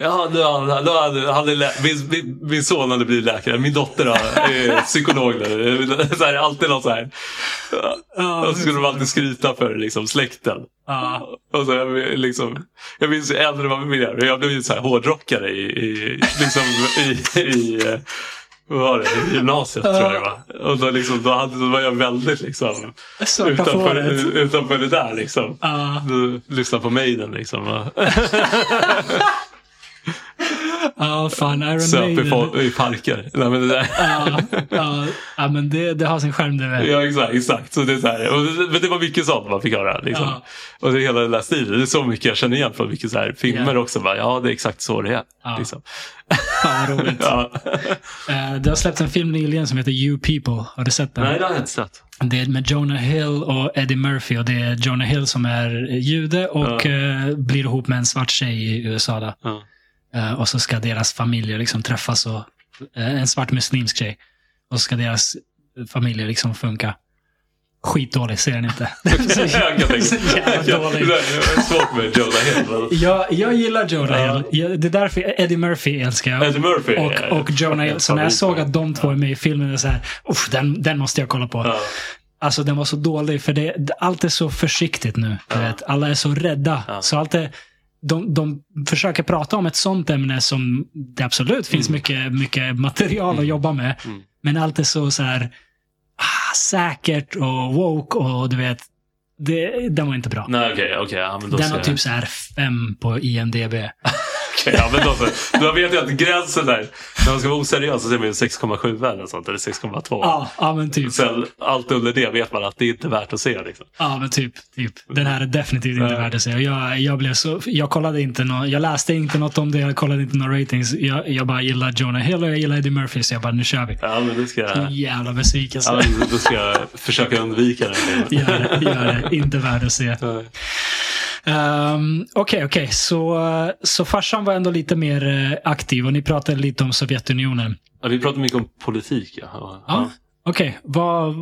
Speaker 2: Ja, då, då hade, hade, lä- min, min, min son hade blivit läkare, min dotter är psykolog. Så här, alltid något så här. Och så skulle de alltid skryta för liksom, släkten.
Speaker 1: ja.
Speaker 2: Och så, jag, liksom, jag minns äldre man blir mer. Jag blev ju så här hårdrockare i, i, liksom, i, i, eh, vad var det, gymnasiet tror jag det var. Och då, liksom, då, hade, då var jag väldigt liksom, utanför, utanför det där. Liksom.
Speaker 1: Ja.
Speaker 2: Du lyssnar på Maiden liksom.
Speaker 1: Ja, fan. Iron
Speaker 2: Söp
Speaker 1: Maiden.
Speaker 2: i parker. Nej, men det där.
Speaker 1: Ja, ja, ja, men det, det har sin skärm det väl.
Speaker 2: Ja, exakt. exakt. Så det, är så här, och men det var mycket sånt man fick höra. Liksom.
Speaker 1: Ja.
Speaker 2: Och det, hela den där stilen, det är så mycket jag känner igen från mycket så här, filmer
Speaker 1: Ja.
Speaker 2: också. Bara, ja, det är exakt så det är.
Speaker 1: Ja.
Speaker 2: Liksom.
Speaker 1: Fan vad roligt.
Speaker 2: Ja.
Speaker 1: Eh, Det har släppts en film nyligen som heter You People. Har du sett den?
Speaker 2: Nej, det har jag inte sett.
Speaker 1: Det är med Jonah Hill och Eddie Murphy. Och det är Jonah Hill som är jude och
Speaker 2: Ja.
Speaker 1: eh, blir ihop med en svart tjej i USA. Då.
Speaker 2: Ja.
Speaker 1: Eh, och så ska deras familjer liksom träffas. Och, eh, en svart muslimsk tjej. Och så ska deras familjer liksom funka. Skitdålig, ser den inte. Så jävla dålig.
Speaker 2: Svårt med Jonah Hill.
Speaker 1: Jag, jag gillar Jonah
Speaker 2: Ja.
Speaker 1: Hill. Jag, det är därför Eddie Murphy älskar jag.
Speaker 2: Eddie Murphy.
Speaker 1: Och,
Speaker 2: är-
Speaker 1: och Jonah Hill. Så när jag såg att de två är med i filmen, är så här, "Uff, den, den måste jag kolla på.
Speaker 2: Ja.
Speaker 1: Alltså den var så dålig, för det, allt är så försiktigt nu.
Speaker 2: Ja.
Speaker 1: Alla är så rädda.
Speaker 2: Ja.
Speaker 1: Så allt är, de, de försöker prata om ett sånt ämne som det absolut finns mycket, mycket material att jobba med.
Speaker 2: Mm.
Speaker 1: Men allt är så, så här, ah, säkert och woke och du vet. Det, den var inte bra.
Speaker 2: Nej, okej. okej, ja,
Speaker 1: Den har typ så här fem på IMDB.
Speaker 2: Okej, ja, men då, så, då vet jag att gränsen där, när man ska vara oseriös så säger man ju 6,7 eller något sånt, eller 6,2.
Speaker 1: Ja, ja men typ.
Speaker 2: Sen allt under det vet man att det är inte värt att se. Liksom.
Speaker 1: Ja, men typ. typ. Den här är definitivt inte
Speaker 2: Nej.
Speaker 1: värd att se. Jag, jag, blev så, jag kollade inte nå, jag läste inte något om det, jag kollade inte några ratings. Jag, jag bara gillar Jonah Hill och jag gillar Eddie Murphy, så jag bara, nu kör vi.
Speaker 2: Ja, men det ska jag,
Speaker 1: Jävla besvikelse.
Speaker 2: ja, då ska jag försöka undvika det.
Speaker 1: Gör det, gör det. Inte värd att se. Um, Okej, okej. Så, så farsan var ändå lite mer eh, aktiv och ni pratade lite om Sovjetunionen.
Speaker 2: Ja, vi pratar mycket om politik. Ja.
Speaker 1: Ja. Okej, vad,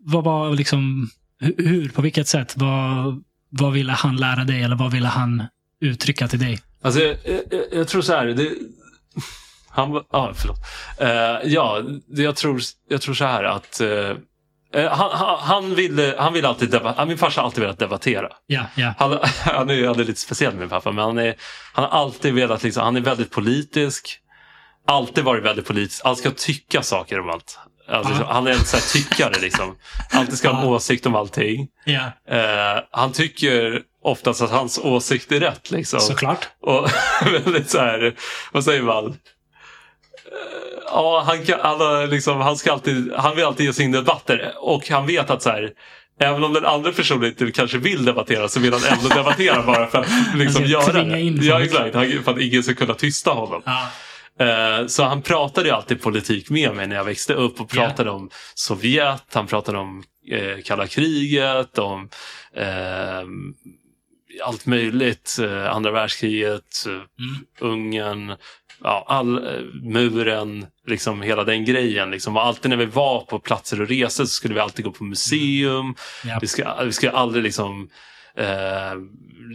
Speaker 1: vad var liksom, hu- hur, på vilket sätt? Vad, vad ville han lära dig eller vad ville han uttrycka till dig?
Speaker 2: Alltså, jag, jag, jag tror så här. Det, han var... Ah, förlåt. Eh, ja, jag, tror, jag tror så här att... eh, han, han, han, ville, han ville alltid debattera. Min farsa har alltid velat debattera.
Speaker 1: Ja, ja.
Speaker 2: Han, han, är, han är lite speciell min pappa, men han, är, han har alltid velat... Liksom, han är väldigt politisk. Alltid varit väldigt politisk. Han ska tycka saker om allt. Alltså,
Speaker 1: Ja.
Speaker 2: Han är en sån här tyckare. Liksom. Alltid ska ha en åsikt om allting.
Speaker 1: ja.
Speaker 2: Eh, han tycker oftast att hans åsikt är rätt. Liksom.
Speaker 1: Såklart.
Speaker 2: Och väldigt så här, vad säger man? Ja, han, kan, han, liksom, han, ska alltid, han vill alltid ge sig in i debatter och han vet att så här, Även om den andra personen inte kanske vill debattera så vill han ändå debattera bara för att liksom göra
Speaker 1: in
Speaker 2: det. Ja, exakt. Han- För att ingen ska kunna tysta honom.
Speaker 1: Ja.
Speaker 2: Eh, Så han pratade ju alltid politik med mig när jag växte upp och pratade om Sovjet, han pratade om eh, kalla kriget, om eh, allt möjligt. Eh, andra världskriget,
Speaker 1: Mm.
Speaker 2: Ungern, ja, all, eh, muren, liksom hela den grejen. Liksom. Och alltid när vi var på platser och resor så skulle vi alltid gå på museum.
Speaker 1: Ja.
Speaker 2: Vi, ska, vi skulle aldrig liksom eh,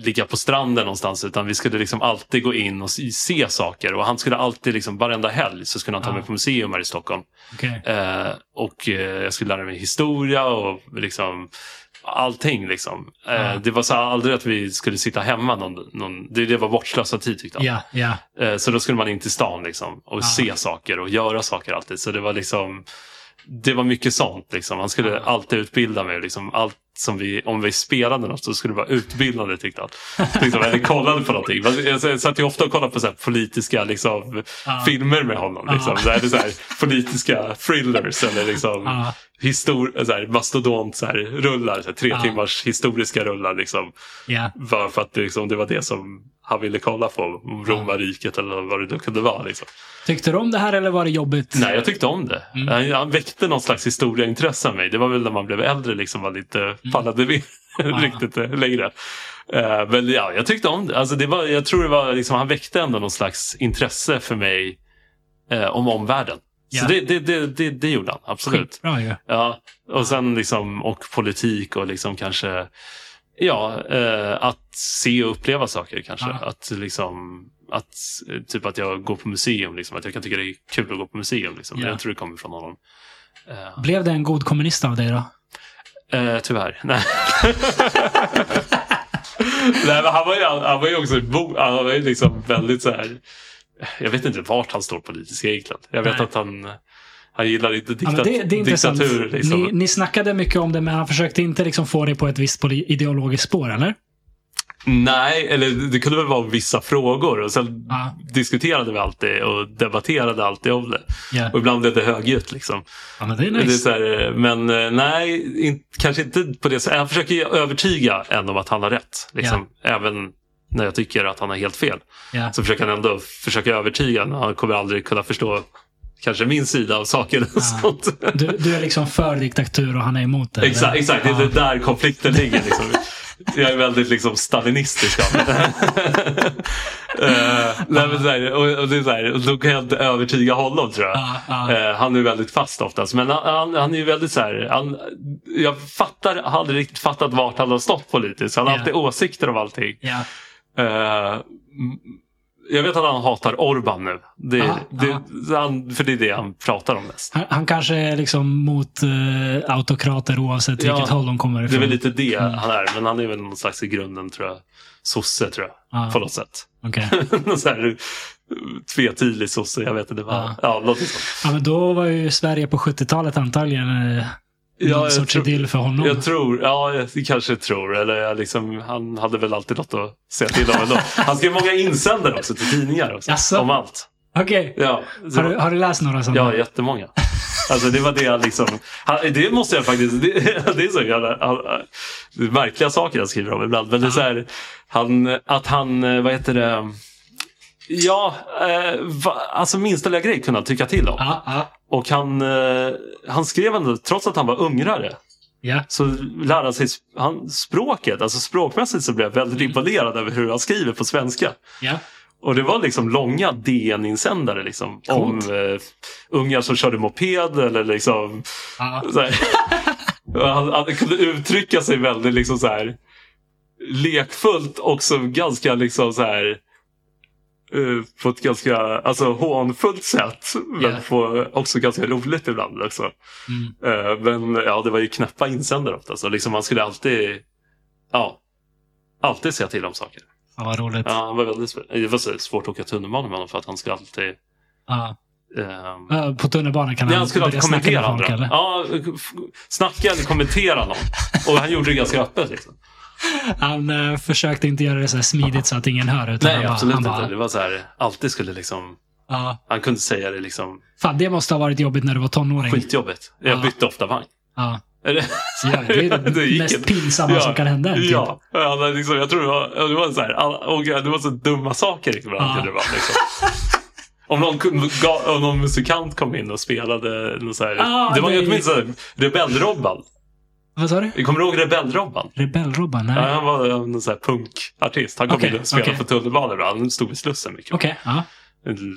Speaker 2: ligga på stranden någonstans utan vi skulle liksom alltid gå in och se saker. Och han skulle alltid, liksom, varenda helg så skulle han ta
Speaker 1: Ja.
Speaker 2: mig på museum här i Stockholm.
Speaker 1: Okej.
Speaker 2: Eh, och eh, jag skulle lära mig historia och liksom allting. Liksom. Eh,
Speaker 1: Ja.
Speaker 2: Det var så aldrig att vi skulle sitta hemma. Någon, någon, det, det var bortslösad tid tyckte han.
Speaker 1: Ja, ja.
Speaker 2: Eh, Så då skulle man in till stan liksom, och
Speaker 1: Ja.
Speaker 2: se saker och göra saker alltid. Så det var liksom det var mycket sånt. Liksom. Han skulle alltid utbilda mig. Liksom. Allt som vi, om vi spelade något så skulle det vara utbildande tyckte han. Liksom, eller kollade på någonting. Jag satt ju ofta och kollade på så politiska liksom,
Speaker 1: Ja.
Speaker 2: filmer med honom. Liksom.
Speaker 1: Ja.
Speaker 2: Så här, så här, politiska thrillers eller liksom,
Speaker 1: Ja.
Speaker 2: histor- så här, mastodont så här, rullar. Så här, tre timmars historiska rullar. Liksom.
Speaker 1: Ja.
Speaker 2: Bara för att liksom, det var det som han ville kolla på. Om Romarriket eller vad det nu kunde vara. Liksom.
Speaker 1: Tyckte du om det här eller var det jobbigt?
Speaker 2: Nej, jag tyckte om det.
Speaker 1: Mm.
Speaker 2: Han, han väckte någon slags historieintresse av mig. Det var väl när man blev äldre liksom var lite pallade med
Speaker 1: Ja.
Speaker 2: riktigt eh, längre. Eh, men ja, jag tyckte om det. Alltså, det var, jag tror det var liksom, han väckte ändå någon slags intresse för mig eh, om omvärlden.
Speaker 1: Ja.
Speaker 2: Så det, det, det, det, det gjorde han, absolut.
Speaker 1: Skitbra ju.
Speaker 2: Ja, och sen liksom, och politik och liksom kanske, ja, eh, att se och uppleva saker kanske.
Speaker 1: Ja.
Speaker 2: Att liksom, att, eh, typ att jag går på museum, liksom, att jag kan tycka det är kul att gå på museum. Liksom.
Speaker 1: Ja.
Speaker 2: Jag tror det kommer från honom. Eh,
Speaker 1: Blev det en god kommunist av dig då?
Speaker 2: eh, tyvärr. Nej. Nej, men han var ju, han var ju också han var ju liksom väldigt så här. Jag vet inte vart han står politiskt egentligen. Jag vet
Speaker 1: Nej.
Speaker 2: att han, han gillar inte
Speaker 1: Ja,
Speaker 2: diktat,
Speaker 1: men det, det
Speaker 2: diktatur. Liksom.
Speaker 1: Ni, ni snackade mycket om det, men han försökte inte liksom få dig på ett visst ideologiskt spår, eller?
Speaker 2: Nej, eller det kunde väl vara vissa frågor och sen
Speaker 1: Ja.
Speaker 2: diskuterade vi alltid och debatterade alltid om det.
Speaker 1: Ja,
Speaker 2: Och ibland blev det högljutt liksom.
Speaker 1: ja men det är
Speaker 2: Det är
Speaker 1: nice.
Speaker 2: här, men eh, nej, in, kanske inte på det sättet. Han försöker övertyga en om att han har rätt. Liksom. Även när jag tycker att han har helt fel.
Speaker 1: Ja.
Speaker 2: Så försöker han ändå försöka övertyga. en. Han kommer aldrig kunna förstå kanske min sida av saken.
Speaker 1: Ja.
Speaker 2: sånt.
Speaker 1: Du, du är liksom för diktatur och han är emot det.
Speaker 2: Exakt,
Speaker 1: eller?
Speaker 2: exakt. det är
Speaker 1: Ja.
Speaker 2: där konflikten ligger. Liksom. Jag är väldigt liksom stalinistisk av mig. Eh, nej, men så här, och, och det är så här, och då kan jag inte övertyga honom tror jag.
Speaker 1: Ja, ja.
Speaker 2: Eh, han är väldigt fast oftast. Men han, han, han är ju väldigt så här. Han, jag fattar, har aldrig riktigt fattat vart han har stått politiskt. Han har
Speaker 1: Ja.
Speaker 2: alltid åsikter om allting. Eh, m- jag vet att han hatar Orban nu. Det,
Speaker 1: Aha,
Speaker 2: det,
Speaker 1: aha.
Speaker 2: Han, för det är det han pratar om mest.
Speaker 1: Han, han kanske är liksom mot eh, autokrater oavsett
Speaker 2: Ja,
Speaker 1: vilket håll de kommer
Speaker 2: Det
Speaker 1: ifrån.
Speaker 2: är väl lite det
Speaker 1: Mm.
Speaker 2: han är. Men han är väl någon slags i grunden tror jag. Sosse tror jag.
Speaker 1: Ja.
Speaker 2: På något sätt.
Speaker 1: Okej.
Speaker 2: någon så här tvetydig sosse. Jag vet inte vad.
Speaker 1: Ja.
Speaker 2: Ja, något sånt.
Speaker 1: Ja, men då var ju Sverige på 70-talet antagligen eh,
Speaker 2: Ja,
Speaker 1: någon
Speaker 2: jag
Speaker 1: sorts
Speaker 2: tror-
Speaker 1: idyll för honom.
Speaker 2: Jag tror, ja jag kanske tror. Eller jag liksom, han hade väl alltid något att säga till om ändå. Han skrev många insändare också till tidningar också.
Speaker 1: Jaså?
Speaker 2: Om allt.
Speaker 1: Okej.
Speaker 2: Ja, så-
Speaker 1: Har, du, har du läst några sådana?
Speaker 2: ja, jättemånga. Alltså det var det jag liksom, han, det måste jag faktiskt, det, det är så jävla, han, det är märkliga saker han skriver om ibland. Men det är så här, han, att han, eh, vad heter det, ja, eh, va, alltså minsta lilla grej kunde han tycka till om.
Speaker 1: Ja, ja.
Speaker 2: Och han, eh, han skrev ändå, trots att han var ungrare,
Speaker 1: ja.
Speaker 2: så lärde han sig han, språket. Alltså språkmässigt så blev jag väldigt imponerad över hur han skriver på svenska.
Speaker 1: ja.
Speaker 2: Och det var liksom långa DN-insändare liksom, om eh, ungar som körde moped eller liksom. Och han, han kunde uttrycka sig väldigt liksom så här lekfullt och så ganska liksom så här eh, på ett ganska alltså, hånfullt sätt. Men
Speaker 1: Ja.
Speaker 2: på, också ganska roligt ibland också.
Speaker 1: Mm.
Speaker 2: Eh, men ja, det var ju knäppa insändare ofta. Så liksom man skulle alltid, ja, alltid säga till om saker.
Speaker 1: ja, vad roligt.
Speaker 2: Ja, han var väldigt, det var svårt att åka tunnelbana med honom för att han skulle alltid ehm,
Speaker 1: Ja, På tunnelbanan kan han
Speaker 2: han skulle alltid kommentera andra. Ja, snacka eller kommentera någon. Och han gjorde det ganska öppet. Liksom.
Speaker 1: Han eh, försökte inte göra det så smidigt så att ingen hör. Utan
Speaker 2: Nej,
Speaker 1: bara,
Speaker 2: absolut inte.
Speaker 1: bara,
Speaker 2: Det var så här, alltid skulle liksom,
Speaker 1: Ja.
Speaker 2: han kunde säga det liksom
Speaker 1: Fan, det måste ha varit jobbigt när du var tonåring.
Speaker 2: skitjobbigt. Jag
Speaker 1: Ja.
Speaker 2: bytte ofta vagn.
Speaker 1: Ja.
Speaker 2: Det-
Speaker 1: ja, det är det, mest
Speaker 2: inte.
Speaker 1: pinsamma som kan hända typ.
Speaker 2: Ja, ja liksom, jag tror det var, det var så här, och det var så dumma saker ibland.
Speaker 1: Ja.
Speaker 2: Det var, liksom. Om någon, om någon musikant kom in och spelade någon så här,
Speaker 1: Ah,
Speaker 2: det var så här, Rebellrobban.
Speaker 1: Vad sa du?
Speaker 2: Kommer du ihåg Rebellrobban?
Speaker 1: Rebellrobban? Nej.
Speaker 2: Ja, han var någon så här punkartist. Han kom
Speaker 1: Okej,
Speaker 2: in och spelade
Speaker 1: okej.
Speaker 2: på tunnelbanan ibland. Han stod vid Slussen mycket.
Speaker 1: Okej, ja.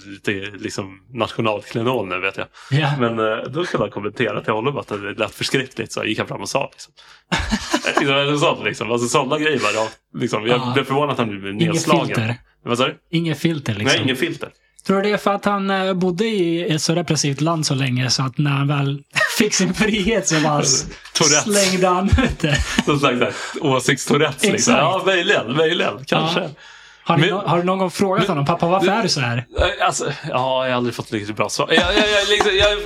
Speaker 2: Lite liksom nationalklenol nu vet jag.
Speaker 1: ja.
Speaker 2: Men eh, då skulle han kommentera till honom att det lät förskräckligt. Så gick han fram och sa liksom. Liksom, sånt, liksom. Alltså sådana grejer bara. Liksom. Jag
Speaker 1: Ja.
Speaker 2: blev förvånad att han blev
Speaker 1: Inget
Speaker 2: nedslagen.
Speaker 1: filter.
Speaker 2: Vad sa du?
Speaker 1: Inget filter liksom.
Speaker 2: Nej, ingen filter.
Speaker 1: Tror du det är för att han eh, bodde i ett så repressivt land så länge så att när han väl fick sin frihet så bara s-
Speaker 2: Tourettes.
Speaker 1: slängde han ut det?
Speaker 2: Någon slags åsiktstourettes. Liksom. Ja, möjligen. Möjligen. Kanske.
Speaker 1: Ja. Har,
Speaker 2: Men-
Speaker 1: nå- har du någon gång frågat honom, pappa varför är du så här?
Speaker 2: Eh, Alltså, ja, jag har aldrig fått riktigt bra svar. Jag, jag, jag, liksom, jag,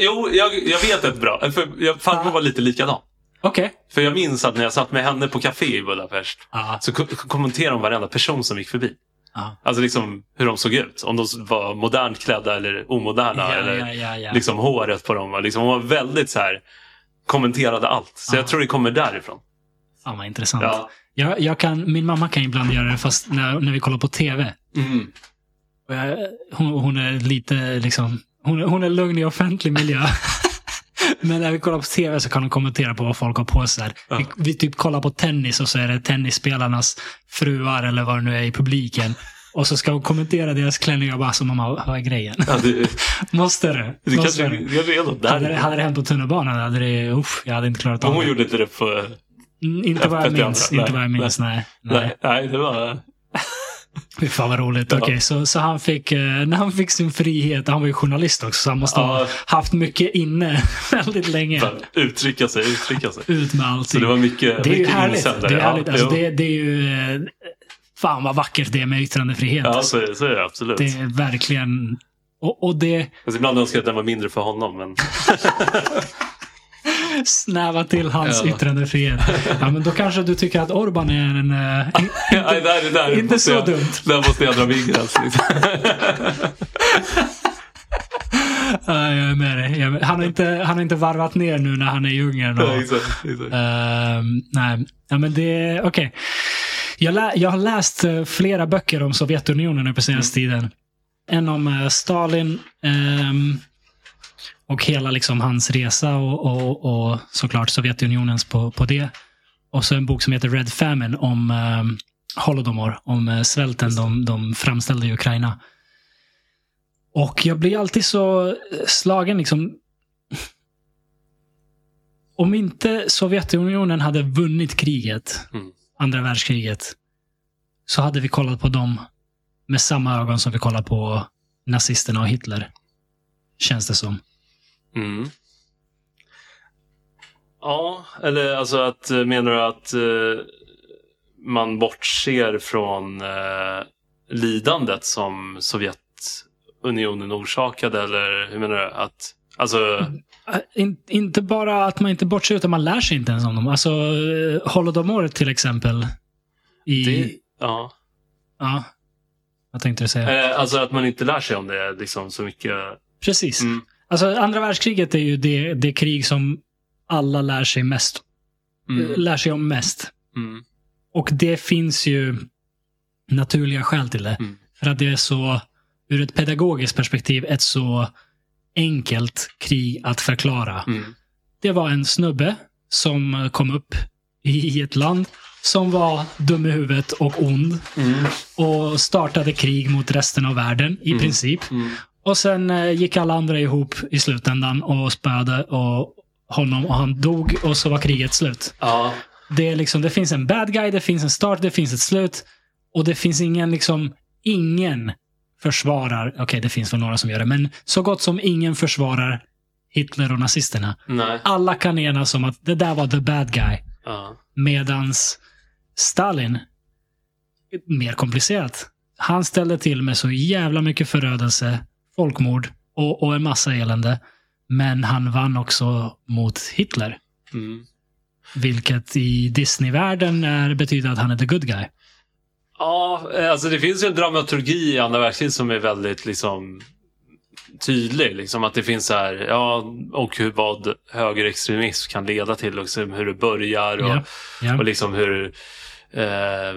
Speaker 2: jo, jag, jag vet ett bra. För jag, farmor var lite likadan.
Speaker 1: Okej.
Speaker 2: För jag minns att när jag satt med henne på café i Budapest
Speaker 1: Ja.
Speaker 2: så ko- kommenterade hon varenda person som gick förbi.
Speaker 1: Ja.
Speaker 2: Alltså liksom hur de såg ut. Om de var modernt klädda eller omoderna.
Speaker 1: Ja,
Speaker 2: eller
Speaker 1: ja, ja,
Speaker 2: liksom håret på dem. Liksom, hon var väldigt så här kommenterade allt. Så
Speaker 1: Ja.
Speaker 2: jag tror det kommer därifrån.
Speaker 1: Fan vad intressant.
Speaker 2: Ja.
Speaker 1: Jag, jag kan, min mamma kan ibland göra det fast när, när vi kollar på tv.
Speaker 2: Mm.
Speaker 1: Hon, hon är lite liksom, hon, hon är lugn i offentlig miljö. Men när vi kollar på tv så kan hon kommentera på vad folk har på sig.
Speaker 2: Ja.
Speaker 1: Vi, vi typ kollar på tennis och så är det tennisspelarnas fruar eller vad det nu är i publiken. Och så ska hon kommentera deras klänningar och bara så mamma, vad är grejen?
Speaker 2: Ja, det,
Speaker 1: Måste du?
Speaker 2: det
Speaker 1: Måste
Speaker 2: kanske
Speaker 1: du?
Speaker 2: kanske är något
Speaker 1: Hade, det-
Speaker 2: där.
Speaker 1: hade det hänt på tunnelbanan hade det, usch, jag hade inte klarat av
Speaker 2: hon
Speaker 1: det.
Speaker 2: gjorde inte det på...
Speaker 1: Mm, Inte vad jag minns. Inte vad jag minns, nej. nej.
Speaker 2: Nej, nej, det var...
Speaker 1: Fy fan vad roligt.
Speaker 2: Ja.
Speaker 1: Okej, så, så han fick, eh, när han fick sin frihet, han var ju journalist också, så han måste
Speaker 2: Ja.
Speaker 1: ha haft mycket inne väldigt länge.
Speaker 2: Uttrycka sig, uttrycka sig.
Speaker 1: Ut med allting.
Speaker 2: Så det var mycket,
Speaker 1: det är ju härligt.
Speaker 2: insändare.
Speaker 1: Det är, härligt.
Speaker 2: Ja,
Speaker 1: Alltså, det, det är ju... eh, Fan vad vackert det är med yttrandefrihet.
Speaker 2: ja så, är- så är det absolut.
Speaker 1: Det är verkligen... Och, och det
Speaker 2: Alltså, ibland önskar jag att den var mindre för honom. Men...
Speaker 1: snävar till hans
Speaker 2: Ja.
Speaker 1: yttrandefrihet. Ja, men då kanske du tycker att Orban är en... eh, in-
Speaker 2: Nej, där, där
Speaker 1: Inte så
Speaker 2: jag,
Speaker 1: dumt.
Speaker 2: Där måste jag dra min gräns. Liksom.
Speaker 1: Ja, jag är med dig. Jag är. Han, har inte, han har inte varvat ner nu när han är i Ungern. Och,
Speaker 2: Ja, exakt, exakt.
Speaker 1: Ehm, nej, ja, men det... Okej. Jag, lä, jag har läst eh, flera böcker om Sovjetunionen nu på senaste tiden. En om eh, Stalin ehm, och hela liksom hans resa och, och, och såklart Sovjetunionens på, på det. Och så en bok som heter Red Famine om um, Holodomor, om eh, svälten de, de framställde i Ukraina. Och jag blir alltid så eh, slagen liksom. Om inte Sovjetunionen hade vunnit kriget,
Speaker 2: Mm.
Speaker 1: andra världskriget, så hade vi kollat på dem med samma ögon som vi kollar på nazisterna och Hitler. Känns det som.
Speaker 2: Mm. Ja, eller alltså att eh, menar du att eh, man bortser från eh, lidandet som Sovjetunionen orsakade eller hur menar du? Att, alltså,
Speaker 1: Äh, In, inte bara att man inte bortser, utan man lär sig inte ens om dem. Alltså, eh, Holodomor till exempel. I,
Speaker 2: det, ja.
Speaker 1: Ja. Vad tänkte du säga?
Speaker 2: Eh, alltså att man inte lär sig om det liksom så mycket.
Speaker 1: Precis.
Speaker 2: Mm.
Speaker 1: Alltså, andra världskriget är ju det, det krig som alla lär sig mest.
Speaker 2: Mm.
Speaker 1: Lär sig om mest.
Speaker 2: Mm.
Speaker 1: Och det finns ju naturliga skäl till det.
Speaker 2: Mm.
Speaker 1: För att det är så, ur ett pedagogiskt perspektiv, ett så enkelt krig att förklara.
Speaker 2: Mm.
Speaker 1: Det var en snubbe som kom upp i ett land som var dum i huvudet och ond
Speaker 2: Mm.
Speaker 1: och startade krig mot resten av världen i
Speaker 2: Mm.
Speaker 1: princip.
Speaker 2: Mm.
Speaker 1: Och sen eh, gick alla andra ihop i slutändan och spöade och honom och han dog och så var kriget slut.
Speaker 2: Ja.
Speaker 1: Det, är liksom, det finns en bad guy, det finns en start, det finns ett slut. Och det finns ingen, liksom, ingen försvarar, okej det finns väl några som gör det, men så gott som ingen försvarar Hitler och nazisterna.
Speaker 2: Nej.
Speaker 1: Alla kan enas om att det där var the bad guy.
Speaker 2: Ja.
Speaker 1: Medans Stalin, mer komplicerat. Han ställde till med så jävla mycket förödelse, folkmord och, och en massa elände. Men han vann också mot Hitler.
Speaker 2: Mm.
Speaker 1: Vilket i Disney-världen är, betyder att han är the good guy.
Speaker 2: Ja, eh, alltså det finns ju en dramaturgi i andra världskriget som är väldigt liksom tydlig. Liksom, att det finns så här, ja, och hur, vad högerextremism kan leda till. Liksom, hur det börjar och,
Speaker 1: Ja, ja.
Speaker 2: och liksom hur eh,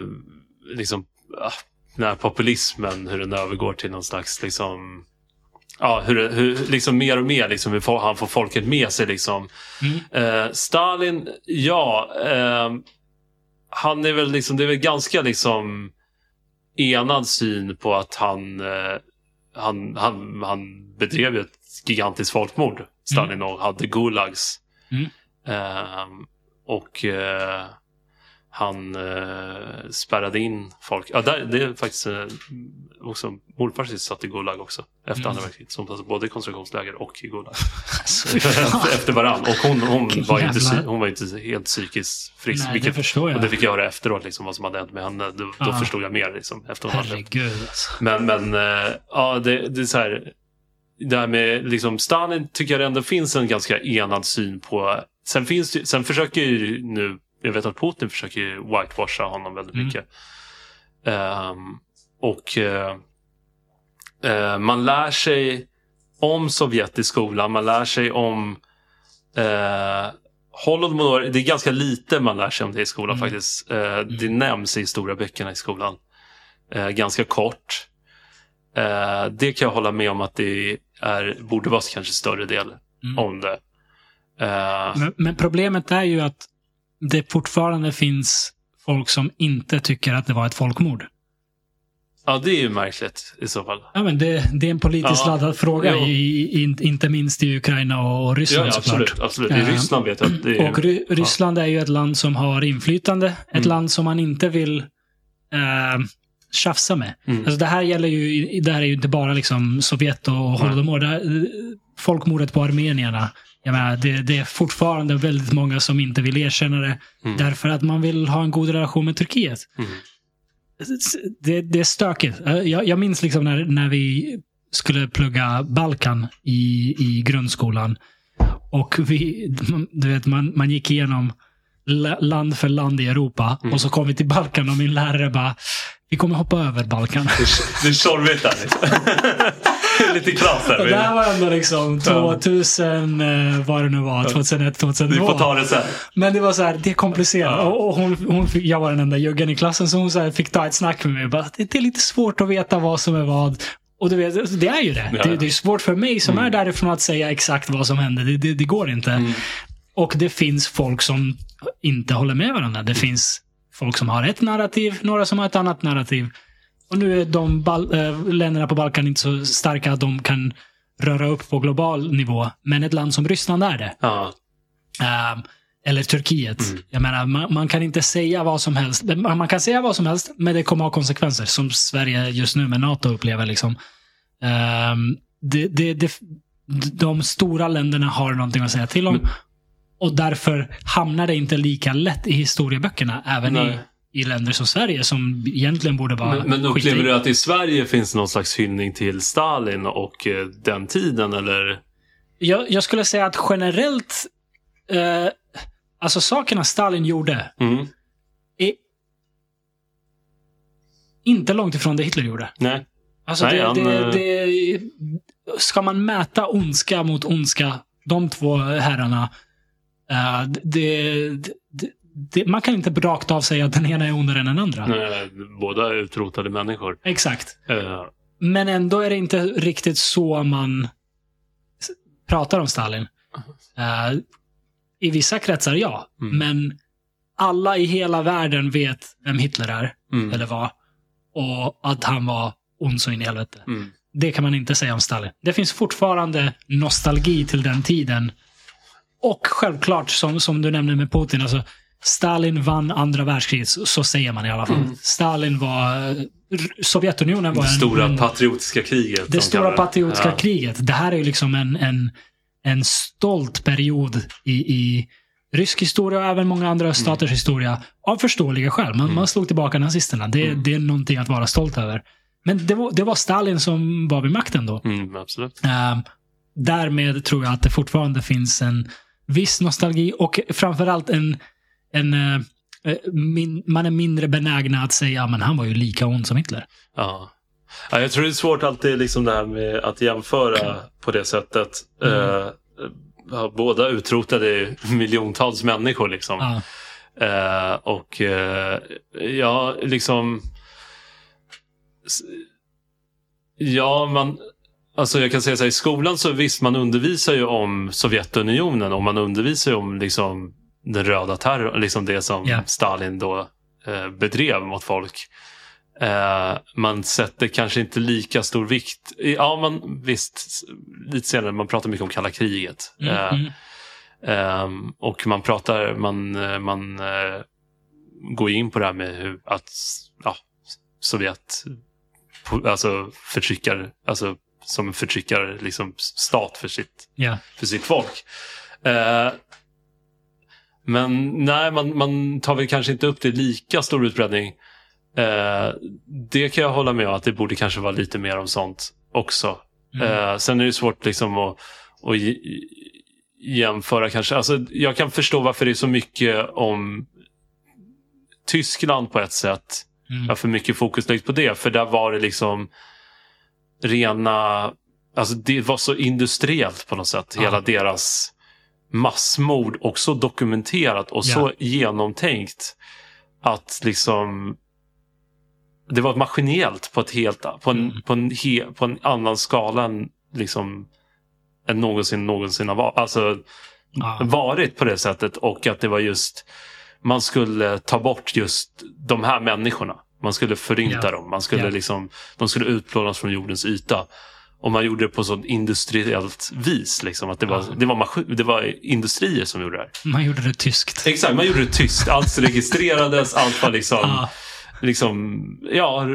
Speaker 2: liksom, ah, den här populismen, hur den övergår till någon slags liksom, Ja, hur, hur, liksom mer och mer liksom, hur får- han får folket med sig. Liksom.
Speaker 1: Mm.
Speaker 2: Eh, Stalin, ja. Eh, han är väl liksom, det är väl ganska liksom enad syn på att han, eh, han, han, han bedrev ett gigantiskt folkmord, Stalin, och hade gulags.
Speaker 1: Mm.
Speaker 2: Eh, och eh, han eh, spärrade in folk. Ja, där, det är faktiskt eh, också morfar satt i Gulag också efter
Speaker 1: Mm.
Speaker 2: andra världskriget. Som alltså både i koncentrationsläger och i Gulag.
Speaker 1: Alltså,
Speaker 2: efter varann. Och hon, hon, var inte, hon var inte helt psykiskt frisk.
Speaker 1: Nej, det
Speaker 2: vilket,
Speaker 1: förstår jag.
Speaker 2: och det fick jag höra efteråt, liksom, vad som hade hänt med henne. Då, då
Speaker 1: Ja.
Speaker 2: förstod jag mer. Liksom, efter
Speaker 1: Herregud alltså.
Speaker 2: men, men eh, ja, det, det är så här. Det här med liksom, Stalin tycker jag det ändå finns en ganska enad syn på. Sen, finns det, sen försöker ju nu, jag vet att Putin försöker whitewasha honom väldigt
Speaker 1: Mm.
Speaker 2: mycket. Ehm, och eh, man lär sig om Sovjet i skolan, man lär sig om eh, Holodomor, det är ganska lite man lär sig om det i skolan
Speaker 1: Mm.
Speaker 2: faktiskt. Eh, det nämns i historieböckerna i skolan. Eh, ganska kort. Eh, det kan jag hålla med om att det är, borde vara kanske större del
Speaker 1: Mm.
Speaker 2: om det. Eh,
Speaker 1: Men, men problemet är ju att det fortfarande finns folk som inte tycker att det var ett folkmord.
Speaker 2: ja, det är ju märkligt i så fall.
Speaker 1: Ja, men det, det är en politiskt
Speaker 2: Ja,
Speaker 1: laddad fråga, i, i, inte minst i Ukraina och
Speaker 2: Ja,
Speaker 1: Ryssland
Speaker 2: ja,
Speaker 1: såklart.
Speaker 2: absolut. absolut. I
Speaker 1: Eh,
Speaker 2: Ryssland vet jag att det är...
Speaker 1: Och Ry Ryssland är ju ett land som har inflytande. Ett
Speaker 2: Mm.
Speaker 1: land som man inte vill eh, tjafsa med.
Speaker 2: Mm.
Speaker 1: Alltså det här gäller ju, det här är ju inte bara liksom Sovjet och Holodomor. Här- Folkmordet på armenierna. Jag menar, det, det är fortfarande väldigt många som inte vill erkänna det.
Speaker 2: Mm.
Speaker 1: Därför att man vill ha en god relation med Turkiet.
Speaker 2: Mm.
Speaker 1: Det, det är stökigt. Eh, Jag, jag minns liksom när, när vi skulle plugga Balkan i, i grundskolan. Och vi, du vet, man, man gick igenom la- land för land i Europa.
Speaker 2: Mm.
Speaker 1: Och så kom vi till Balkan och min lärare bara, vi kommer hoppa över Balkan.
Speaker 2: Det är- Det är Lite kras
Speaker 1: Och det här var ändå liksom
Speaker 2: Ja.
Speaker 1: 2000, eh, vad det nu var, 2001, 2002.
Speaker 2: Vi får ta det sen.
Speaker 1: Men det var så här, det är komplicerat.
Speaker 2: Ja.
Speaker 1: Och, hon, hon fick, jag var den enda juggen i klassen, så hon så här, fick ta ett snack med mig. Bara, det, det är lite svårt att veta vad som är vad. Och du vet, det är ju det.
Speaker 2: Ja.
Speaker 1: Det, det är svårt för mig som
Speaker 2: Mm.
Speaker 1: är därifrån att säga exakt vad som hände. Det, det, det går inte.
Speaker 2: Mm.
Speaker 1: Och det finns folk som inte håller med varandra. Det finns folk som har ett narrativ, några som har ett annat narrativ. Och nu är de äh, länderna på Balkan inte så starka att de kan röra upp på global nivå. Men ett land som Ryssland är det.
Speaker 2: Ja.
Speaker 1: Ehm, eller Turkiet.
Speaker 2: Mm.
Speaker 1: Jag menar, man, man kan inte säga vad som helst. Man man kan säga vad som helst, men det kommer ha konsekvenser. Som Sverige just nu med NATO upplever. Liksom. Ehm, det, det, det, de stora länderna har någonting att säga till om.
Speaker 2: Men-
Speaker 1: och därför hamnar det inte lika lätt i historieböckerna. Även
Speaker 2: Nej.
Speaker 1: i länder som Sverige, som egentligen borde vara
Speaker 2: Men, men upplever
Speaker 1: i.
Speaker 2: du att i Sverige finns någon slags hyllning till Stalin och eh, den tiden? Eller?
Speaker 1: Jag, jag skulle säga att generellt, eh, alltså sakerna Stalin gjorde,
Speaker 2: Mm.
Speaker 1: är inte långt ifrån det Hitler gjorde.
Speaker 2: Nej.
Speaker 1: Alltså
Speaker 2: Nej,
Speaker 1: det,
Speaker 2: han,
Speaker 1: det,
Speaker 2: eh,
Speaker 1: det, ska man mäta ondska mot ondska, de två herrarna, eh, det, det, man kan inte rakt av säga att den ena är ondare än den andra.
Speaker 2: Nej, båda är utrotade människor.
Speaker 1: Exakt.
Speaker 2: Eh,
Speaker 1: Men ändå är det inte riktigt så man pratar om Stalin. Eh, I vissa kretsar, ja.
Speaker 2: Mm.
Speaker 1: Men alla i hela världen vet vem Hitler är,
Speaker 2: mm.
Speaker 1: eller var. Och att han var ond så in i helvete.
Speaker 2: Mm.
Speaker 1: Det kan man inte säga om Stalin. Det finns fortfarande nostalgi till den tiden. Och självklart, som, som du nämnde med Putin, alltså, Stalin vann andra världskriget, så, säger man i alla fall.
Speaker 2: Mm.
Speaker 1: Stalin var... R- Sovjetunionen var
Speaker 2: Det
Speaker 1: en,
Speaker 2: stora
Speaker 1: en,
Speaker 2: patriotiska kriget.
Speaker 1: det
Speaker 2: de
Speaker 1: stora
Speaker 2: kallar
Speaker 1: patriotiska
Speaker 2: Ja.
Speaker 1: kriget. Det här är ju liksom en, en, en stolt period i, i rysk historia och även många andra staters historia. Av förståeliga skäl. Man,
Speaker 2: Mm.
Speaker 1: man slog tillbaka nazisterna. Det,
Speaker 2: Mm.
Speaker 1: det är någonting att vara stolt över. Men det var, det var Stalin som var vid makten då.
Speaker 2: Mm, absolut.
Speaker 1: Ehm, därmed tror jag att det fortfarande finns en viss nostalgi och framförallt en, en eh, eh, min, man är mindre benägna att säga men han var ju lika ond som Hitler.
Speaker 2: Ja. Ja, jag tror det är svårt alltid liksom det här med att jämföra på det sättet.
Speaker 1: Mm.
Speaker 2: Eh, båda utrotade miljontals människor liksom.
Speaker 1: Ja.
Speaker 2: Eh, och eh, ja, liksom... Ja, man... Alltså jag kan säga så här, i skolan så visst, man undervisar ju om Sovjetunionen och man undervisar ju om liksom den röda terrorn, liksom det som
Speaker 1: Ja.
Speaker 2: Stalin då eh, bedrev mot folk. Eh, man sätter kanske inte lika stor vikt. Ja, man visst, lite senare, man pratar mycket om kalla kriget.
Speaker 1: Mm,
Speaker 2: Eh,
Speaker 1: mm.
Speaker 2: Ehm, och man pratar, man, man går in på det här med hur att ja, Sovjet alltså förtryckar, alltså som förtryckar liksom stat för sitt,
Speaker 1: Ja.
Speaker 2: för sitt folk. Eh, men nej, man, man tar väl kanske inte upp det i lika stor utbredning. Eh, det kan jag hålla med om att det borde kanske vara lite mer om sånt också.
Speaker 1: Mm.
Speaker 2: Eh, sen är det svårt liksom att, att jämföra kanske. Alltså, jag kan förstå varför det är så mycket om Tyskland på ett sätt.
Speaker 1: Mm.
Speaker 2: Varför mycket fokus läggs på det. För där var det liksom rena... Alltså det var så industriellt på något sätt.
Speaker 1: Ja.
Speaker 2: Hela deras massmord och så dokumenterat och så
Speaker 1: Ja.
Speaker 2: genomtänkt att liksom det var maskinellt på ett helt på en,
Speaker 1: Mm.
Speaker 2: på en, he, på en annan skala än liksom än någonsin någonsin har varit. Alltså,
Speaker 1: Ja.
Speaker 2: varit på det sättet och att det var just man skulle ta bort just de här människorna. Man skulle förinta
Speaker 1: Ja.
Speaker 2: dem. Man skulle
Speaker 1: Ja.
Speaker 2: liksom, de skulle utplånas från jordens yta. Och man gjorde det på sånt industriellt vis. Liksom, att det, var, det, var maskin, det var industrier som gjorde det här.
Speaker 1: Man gjorde det tyskt.
Speaker 2: Exakt, man gjorde det tyst. Allt registrerades, allt var liksom,
Speaker 1: Ja.
Speaker 2: liksom ja,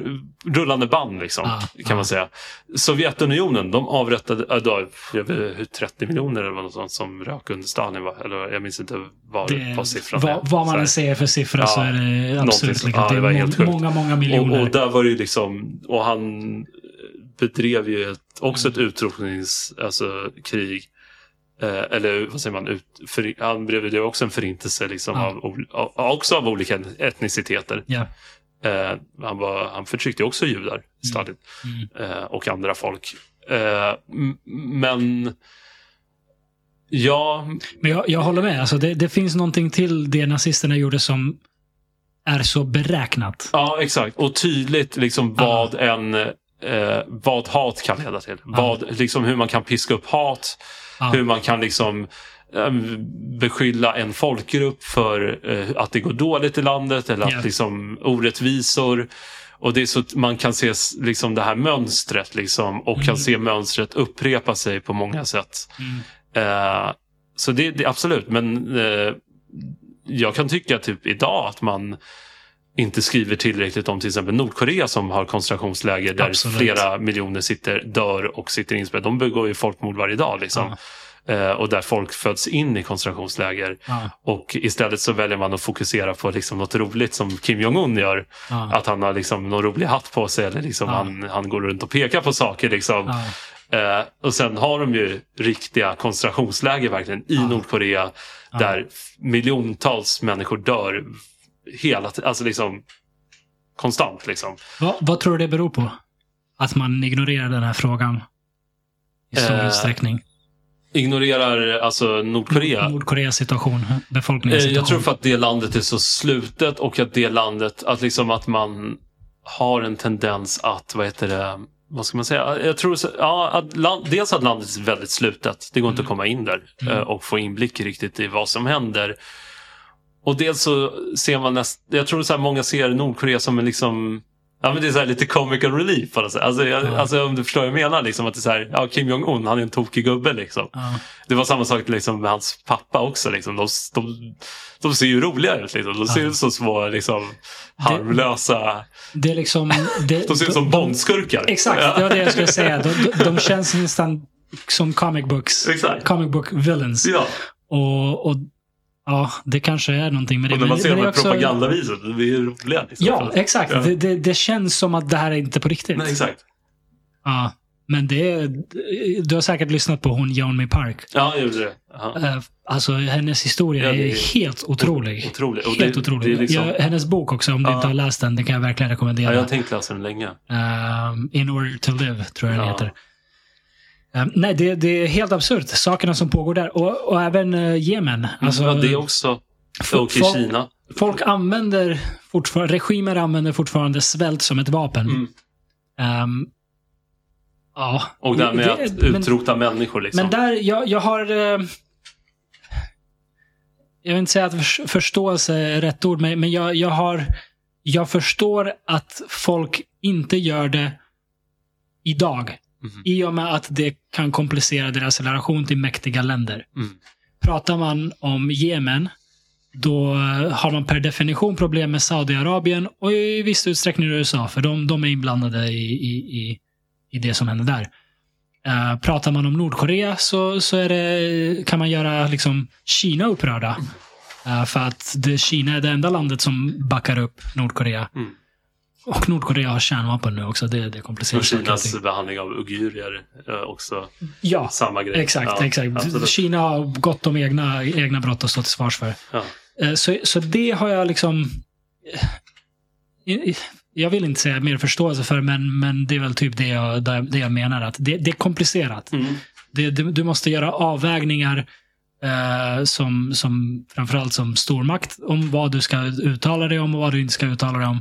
Speaker 2: rullande band liksom,
Speaker 1: Ja,
Speaker 2: kan man säga. Sovjetunionen, de avrättade äh, då, hur 30 miljoner eller något sånt som rök under Stalin. Va? Eller jag minns inte vad,
Speaker 1: Det,
Speaker 2: vad siffran
Speaker 1: vad,
Speaker 2: är.
Speaker 1: vad man än säger för siffra
Speaker 2: Ja,
Speaker 1: så är det absolut lika.
Speaker 2: ja,
Speaker 1: det
Speaker 2: det var
Speaker 1: må-
Speaker 2: helt sjukt.
Speaker 1: många, många miljoner.
Speaker 2: Och, och där var det ju liksom, och han bedrev ju ett, också ett utrotnings, alltså krig. Eh, eller vad säger man, ut, för, han bedrev också en förintelse liksom
Speaker 1: Ja.
Speaker 2: av, av, också av olika etniciteter.
Speaker 1: Ja.
Speaker 2: Eh, han, var, han förtryckte också judar, Stalin,
Speaker 1: Mm.
Speaker 2: eh, och andra folk. Eh, men ja,
Speaker 1: Men jag, jag håller med. Alltså det, det finns någonting till det nazisterna gjorde som är så beräknat.
Speaker 2: Ja, exakt. Och tydligt liksom vad en eh, vad hat kan leda till. Vad, liksom hur man kan piska upp hat.
Speaker 1: Ja.
Speaker 2: Hur man kan liksom eh, beskylla en folkgrupp för eh, att det går dåligt i landet eller att liksom orättvisor. Och det är så att man kan se liksom det här mönstret liksom, och
Speaker 1: Mm.
Speaker 2: kan se mönstret upprepa sig på många sätt.
Speaker 1: Mm.
Speaker 2: Eh, så det, det absolut, men eh, jag kan tycka typ idag att man inte skriver tillräckligt om till exempel Nordkorea som har koncentrationsläger där
Speaker 1: Absolut.
Speaker 2: flera miljoner sitter, dör och sitter inspärrade. De begår ju folkmord varje dag. Liksom. Eh, och där folk föds in i koncentrationsläger.
Speaker 1: Ja.
Speaker 2: Och istället så väljer man att fokusera på liksom något roligt som Kim Jong-Un gör.
Speaker 1: Ja.
Speaker 2: Att han har liksom någon rolig hatt på sig eller liksom
Speaker 1: Ja.
Speaker 2: han, han går runt och pekar på saker. Liksom.
Speaker 1: Ja.
Speaker 2: Eh, och sen har de ju riktiga koncentrationsläger verkligen i
Speaker 1: Ja.
Speaker 2: Nordkorea. Där miljontals människor dör hela. Alltså liksom konstant liksom.
Speaker 1: Vad, vad tror du det beror på? Att man ignorerar den här frågan i stor
Speaker 2: Eh,
Speaker 1: utsträckning.
Speaker 2: Ignorerar alltså Nordkorea.
Speaker 1: Nordkoreas situation,
Speaker 2: Eh,
Speaker 1: befolkningens situation.
Speaker 2: Jag tror för att det landet är så slutet och att det landet, att liksom att man har en tendens att, vad heter det, vad ska man säga? Jag tror så, ja, att land, dels att landet är väldigt slutet. Det går inte att komma in där
Speaker 1: Mm.
Speaker 2: eh, och få inblick riktigt i vad som händer. Och dels så ser man näst, jag tror så här många ser Nordkorea som en liksom Ja men det är så här lite comical relief på något sätt. Alltså, jag,
Speaker 1: Ja.
Speaker 2: alltså om du förstår vad jag menar. Liksom, att det är så här, ja, Kim Jong-Un, han är en tokig gubbe. Liksom.
Speaker 1: Ja.
Speaker 2: Det var samma sak liksom, med hans pappa också. Liksom. De, de, de ser ju roliga ut. Liksom. De ser ut som små liksom, harmlösa...
Speaker 1: Det är liksom... Det,
Speaker 2: De ser ut som Bondskurkar.
Speaker 1: Exakt,
Speaker 2: Ja.
Speaker 1: det var det jag skulle säga. De, de, de känns nästan som comic books.
Speaker 2: Exakt.
Speaker 1: Comic book villains.
Speaker 2: Ja.
Speaker 1: Och, och ja, det kanske är någonting med det.
Speaker 2: Och när man
Speaker 1: Men-
Speaker 2: ser de
Speaker 1: det
Speaker 2: här
Speaker 1: är också-
Speaker 2: propagandavideorna, de blir ju roliga. Liksom.
Speaker 1: Ja, exakt.
Speaker 2: Ja.
Speaker 1: Det, det, det känns som att det här är inte på riktigt.
Speaker 2: Men exakt.
Speaker 1: Ja. Men det är, du har säkert lyssnat på hon Yeonmi Park.
Speaker 2: Ja, jag gjorde det. Ja.
Speaker 1: Eh, Alltså hennes historia
Speaker 2: Ja, det
Speaker 1: är helt otrolig.
Speaker 2: Otroligt. Och
Speaker 1: Helt
Speaker 2: det-
Speaker 1: otrolig.
Speaker 2: det liksom-
Speaker 1: ja, hennes bok också, om du
Speaker 2: Ja.
Speaker 1: inte har läst den, den kan jag verkligen
Speaker 2: Ja,
Speaker 1: rekommendera.
Speaker 2: jag har tänkt läsa den länge.
Speaker 1: Ehm, In order to live, tror jag den
Speaker 2: Ja.
Speaker 1: heter. Ehm, nej, det, det är helt absurt, sakerna som pågår där. Och, och även uh, Jemen. Alltså,
Speaker 2: ja, det också. Och i Kina.
Speaker 1: Folk använder fortfarande, regimer använder fortfarande svält som ett vapen.
Speaker 2: Mm.
Speaker 1: Ehm, ja.
Speaker 2: Och det här med
Speaker 1: Det-
Speaker 2: att
Speaker 1: men-
Speaker 2: utrota människor. Liksom.
Speaker 1: Men där, jag, jag har... eh, Jag vill inte säga att förs- förståelse är rätt ord, men, men jag, jag har... Jag förstår att folk inte gör det idag.
Speaker 2: Mhm.
Speaker 1: I och med att det kan komplicera deras relation till mäktiga länder.
Speaker 2: Mm.
Speaker 1: Pratar man om Jemen, då har man per definition problem med Saudiarabien och i viss utsträckning USA, för de, de är inblandade i, i, i, i det som händer där. Uh, pratar man om Nordkorea så, så är det, kan man göra liksom Kina upprörda. Eh, för att det, Kina är det enda landet som backar upp Nordkorea.
Speaker 2: Mm.
Speaker 1: Och Nordkorea har kärnvapen nu också. Det, det
Speaker 2: Och
Speaker 1: saker och
Speaker 2: Kinas behandling av uigurer är också
Speaker 1: Ja,
Speaker 2: samma grej.
Speaker 1: exakt.
Speaker 2: Ja,
Speaker 1: exakt.
Speaker 2: absolut.
Speaker 1: Kina har gott om egna, egna brott att stå till svars för.
Speaker 2: Ja.
Speaker 1: Eh, Så, så det har jag liksom... eh, Jag vill inte säga mer förståelse för, men, men det är väl typ det jag, det jag menar. att Det, det är komplicerat.
Speaker 2: Mm.
Speaker 1: Det, du måste göra avvägningar eh, som, som framförallt som stormakt om vad du ska uttala dig om och vad du inte ska uttala dig om.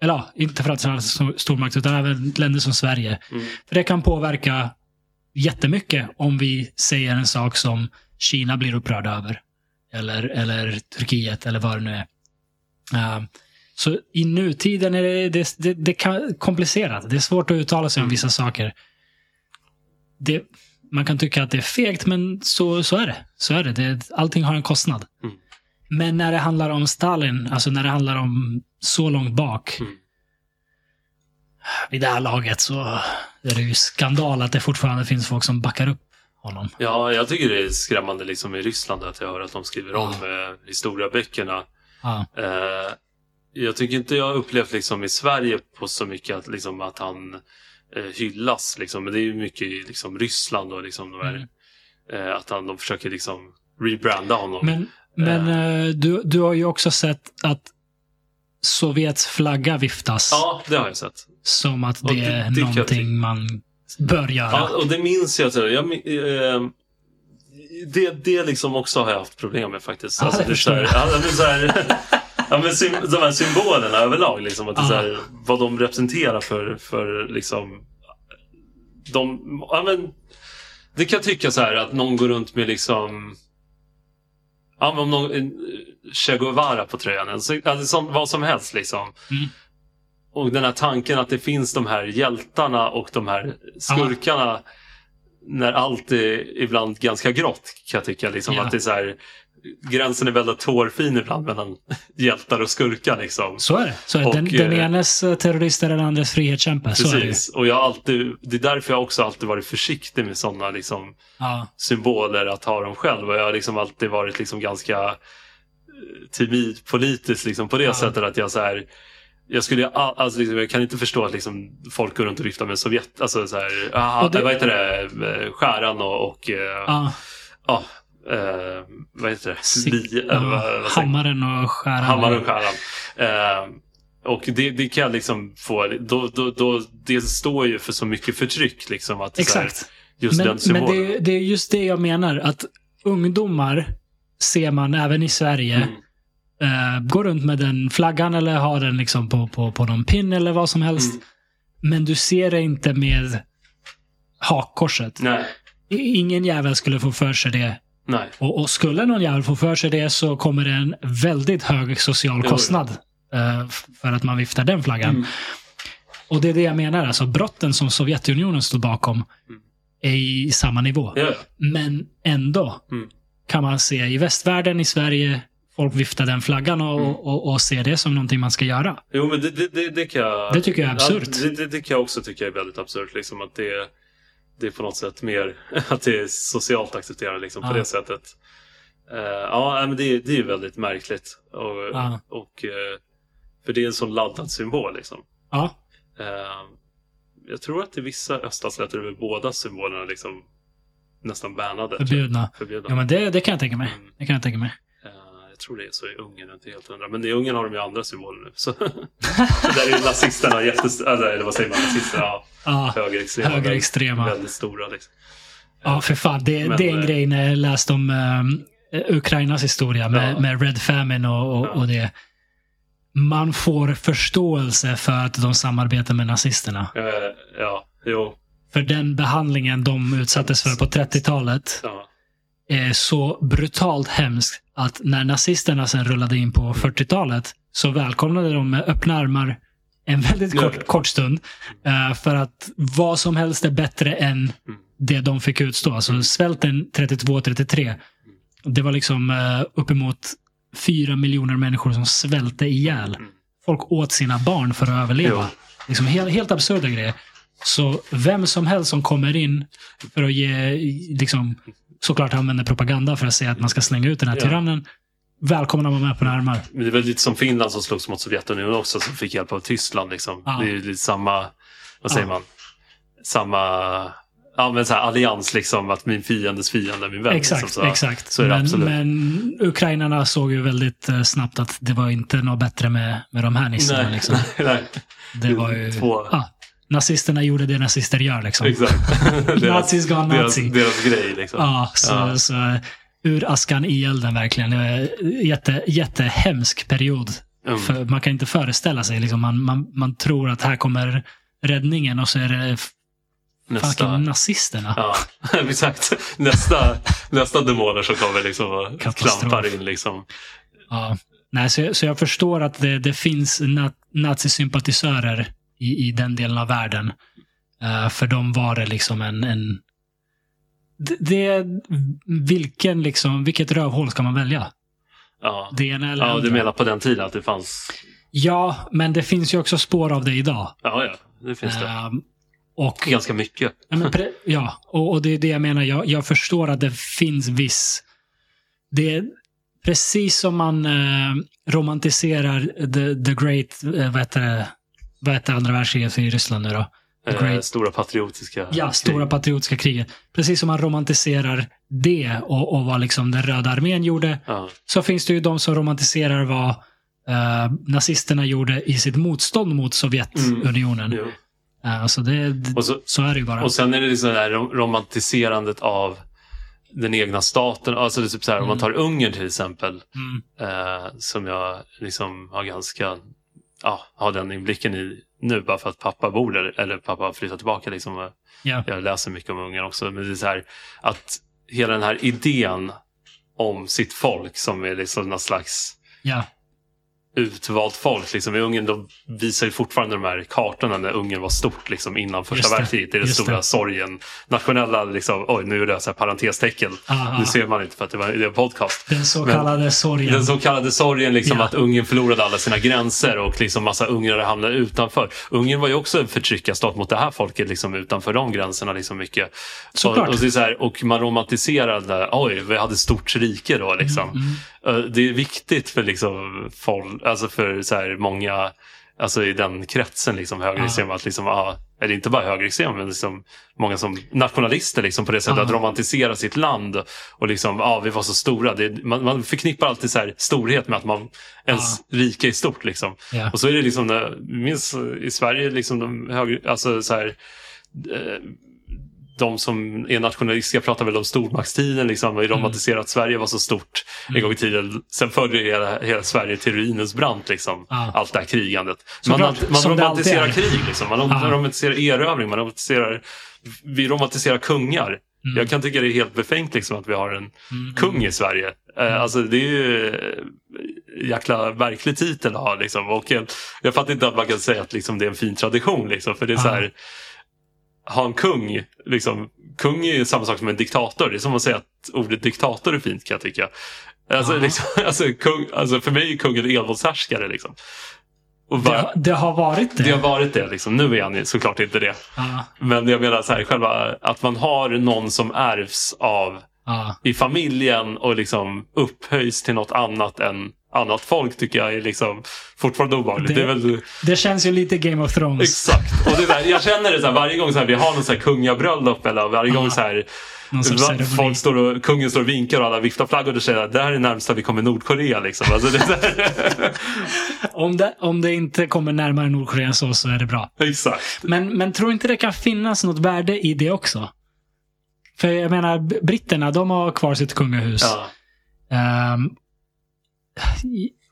Speaker 1: Eller ja, inte framförallt som stormakt utan även länder som Sverige.
Speaker 2: Mm.
Speaker 1: För det kan påverka jättemycket om vi säger en sak som Kina blir upprörda över. Eller, eller Turkiet eller vad det nu är. Eh, så i nutiden är det, det, det, det kan, komplicerat. Det är svårt att uttala sig om
Speaker 2: Mm.
Speaker 1: vissa saker. Det, man kan tycka att det är fegt, men så, så är det. Så är det. det. Allting har en kostnad.
Speaker 2: Mm.
Speaker 1: Men när det handlar om Stalin, alltså när det handlar om så långt bak.
Speaker 2: Mm.
Speaker 1: Vid det här laget så är det ju skandal att det fortfarande finns folk som backar upp honom.
Speaker 2: Ja, jag tycker det är skrämmande liksom i Ryssland att jag hör att de skriver om eh, historieböckerna.
Speaker 1: Ja.
Speaker 2: Eh, jag tycker inte jag har upplevt liksom i Sverige på så mycket att, liksom, att han eh, hyllas. Liksom. Men det är ju mycket i liksom, Ryssland och liksom, de här, eh, att han, de försöker liksom rebranda honom.
Speaker 1: Men, men eh, du, du har ju också sett att Sovjets flagga viftas
Speaker 2: Ja, det har jag sett.
Speaker 1: som att det,
Speaker 2: det-
Speaker 1: är
Speaker 2: det jag
Speaker 1: någonting man bör göra.
Speaker 2: Ja, och det minns jag. jag min- eh, det, det liksom också har jag haft problem med faktiskt.
Speaker 1: Ja,
Speaker 2: Alltså,
Speaker 1: det
Speaker 2: är så här, ja, så här, ja, men sym, de här symbolerna överlag. Liksom, att det är så
Speaker 1: Ja.
Speaker 2: här, vad de representerar för, för liksom, de, ja, men, det kan jag tycka så här att någon går runt med liksom Ja, men om någon, Che Guevara på tröjan. Alltså, sånt, vad som helst liksom.
Speaker 1: Mm.
Speaker 2: Och den här tanken att det finns de här hjältarna och de här skurkarna. När allt är ibland ganska grått kan jag tycka. Liksom,
Speaker 1: Ja.
Speaker 2: att det är så här, gränsen är väldigt hårfin ibland mellan hjältar och skurkar. Liksom.
Speaker 1: Så är det. Så är det.
Speaker 2: Och,
Speaker 1: den, den
Speaker 2: eh,
Speaker 1: enes eh, terrorist är den andres frihetskämpe.
Speaker 2: Precis. Och jag alltid, det är därför jag också alltid varit försiktig med sådana liksom,
Speaker 1: Ja.
Speaker 2: symboler att ha dem själv. Och jag har liksom alltid varit liksom ganska eh, timid politiskt liksom, på det
Speaker 1: Ja.
Speaker 2: sättet att jag så här jag, skulle, alltså, liksom, jag kan inte förstå att liksom, folk går runt och viftar med Sovjet. Alltså så här, aha,
Speaker 1: Och det-
Speaker 2: vad heter det? Skäran och, och
Speaker 1: Ja.
Speaker 2: ja, eh, vad heter det?
Speaker 1: Si-
Speaker 2: Li, eller vad-
Speaker 1: ja.
Speaker 2: vad
Speaker 1: Hammaren och skäran.
Speaker 2: Hammaren och skäran. Eh, och det, det kan liksom få, då, då, då, det står ju för så mycket förtryck. Liksom, att det så här,
Speaker 1: Exakt.
Speaker 2: just
Speaker 1: Men,
Speaker 2: den
Speaker 1: men
Speaker 2: symbolen.
Speaker 1: det, är- det är just det jag menar. Att ungdomar ser man även i Sverige.
Speaker 2: Mm.
Speaker 1: eh, går runt med den flaggan eller har den liksom på, på, på någon pin eller vad som helst.
Speaker 2: Mm.
Speaker 1: Men du ser det inte med hakkorset.
Speaker 2: Nej,
Speaker 1: Ingen jävel skulle få för sig det.
Speaker 2: Nej.
Speaker 1: Och, och skulle någon jävel få för sig det så kommer det en väldigt hög social kostnad. eh, för att man viftar den flaggan.
Speaker 2: Mm.
Speaker 1: Och det är det jag menar. Alltså brotten som Sovjetunionen står bakom är i samma nivå.
Speaker 2: Ja.
Speaker 1: Men ändå
Speaker 2: Mm.
Speaker 1: kan man se i västvärlden, i Sverige, folk viftar den flaggan och,
Speaker 2: Mm.
Speaker 1: och, och ser det som någonting man ska göra.
Speaker 2: Jo, men det, det, det, det kan jag...
Speaker 1: Det tycker jag är absurt.
Speaker 2: Ja, det, det, det kan jag också tycka är väldigt absurt. Liksom, att det, det är på något sätt mer... Att det är socialt accepterat liksom, på
Speaker 1: Ja.
Speaker 2: det sättet. Eh, ja, men det, det är ju väldigt märkligt. Och,
Speaker 1: Ja.
Speaker 2: och, eh, för det är en sån laddad symbol. Liksom.
Speaker 1: Ja,
Speaker 2: Eh, jag tror att i vissa öststatsländer är båda symbolerna liksom nästan bannade. jag.
Speaker 1: Förbjudna.
Speaker 2: Förbjudna.
Speaker 1: Ja, men det, det kan jag tänka mig.
Speaker 2: Mm.
Speaker 1: Det kan jag tänka mig.
Speaker 2: Jag tror det är så i Ungern, inte helt hundra. Men i Ungern har de ju andra symboler nu. Så, så där är ju nazisterna jättestora, eller vad säger man, nazisterna, ja,
Speaker 1: Ja,
Speaker 2: högerextrema.
Speaker 1: högerextrema.
Speaker 2: Väldigt stora liksom.
Speaker 1: Ja, för fan. Det,
Speaker 2: Men,
Speaker 1: det är en
Speaker 2: eh,
Speaker 1: grej när jag läste om eh, Ukrainas historia med,
Speaker 2: Ja.
Speaker 1: med Red Famine och, och,
Speaker 2: Ja.
Speaker 1: och det. Man får förståelse för att de samarbetar med nazisterna.
Speaker 2: Eh, ja, jo.
Speaker 1: För den behandlingen de utsattes för på 30-talet
Speaker 2: Ja,
Speaker 1: är så brutalt hemskt att när nazisterna sen rullade in på 40-talet så välkomnade de med öppna armar en väldigt kort, kort stund. eh, för att vad som helst är bättre än
Speaker 2: Mm.
Speaker 1: det de fick utstå. Alltså svälten 32-33. Det var liksom uh, uppemot fyra miljoner människor som svälte ihjäl.
Speaker 2: Mm.
Speaker 1: Folk åt sina barn för att överleva. Liksom helt, helt absurda grejer. Så vem som helst som kommer in för att ge, liksom, såklart använder propaganda för att säga att man ska slänga ut den här
Speaker 2: Ja.
Speaker 1: tyrannen. Välkomna man med på armar.
Speaker 2: Det är väl lite som Finland som slogs mot Sovjetunionen också, som fick hjälp av Tyskland. Liksom.
Speaker 1: Ja.
Speaker 2: Det är lite samma, vad säger
Speaker 1: Ja.
Speaker 2: man, samma ja, men så här, allians, liksom, att min fiendes fiende är min vän.
Speaker 1: Exakt,
Speaker 2: liksom, så,
Speaker 1: exakt.
Speaker 2: så
Speaker 1: men,
Speaker 2: absolut.
Speaker 1: men ukrainarna såg ju väldigt eh, snabbt att det var inte något bättre med, med de här nissarna.
Speaker 2: Nej,
Speaker 1: Liksom.
Speaker 2: nej,
Speaker 1: Det var ju...
Speaker 2: Två-
Speaker 1: Ja, nazisterna gjorde det nazister gör. Liksom.
Speaker 2: exakt.
Speaker 1: Nazis gone
Speaker 2: deras,
Speaker 1: nazi.
Speaker 2: deras grej. Liksom.
Speaker 1: Ja, så,
Speaker 2: Ja.
Speaker 1: så ur askan i elden verkligen. Jätte, jättehemsk period.
Speaker 2: Mm.
Speaker 1: För man kan inte föreställa sig. Liksom, man, man, man tror att här kommer räddningen och så är det
Speaker 2: Nästa.
Speaker 1: fucking nazisterna.
Speaker 2: Ja, exakt. Nästa, nästa demoner som kommer liksom och
Speaker 1: Katastrof.
Speaker 2: klampar in. Liksom.
Speaker 1: Ja. Nej, så, jag- så jag förstår att det, det finns na, nazisympatisörer i, i den delen av världen. Eh, för dem var det liksom en... en det, det, vilken liksom, vilket rövhål ska man välja?
Speaker 2: Ja.
Speaker 1: Det ena eller
Speaker 2: ja,
Speaker 1: andra?
Speaker 2: du menar på den tiden att det fanns...
Speaker 1: Ja, men det finns ju också spår av det idag.
Speaker 2: Ja, ja, det finns det.
Speaker 1: Ehm, och,
Speaker 2: Ganska mycket.
Speaker 1: pre, ja, och, och det är det jag menar. Jag, jag förstår att det finns viss... Det är precis som man eh, romantiserar the, the great... Eh, vad, heter det, vad heter andra världskriget i Ryssland nu då?
Speaker 2: Eh,
Speaker 1: great,
Speaker 2: stora patriotiska
Speaker 1: ja,
Speaker 2: krig.
Speaker 1: stora patriotiska kriget. Precis som man romantiserar det och, och vad liksom den röda armén gjorde,
Speaker 2: Ja,
Speaker 1: så finns det ju de som romantiserar vad eh, nazisterna gjorde i sitt motstånd mot Sovjetunionen.
Speaker 2: jo.
Speaker 1: Eh, så, det,
Speaker 2: Och, så,
Speaker 1: så är det ju bara.
Speaker 2: och sen är det liksom det här romantiserandet av den egna staten. Alltså det är typ så här, om man tar Ungern till exempel.
Speaker 1: Mm.
Speaker 2: Eh, som jag liksom har ganska, ja, har den inblicken i nu bara för att pappa bor där, eller pappa har flyttat tillbaka liksom.
Speaker 1: Ja.
Speaker 2: Jag läser mycket om Ungern också. Men det är så här att hela den här idén om sitt folk som är liksom någon slags
Speaker 1: Ja.
Speaker 2: Utvalt folk. Liksom. I Ungern de visar ju fortfarande de här kartorna när Ungern var stort liksom, innan första
Speaker 1: det.
Speaker 2: världskriget. Det är den stora
Speaker 1: det.
Speaker 2: sorgen. Nationella, liksom, oj nu gjorde jag så här parentestecken.
Speaker 1: Aha.
Speaker 2: Nu ser man inte för att det var det är en podcast.
Speaker 1: Den så
Speaker 2: Men-
Speaker 1: kallade sorgen.
Speaker 2: Den så kallade sorgen, liksom,
Speaker 1: Ja.
Speaker 2: att Ungern förlorade alla sina gränser och liksom massa ungrare hamnade utanför. Ungern var ju också en förtryckarstat mot det här folket liksom, utanför de gränserna. Liksom, mycket.
Speaker 1: Såklart.
Speaker 2: Och, och, det är så här, och man romantiserade, oj, vi hade stort rike då. Liksom.
Speaker 1: Mm,
Speaker 2: Eh, Det är viktigt för, liksom, folk, alltså för så här, många alltså i den kretsen, liksom, högerextrema, att liksom, ah, eller inte bara högerextrema, men liksom, många som nationalister liksom, på det sättet
Speaker 1: Ja.
Speaker 2: att romantisera sitt land och liksom, ah, vi var så stora. Det, man, man förknippar alltid så storhet med att man ens rike är stort. Liksom.
Speaker 1: Ja.
Speaker 2: Och så är det liksom, minns i Sverige, liksom, de höger, alltså så här, eh, de som är nationalistiska pratar väl om stormaktstiden, liksom, och romantiserar att Sverige var så stort en gång i tiden. Sen förde hela, hela Sverige till ruinens brant, liksom,
Speaker 1: Ja.
Speaker 2: allt det här krigandet. Man,
Speaker 1: Såklart,
Speaker 2: man
Speaker 1: som det
Speaker 2: romantiserar krig, liksom. man
Speaker 1: Ja.
Speaker 2: romantiserar erövring, man romantiserar, vi romantiserar kungar. Jag kan tycka det är helt befängt liksom, att vi har en
Speaker 1: Mm.
Speaker 2: kung i Sverige. Eh, Alltså det är ju eh, jäkla verklig titel att ha. Liksom. Och jag, jag fattar inte att man kan säga att liksom, det är en fin tradition. Liksom, för det är så här, ha en kung. Liksom, kung är ju samma sak som en diktator. Det är som att säga att ordet diktator är fint kan jag tycka. Alltså,
Speaker 1: Ja.
Speaker 2: liksom, alltså, kung, alltså för mig är kungen en envåldshärskare. Liksom. Och
Speaker 1: Det,
Speaker 2: bara,
Speaker 1: har- det har varit det.
Speaker 2: det har varit det. Liksom. Nu är han såklart inte det.
Speaker 1: Ja.
Speaker 2: Men jag menar så här, själva att man har någon som ärvs av
Speaker 1: Ja.
Speaker 2: i familjen och liksom upphöjs till något annat än annat folk tycker jag är liksom fortfarande obehagligt.
Speaker 1: Det-
Speaker 2: Det, väl,
Speaker 1: Det känns ju lite Game of Thrones.
Speaker 2: exakt. Och det är där, jag känner det så här, varje gång så här, vi har någon så här kungabröllop eller varje gång så här, folk står och, kungen står och vinkar och alla viftar flaggor och säger att det här är närmsta vi kommer Nordkorea. Liksom. Alltså, det här,
Speaker 1: Om, det, om det inte kommer närmare Nordkorea så, så är det bra.
Speaker 2: exakt.
Speaker 1: Men, men tror inte det kan finnas något värde i det också? För jag menar, britterna, de har kvar sitt kungahus.
Speaker 2: Ja.
Speaker 1: I-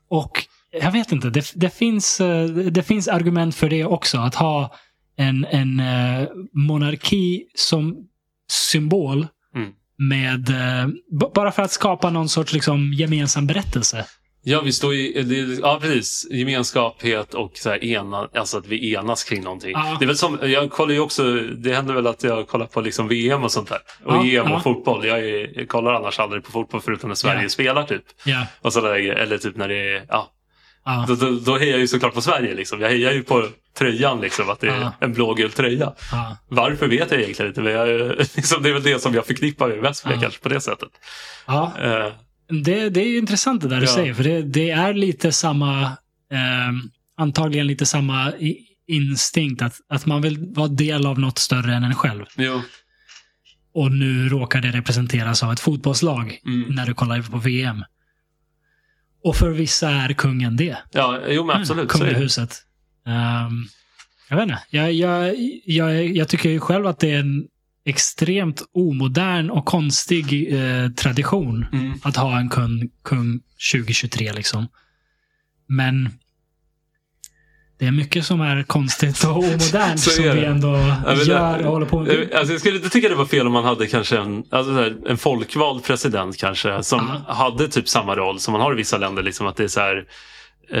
Speaker 1: och jag vet inte, det, det, finns, eh, det finns argument för det också. Att ha en, en eh, monarki som symbol
Speaker 2: Mm.
Speaker 1: med, eh, bara för att skapa någon sorts liksom, gemensam berättelse.
Speaker 2: Ja, vi står i, det, ja, precis. Gemenskaphet och så här ena, alltså att vi enas kring någonting.
Speaker 1: Ja.
Speaker 2: Det är väl som, jag kollar ju också, det händer väl att jag kollar på liksom VM och sånt där. Och
Speaker 1: Ja,
Speaker 2: EM och fotboll. Jag, är, jag kollar annars aldrig på fotboll förutom när Sverige
Speaker 1: Ja.
Speaker 2: spelar typ.
Speaker 1: Ja,
Speaker 2: Och så där, eller typ när det är, ja. Då, då, då hejar jag ju såklart på Sverige liksom. Jag hejar ju på tröjan liksom, att det är en blågul tröja.
Speaker 1: ja.
Speaker 2: Varför vet jag egentligen inte, men jag, liksom, det är väl det som jag förknippar med Westblad
Speaker 1: Ja.
Speaker 2: kanske på det sättet.
Speaker 1: ja.
Speaker 2: Eh,
Speaker 1: Det, det är ju intressant det där du
Speaker 2: Ja.
Speaker 1: säger. För det, det är lite samma, ehm, antagligen lite samma instinkt. Att, att man vill vara del av något större än en själv.
Speaker 2: jo.
Speaker 1: Och nu råkar det representeras av ett fotbollslag
Speaker 2: Mm.
Speaker 1: när du kollar på VM. Och för vissa är kungen det.
Speaker 2: Ja, jo men absolut. så är det.
Speaker 1: Kungahuset. Ehm, jag vet inte. Jag, jag, jag, jag tycker ju själv att det är en extremt omodern och konstig eh, tradition
Speaker 2: Mm.
Speaker 1: att ha en kung, kung 2023 liksom. Men det är mycket som är konstigt och omodernt som vi ändå
Speaker 2: men
Speaker 1: gör och håller på med.
Speaker 2: Eh, Alltså jag skulle inte tycka det var fel om man hade kanske en, alltså här, en folkvald president kanske som
Speaker 1: Ja.
Speaker 2: hade typ samma roll som man har i vissa länder. Liksom, att det är så här,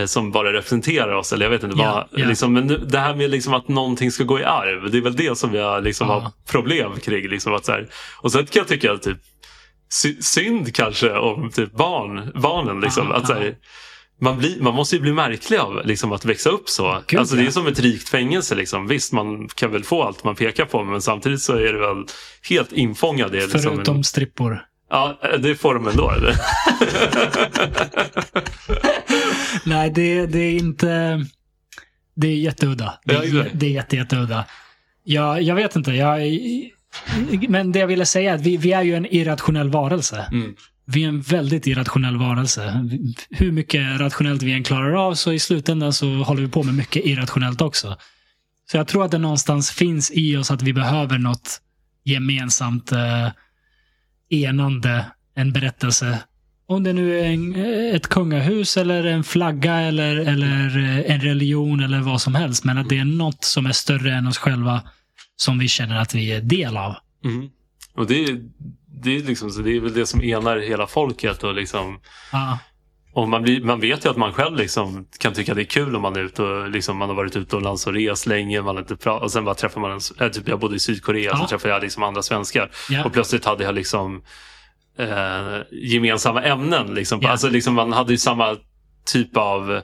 Speaker 2: som bara representerar oss. Eller jag vet inte
Speaker 1: Ja,
Speaker 2: vad.
Speaker 1: ja.
Speaker 2: Liksom, men det här med liksom att någonting ska gå i arv. Det är väl det som jag liksom
Speaker 1: Ja.
Speaker 2: har problem kring. Liksom, att så här, och sen kan jag tycka att typ, sy- synd kanske om typ barn, barnen. Liksom,
Speaker 1: Ja,
Speaker 2: att, så här, man, blir, man måste ju bli märklig av liksom, att växa upp så.
Speaker 1: Gud,
Speaker 2: alltså, det är som ett rikt fängelse. Liksom. Visst, man kan väl få allt man pekar på men samtidigt så är det väl helt infångad. i liksom
Speaker 1: Förutom
Speaker 2: en,
Speaker 1: strippor.
Speaker 2: Ja, det får de ändå. Eller?
Speaker 1: Nej, det, det är inte... Det är jätteudda. Det är, det är jätte, jätteudda. Jag, jag vet inte. Jag, men det jag ville säga är att vi, vi är ju en irrationell varelse.
Speaker 2: Mm.
Speaker 1: Vi är en väldigt irrationell varelse. Hur mycket rationellt vi än klarar av så i slutändan så håller vi på med mycket irrationellt också. Så jag tror att det någonstans finns i oss att vi behöver något gemensamt eh, enande, en berättelse. Om det nu är en, ett kungahus eller en flagga eller, eller eh, en religion eller vad som helst. Men att det är något som är större än oss själva som vi känner att vi är del av.
Speaker 2: Mm. Och det är, det, är liksom, det är väl det som enar hela folket. Och liksom,
Speaker 1: Ja,
Speaker 2: och man, man vet ju att man själv liksom kan tycka det är kul om man är ute och liksom, man har varit utomlands och rest länge. Man inte pra- och sen bara träffar man en, äh, typ jag bodde i Sydkorea
Speaker 1: Ja.
Speaker 2: så träffade jag liksom andra svenskar.
Speaker 1: ja,
Speaker 2: Och plötsligt hade jag liksom eh, gemensamma ämnen. Liksom.
Speaker 1: Ja.
Speaker 2: Alltså, liksom, man hade ju samma typ av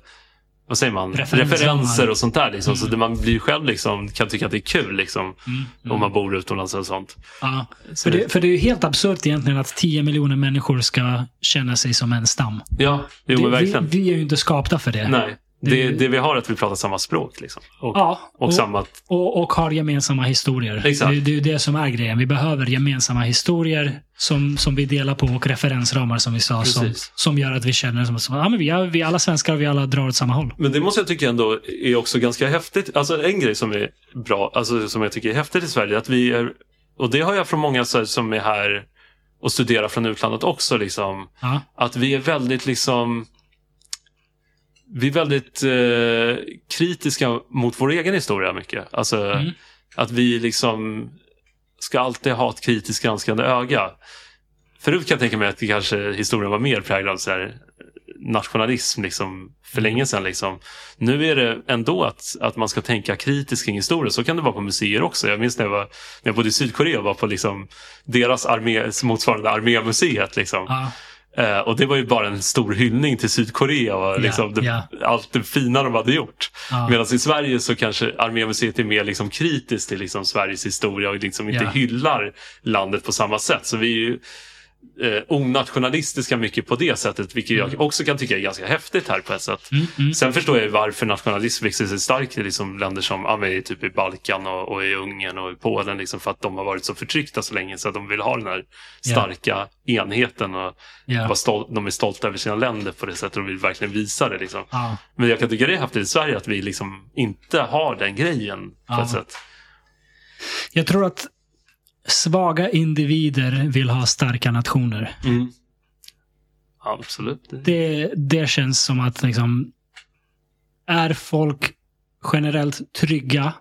Speaker 2: vad säger man? Referenser och sånt där. Liksom.
Speaker 1: Mm.
Speaker 2: Så man blir själv liksom, kan tycka att det är kul liksom,
Speaker 1: mm, mm.
Speaker 2: om man bor utomlands och sånt.
Speaker 1: ja.
Speaker 2: Så
Speaker 1: För det, för det är ju helt absurt egentligen att 10 miljoner människor ska känna sig som en stam.
Speaker 2: Ja, jo, men
Speaker 1: Det- vi,
Speaker 2: verkligen.
Speaker 1: vi är ju inte skapta för det.
Speaker 2: Nej,
Speaker 1: Det-
Speaker 2: det, vi har är att vi pratar samma språk. Liksom. Och,
Speaker 1: Ja,
Speaker 2: och,
Speaker 1: och,
Speaker 2: samma...
Speaker 1: och, och har gemensamma historier.
Speaker 2: Exakt.
Speaker 1: Det, det är det som är grejen. Vi behöver gemensamma historier som, som vi delar på och referensramar som vi sa. Som,
Speaker 2: Precis.
Speaker 1: som gör att vi känner som, som ja, men vi, är, vi är alla svenskar och vi alla drar åt samma håll.
Speaker 2: Men det måste jag tycka ändå är också ganska häftigt. Alltså en grej som är bra, alltså som jag tycker är häftigt i Sverige, att vi är, och det har jag från många så här, som är här och studerar från utlandet också, liksom,
Speaker 1: Ja,
Speaker 2: att vi är väldigt liksom vi är väldigt eh, kritiska mot vår egen historia mycket. Alltså
Speaker 1: Mm.
Speaker 2: att vi liksom ska alltid ha ett kritiskt granskande öga. Förut kan jag tänka mig att kanske historien var mer präglad av så här, nationalism liksom, för
Speaker 1: Mm.
Speaker 2: länge sedan. Liksom. Nu är det ändå att, att man ska tänka kritiskt kring historia. Så kan det vara på museer också. Jag minns när jag, var, när jag bodde i Sydkorea och var på liksom, deras armé, motsvarande armémuseet. Liksom.
Speaker 1: ja,
Speaker 2: Eh, och det var ju bara en stor hyllning till Sydkorea och liksom det,
Speaker 1: ja.
Speaker 2: allt det fina de hade gjort.
Speaker 1: ja.
Speaker 2: Medan i Sverige så kanske Armémuseet är mer liksom kritiskt till liksom Sveriges historia och liksom inte
Speaker 1: Ja.
Speaker 2: hyllar landet på samma sätt. Så vi är ju, eh, onationalistiska mycket på det sättet, vilket jag också kan tycka är ganska häftigt här på ett sätt.
Speaker 1: Mm, mm.
Speaker 2: Sen förstår jag varför nationalism växer sig stark i liksom länder som ja, men typ i Balkan och, och i Ungern och i Polen. Liksom för att de har varit så förtryckta så länge så att de vill ha den här starka enheten. Och vara stol- de är stolta över sina länder på det sättet och vill verkligen visa det. Liksom.
Speaker 1: Ja.
Speaker 2: Men jag kan tycka det är häftigt i Sverige att vi liksom inte har den grejen på
Speaker 1: Ja.
Speaker 2: ett sätt.
Speaker 1: Jag tror att svaga individer vill ha starka nationer.
Speaker 2: Mm. Absolut.
Speaker 1: Det, det känns som att liksom, är folk generellt trygga,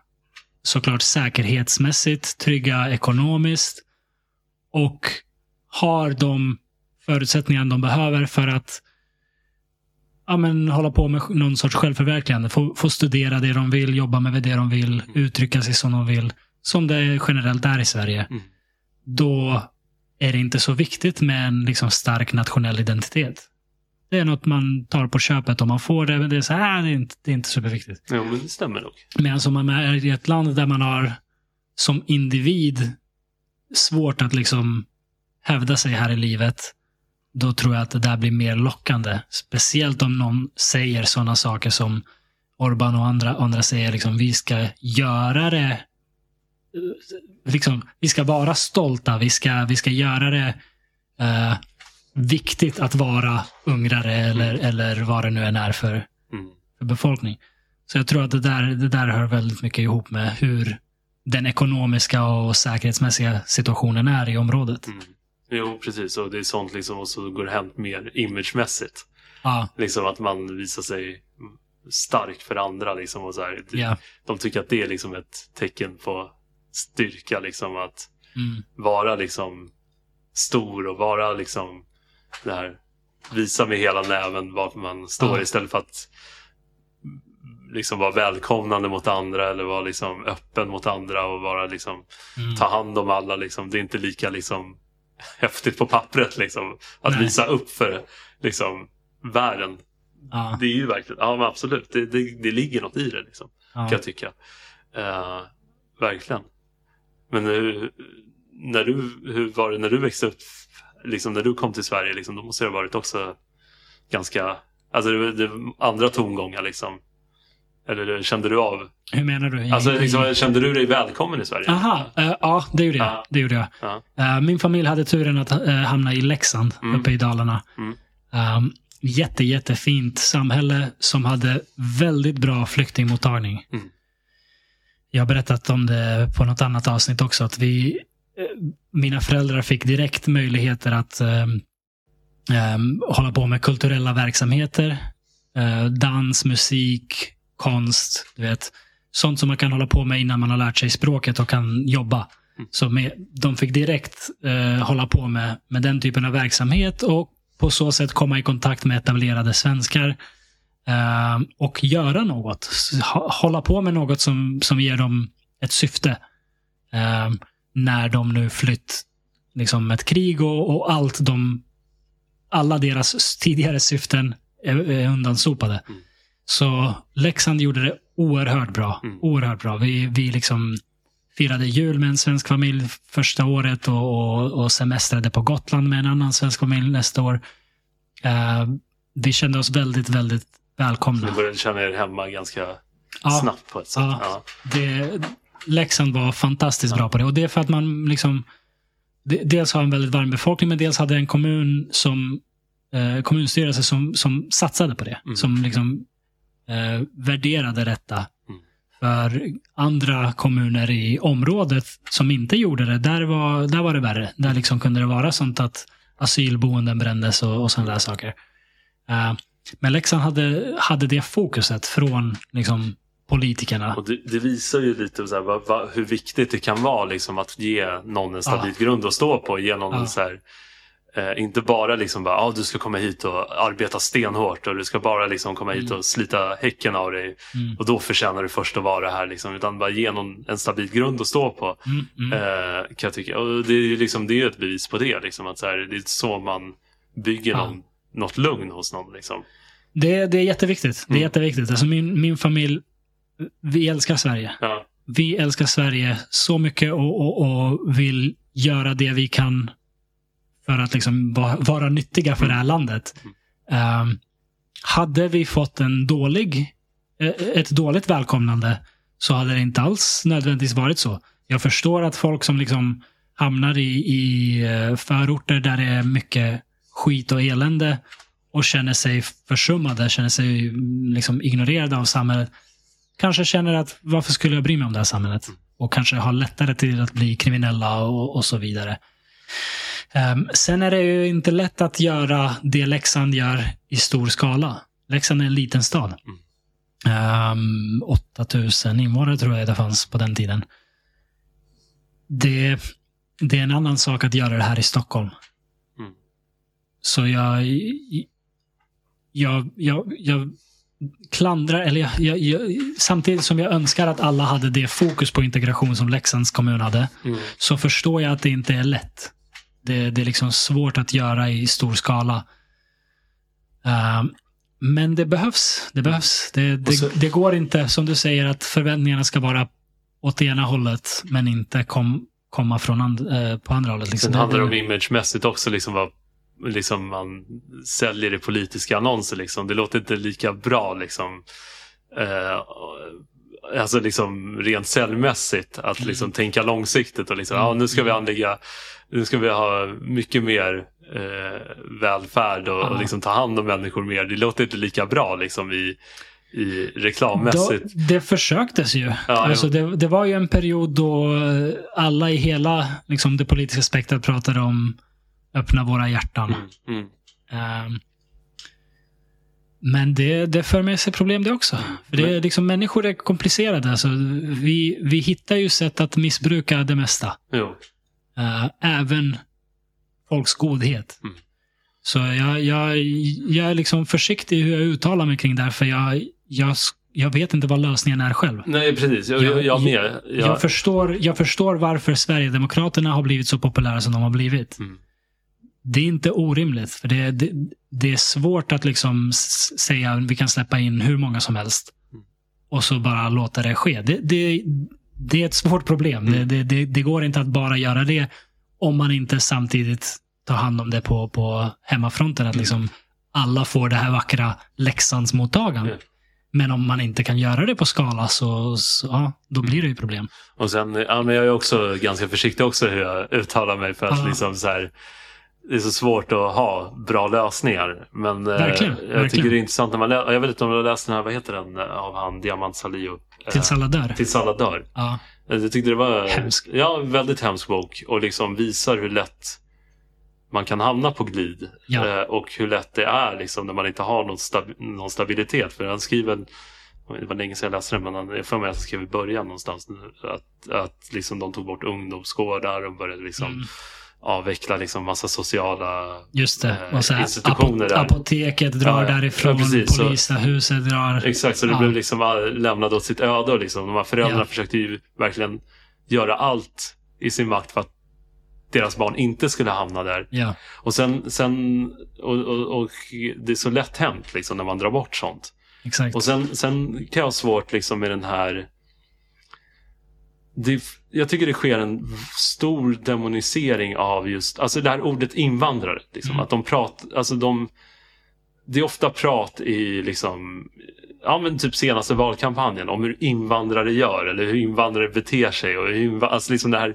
Speaker 1: såklart säkerhetsmässigt, trygga ekonomiskt och har de förutsättningar de behöver för att ja, men, hålla på med någon sorts självförverkligande. Få, få studera det de vill, jobba med det de vill, uttrycka sig som de vill. Som det generellt är i Sverige.
Speaker 2: Mm.
Speaker 1: Då är det inte så viktigt med en liksom, stark nationell identitet. Det är något man tar på köpet om man får det. Men det är, så här, det är, inte, det är inte superviktigt.
Speaker 2: Jo, men det stämmer nog.
Speaker 1: Medan om man är i ett land där man har som individ svårt att liksom hävda sig här i livet, då tror jag att det där blir mer lockande. Speciellt om någon säger sådana saker som Orban och andra, andra säger, liksom, vi ska göra det Liksom, vi ska vara stolta, vi ska, vi ska göra det eh, viktigt att vara ungrare eller, eller vad det nu än är för,
Speaker 2: Mm.
Speaker 1: för befolkning. Så jag tror att det där, det där hör väldigt mycket ihop med hur den ekonomiska och säkerhetsmässiga situationen är i området.
Speaker 2: Mm. Jo, precis. Och det är sånt liksom, och så går det hem mer imagemässigt.
Speaker 1: Ja,
Speaker 2: Liksom att man visar sig stark för andra. Liksom, och så här.
Speaker 1: ja.
Speaker 2: De tycker att det är liksom ett tecken på styrka. Liksom, att
Speaker 1: Mm,
Speaker 2: vara liksom stor och vara liksom det här visa med hela näven var man står
Speaker 1: Ja.
Speaker 2: istället för att liksom vara välkomnande mot andra eller vara liksom öppen mot andra och vara liksom
Speaker 1: mm.
Speaker 2: ta hand om alla. Liksom. Det är inte lika liksom häftigt på pappret liksom. Att
Speaker 1: Nej.
Speaker 2: visa upp för liksom världen.
Speaker 1: Ja,
Speaker 2: Det är ju verkligen, ja absolut, det, det, det ligger något i det liksom kan
Speaker 1: ja.
Speaker 2: jag tycka. Eh, verkligen. Men nu, när du, hur var det när du växte upp? Liksom när du kom till Sverige, liksom, då måste det ha varit också ganska, alltså det, det, andra tongångar liksom. Eller kände du av?
Speaker 1: Hur menar du?
Speaker 2: Alltså liksom, kände du dig välkommen i Sverige?
Speaker 1: Aha, eh, ja det gjorde jag.
Speaker 2: Ja.
Speaker 1: Det gjorde jag.
Speaker 2: Ja.
Speaker 1: Eh, min familj hade turen att eh, hamna i Leksand,
Speaker 2: Mm.
Speaker 1: uppe i Dalarna.
Speaker 2: Mm.
Speaker 1: Um, jätte, jättefint samhälle som hade väldigt bra flyktingmottagning.
Speaker 2: Mm.
Speaker 1: Jag har berättat om det på något annat avsnitt också. Att vi, eh, mina föräldrar fick direkt möjligheter att ehm, hålla på med kulturella verksamheter. Eh, dans, musik, konst. Du vet, sånt som man kan hålla på med innan man har lärt sig språket och kan jobba.
Speaker 2: Mm.
Speaker 1: Så med, de fick direkt eh, hålla på med, med den typen av verksamhet och på så sätt komma i kontakt med etablerade svenskar och göra något. Hålla på med något som, som ger dem ett syfte. Eh, när de nu flytt liksom ett krig och, och allt de alla deras tidigare syften är, är undansopade.
Speaker 2: Mm.
Speaker 1: Så Leksand gjorde det oerhört bra.
Speaker 2: Mm.
Speaker 1: Oerhört bra. Vi, vi liksom firade jul med en svensk familj första året och, och, och semestrade på Gotland med en annan svensk familj nästa år. Eh, vi kände oss väldigt, väldigt välkomna.
Speaker 2: ni började känna er hemma ganska
Speaker 1: Ja,
Speaker 2: snabbt på ett sätt?
Speaker 1: Ja.
Speaker 2: Ja.
Speaker 1: det, Leksand var fantastiskt bra på det. Och det är för att man liksom de- dels har en väldigt varm befolkning, men dels hade en kommun som eh, kommunstyrelse som, som satsade på det.
Speaker 2: Mm.
Speaker 1: Som liksom eh, värderade detta.
Speaker 2: Mm.
Speaker 1: För andra kommuner i området som inte gjorde det, där var, där var det värre. Där liksom kunde det vara sånt att asylboenden brändes och, och sådana där saker. Eh, men Leksand hade, hade det fokuset från liksom, politikerna.
Speaker 2: Och det, det visar ju lite så här, vad, vad, hur viktigt det kan vara liksom, att ge någon en stabil grund att stå på. Ge någon
Speaker 1: Ja.
Speaker 2: så här, eh, inte bara liksom bara, ah, du ska komma hit och arbeta stenhårt och du ska bara liksom komma hit
Speaker 1: Mm.
Speaker 2: och slita häcken av dig
Speaker 1: Mm.
Speaker 2: och då förtjänar du först att vara här. Liksom, utan bara ge någon en stabil grund att stå på.
Speaker 1: Mm, mm.
Speaker 2: Eh, kan jag tycka. Och det är liksom, det är ett bevis på det. Liksom, att så här, det är så man bygger
Speaker 1: Ja.
Speaker 2: någon, något lugn hos någon. Liksom.
Speaker 1: Det, det är jätteviktigt. Det är
Speaker 2: Mm.
Speaker 1: jätteviktigt. Alltså min, min familj, vi älskar Sverige.
Speaker 2: Ja.
Speaker 1: Vi älskar Sverige så mycket och, och, och vill göra det vi kan för att liksom va- vara nyttiga för det här landet. Um, hade vi fått en dålig, eh, ett dåligt välkomnande så hade det inte alls nödvändigtvis varit så. Jag förstår att folk som liksom hamnar i, i eh, förorter där det är mycket skit och elände och känner sig försummade, känner sig liksom ignorerade av samhället. Kanske känner att varför skulle jag bry mig om det här samhället? Och kanske har lättare till att bli kriminella och, och så vidare. Um, sen är det ju inte lätt att göra det Leksand gör i stor skala. Leksand är en liten stad. Ehm, um, 8000 invånare tror jag det fanns på den tiden. Det, det är en annan sak att göra det här i Stockholm. Så jag, jag, jag, jag klandrar, eller jag, jag, jag, samtidigt som jag önskar att alla hade det fokus på integration som Leksands kommun hade,
Speaker 2: Mm.
Speaker 1: så förstår jag att det inte är lätt. Det, det är liksom svårt att göra i stor skala. Ehm, men det behövs. Det behövs. Det, det,
Speaker 2: så-
Speaker 1: det går inte, som du säger, att förväntningarna ska vara åt det ena hållet, men inte kom, komma från and, eh, på andra hållet. Liksom.
Speaker 2: Sen handlar det om imagemässigt också, liksom vad liksom man säljer i politiska annonser. Liksom. Det låter inte lika bra. Liksom. Eh, alltså liksom rent säljmässigt. Att liksom tänka långsiktigt och liksom, ja, nu ska vi anlägga, nu ska vi ha mycket mer eh, välfärd och, och liksom ta hand om människor mer. Det låter inte lika bra liksom i, i reklammässigt.
Speaker 1: Då, det försöktes ju.
Speaker 2: Ja,
Speaker 1: alltså det, det var ju en period då alla i hela liksom, det politiska spektrat pratade om öppna våra hjärtan.
Speaker 2: Mm, mm.
Speaker 1: Ehm, men det, det för med sig problem det också. För det är liksom, människor är komplicerade. Alltså, vi, vi hittar ju sätt att missbruka det mesta.
Speaker 2: Jo.
Speaker 1: Eh, även folks godhet.
Speaker 2: Mm.
Speaker 1: Så jag, jag, jag är liksom försiktig i hur jag uttalar mig kring det här, för jag, jag, jag vet inte vad lösningen är själv.
Speaker 2: Nej, precis. Jag, jag, jag med. Jag,
Speaker 1: Jag, förstår, jag förstår varför Sverigedemokraterna har blivit så populära som de har blivit.
Speaker 2: Mm.
Speaker 1: Det är inte orimligt, för det, det, det är svårt att liksom säga att vi kan släppa in hur många som helst
Speaker 2: Mm.
Speaker 1: och så bara låta det ske. Det, det, det är ett svårt problem.
Speaker 2: Mm.
Speaker 1: Det, det, det, går inte att bara göra det om man inte samtidigt tar hand om det på, på hemmafronten.
Speaker 2: Mm.
Speaker 1: Att liksom alla får det här vackra Leksandsmottagandet.
Speaker 2: Mm.
Speaker 1: Men om man inte kan göra det på skala så, så ja, då blir det ju problem.
Speaker 2: Och sen, ja, men jag är också ganska försiktig också hur jag uttalar mig för att
Speaker 1: Ja.
Speaker 2: liksom så här, det är så svårt att ha bra lösningar. Men eh,
Speaker 1: Verkligen,
Speaker 2: jag
Speaker 1: verkligen.
Speaker 2: tycker det är intressant när man läser, jag vet inte om du har läst den här, vad heter den, eh, av han Diamant Salio? Eh,
Speaker 1: Tills alla dör.
Speaker 2: Tills alla dör.
Speaker 1: Ja,
Speaker 2: Jag tyckte det var
Speaker 1: Hemsk.
Speaker 2: Ja, väldigt hemsk bok och liksom visar hur lätt man kan hamna på glid.
Speaker 1: Ja.
Speaker 2: Och hur lätt det är liksom, när man inte har någon, stab- någon stabilitet. För han skriver, det var länge sedan jag läste den, men han, jag får mig att han skrev i början någonstans att, att liksom de tog bort ungdomsgårdar och började liksom
Speaker 1: Mm.
Speaker 2: Avveckla liksom massa sociala
Speaker 1: just det.
Speaker 2: eh,
Speaker 1: Och så här,
Speaker 2: institutioner där.
Speaker 1: apoteket drar
Speaker 2: Ja,
Speaker 1: därifrån,
Speaker 2: Ja,
Speaker 1: polishuset drar.
Speaker 2: Exakt, så det
Speaker 1: Ja.
Speaker 2: blev liksom all- lämnad åt sitt öde. Liksom. De här föräldrarna
Speaker 1: Ja.
Speaker 2: försökte ju verkligen göra allt i sin makt för att deras barn inte skulle hamna där.
Speaker 1: Ja,
Speaker 2: Och sen, sen och, och, och det är så lätt hänt liksom, när man drar bort sånt.
Speaker 1: exakt.
Speaker 2: Och sen, sen kan jag ha svårt liksom, med den här... Det, jag tycker det sker en stor demonisering av just, alltså det här ordet invandrare. Liksom,
Speaker 1: Mm.
Speaker 2: Att de pratar, alltså de... Det är ofta prat i liksom, ja men typ senaste valkampanjen om hur invandrare gör eller hur invandrare beter sig. Och hur, alltså liksom det här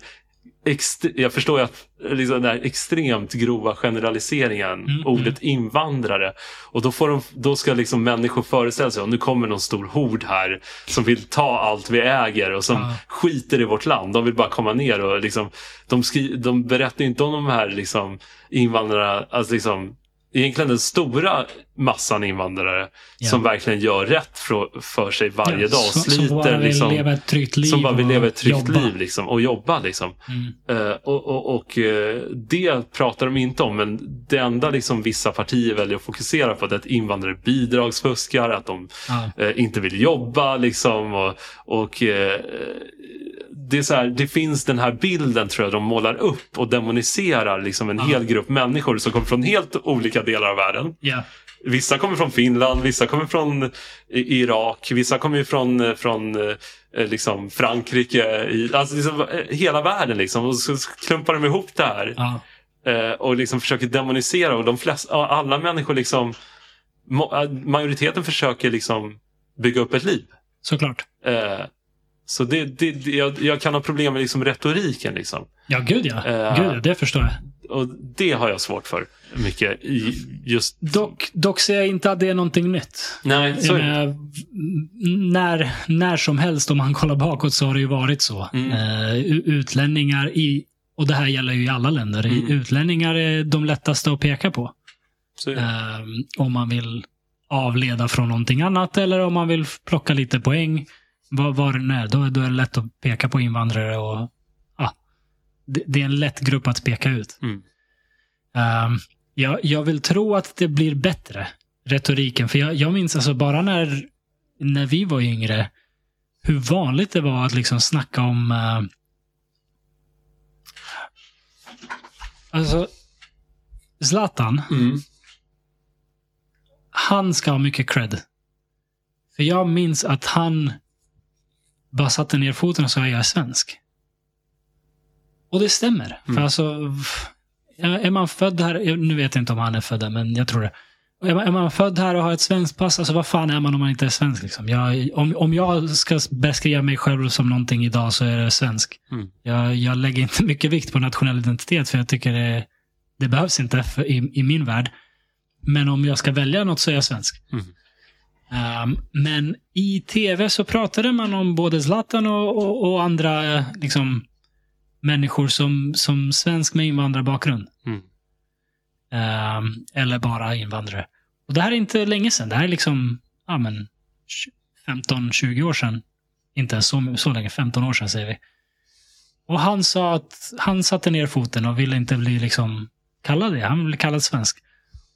Speaker 2: jag förstår ju att liksom den här extremt grova generaliseringen,
Speaker 1: Mm,
Speaker 2: ordet invandrare. Och då, får de, då ska liksom människor föreställa sig att nu kommer någon stor hord här som vill ta allt vi äger och som
Speaker 1: Ja.
Speaker 2: skiter i vårt land. De vill bara komma ner och liksom, de, skri- de berättar inte om de här liksom, invandrarna, alltså liksom, egentligen den stora massan invandrare
Speaker 1: Ja.
Speaker 2: som verkligen gör rätt för, för sig varje
Speaker 1: Ja,
Speaker 2: dag
Speaker 1: som,
Speaker 2: sliter.
Speaker 1: som bara vill
Speaker 2: liksom,
Speaker 1: leva ett tryggt liv
Speaker 2: som bara vill leva ett tryggt
Speaker 1: jobba.
Speaker 2: liv liksom, och jobba. Liksom.
Speaker 1: Mm.
Speaker 2: Eh, och och, och eh, det pratar de inte om, men det enda liksom, vissa partier väljer att fokusera på är att invandrare bidragsfuskar, att de
Speaker 1: Ja.
Speaker 2: eh, inte vill jobba. Liksom, och, och det, är så här, det finns den här bilden tror jag de målar upp och demoniserar liksom, en
Speaker 1: Ja.
Speaker 2: hel grupp människor som kommer från helt olika delar av världen.
Speaker 1: Ja.
Speaker 2: Vissa kommer från Finland, vissa kommer från i- Irak, vissa kommer från, eh, från eh, liksom Frankrike. Alltså liksom, eh, hela världen liksom. Och så klumpar de ihop det här. Eh, och liksom försöker demonisera och de flesta, alla människor liksom majoriteten försöker liksom bygga upp ett liv.
Speaker 1: Såklart.
Speaker 2: Eh, så det, det, jag, jag kan ha problem med liksom retoriken. Liksom.
Speaker 1: Ja, gud ja.
Speaker 2: Eh.
Speaker 1: Gud, ja, det förstår jag.
Speaker 2: Och det har jag svårt för mycket. I just...
Speaker 1: Dock, dock ser jag inte att det är någonting nytt.
Speaker 2: Nej.
Speaker 1: Eh, när, när som helst om man kollar bakåt så har det ju varit så.
Speaker 2: Mm.
Speaker 1: Eh, u- utlänningar i, och det här gäller ju i alla länder,
Speaker 2: Mm.
Speaker 1: utlänningar är de lättaste att peka på. Eh, om man vill avleda från någonting annat eller om man vill plocka lite poäng. Vad det nu är, då, då är det lätt att peka på invandrare och ja, det, det är en lätt grupp att peka ut.
Speaker 2: Mm.
Speaker 1: Um, jag, jag vill tro att det blir bättre, retoriken. För jag, jag minns alltså bara när, när vi var yngre, hur vanligt det var att liksom snacka om... Uh, alltså, Zlatan,
Speaker 2: Mm.
Speaker 1: han ska ha mycket cred. För jag minns att han bara satte ner foten och sa jag är svensk. Och det stämmer. För
Speaker 2: Mm.
Speaker 1: alltså, är man född här, nu vet jag inte om han är född där, men jag tror det. Är man, är man född här och har ett svenskt pass, alltså vad fan är man om man inte är svensk? Liksom? Jag, om, om jag ska beskriva mig själv som någonting idag så är det svensk.
Speaker 2: Mm.
Speaker 1: Jag, jag lägger inte mycket vikt på nationell identitet, för jag tycker det, det behövs inte för, i, i min värld. Men om jag ska välja något så är jag svensk.
Speaker 2: Mm.
Speaker 1: Um, men i tv så pratade man om både Zlatan och, och, och andra eh, liksom, människor som, som svensk med invandrarbakgrund.
Speaker 2: Mm.
Speaker 1: Um, eller bara invandrare. Och det här är inte länge sedan. Det här är liksom ja, men 15-20 år sedan. Inte så, så länge, 15 år sedan säger vi. Och han sa att han satte ner foten och ville inte bli liksom kallad det. Han ville kallad svensk.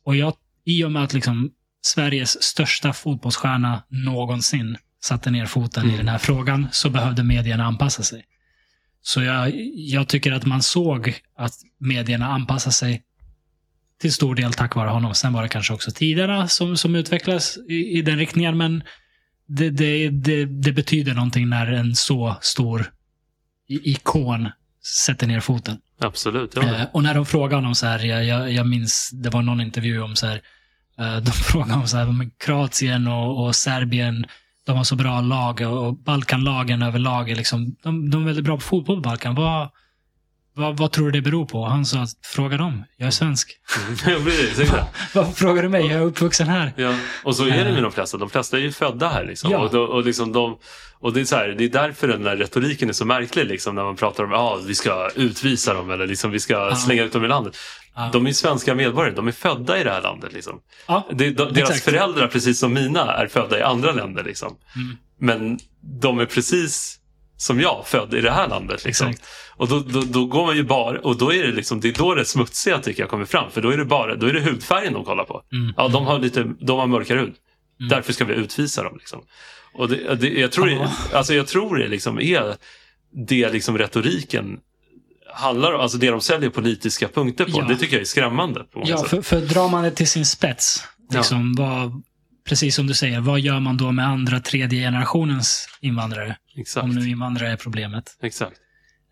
Speaker 1: Och jag, i och med att liksom Sveriges största fotbollsstjärna någonsin satte ner foten i
Speaker 2: Mm.
Speaker 1: den här frågan så behövde medierna anpassa sig. Så jag, jag tycker att man såg att medierna anpassade sig till stor del tack vare honom. Sen var det kanske också tiderna som, som utvecklas i, i den riktningen, men det, det, det, det betyder någonting när en så stor i- ikon sätter ner foten.
Speaker 2: Absolut. Ja.
Speaker 1: Eh, och när de frågade honom så här, jag, jag, minns, det var någon intervju om så här, Eh, de frågar om så här, Kroatien och, och Serbien, de har så bra lag och, och Balkanlagen överlag är liksom, de, de är väldigt bra på fotboll på Balkan. Vad, vad, vad tror du det beror på? Han sa, fråga dem, jag är svensk.
Speaker 2: Ja, precis, exakt.
Speaker 1: Varför frågar du mig? Jag är uppvuxen här.
Speaker 2: Ja, och så är det med de flesta. De flesta är ju födda här. Liksom.
Speaker 1: Ja.
Speaker 2: Och, då, och, liksom de, och det, är så här, det är därför den där retoriken är så märklig. Liksom, när man pratar om att ah, vi ska utvisa dem eller liksom, vi ska slänga ut dem i landet.
Speaker 1: Ja.
Speaker 2: De är svenska medborgare. De är födda i det här landet. Liksom.
Speaker 1: Ja,
Speaker 2: Det, de, deras föräldrar, precis som mina, är födda i andra länder. Liksom.
Speaker 1: Mm.
Speaker 2: Men de är precis som jag, född i det här landet. Liksom.
Speaker 1: Exakt.
Speaker 2: Och då, då, då går man ju bara, och då är det liksom, det är då det smutsiga tycker jag kommer fram. För då är det bara, då är det hudfärgen de kollar på.
Speaker 1: Mm.
Speaker 2: Ja, de har lite, de har mörkare hud. Därför ska vi utvisa dem. Liksom. Och det, det, jag, tror
Speaker 1: Ja.
Speaker 2: det, alltså jag tror det liksom är det liksom retoriken handlar om. Alltså det de säljer politiska punkter på.
Speaker 1: Ja.
Speaker 2: Det tycker jag är skrämmande.
Speaker 1: Ja, för, för drar man det till sin spets, liksom, vad, precis som du säger, vad gör man då med andra, tredje generationens invandrare?
Speaker 2: Exakt.
Speaker 1: Om nu invandrare är problemet.
Speaker 2: Exakt.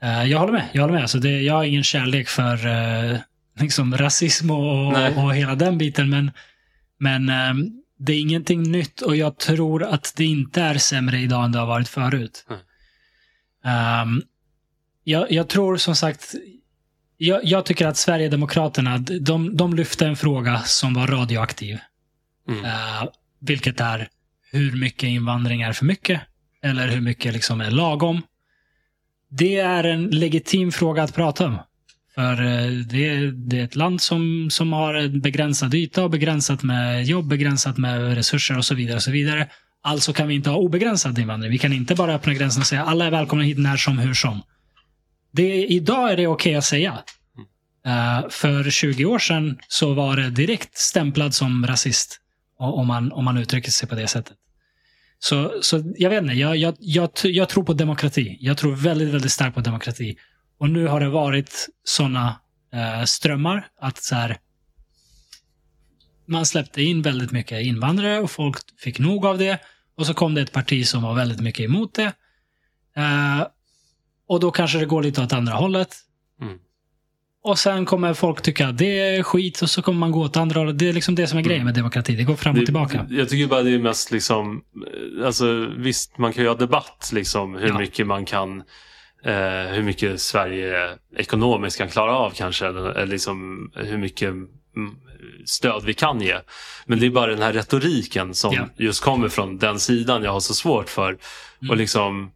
Speaker 1: Eh, jag håller med. Jag, håller med. Alltså det, jag har ingen kärlek för eh, liksom rasism och,
Speaker 2: Nej.
Speaker 1: och hela den biten, men, men eh, det är ingenting nytt och jag tror att det inte är sämre idag än det har varit förut.
Speaker 2: Mm.
Speaker 1: Ehm, jag, jag tror som sagt, jag, jag tycker att Sverigedemokraterna, de, de lyfte en fråga som var radioaktiv.
Speaker 2: Mm.
Speaker 1: Eh, vilket är hur mycket invandring är för mycket? Eller hur mycket liksom är lagom? Det är en legitim fråga att prata om. För eh, det, är- det är ett land som, som har en begränsad yta och begränsat med jobb, begränsat med resurser och så vidare. och så vidare. Alltså kan vi inte ha obegränsad invandring. Vi kan inte bara öppna gränsen och säga alla är välkomna hit när som, hur som. Det, idag är det okej att säga. Uh, för 20 år sedan så var det direkt stämplad som rasist. Om man, om man uttrycker sig på det sättet. Så, så jag vet inte, jag, jag, jag, jag tror på demokrati. Jag tror väldigt, väldigt starkt på demokrati. Och nu har det varit sådana eh, strömmar att så här, man släppte in väldigt mycket invandrare och folk fick nog av det. Och så kom det ett parti som var väldigt mycket emot det. Eh, och då kanske det går lite åt andra hållet.
Speaker 2: Mm.
Speaker 1: Och sen kommer folk tycka att det är skit och så kommer man gå åt andra hållet. Det är liksom det som är grejen med demokrati. Det går fram och
Speaker 2: Mm. Det-
Speaker 1: tillbaka.
Speaker 2: Jag tycker bara det är mest liksom, eh, alltså visst man kan ju ha debatt liksom hur
Speaker 1: Ja.
Speaker 2: mycket man kan, eh, hur mycket Sverige ekonomiskt kan klara av kanske, eller, eller liksom hur mycket mm, stöd vi kan ge. Men det är bara den här retoriken som
Speaker 1: Ja.
Speaker 2: just kommer från den sidan jag har så svårt för.
Speaker 1: Mm.
Speaker 2: Och liksom,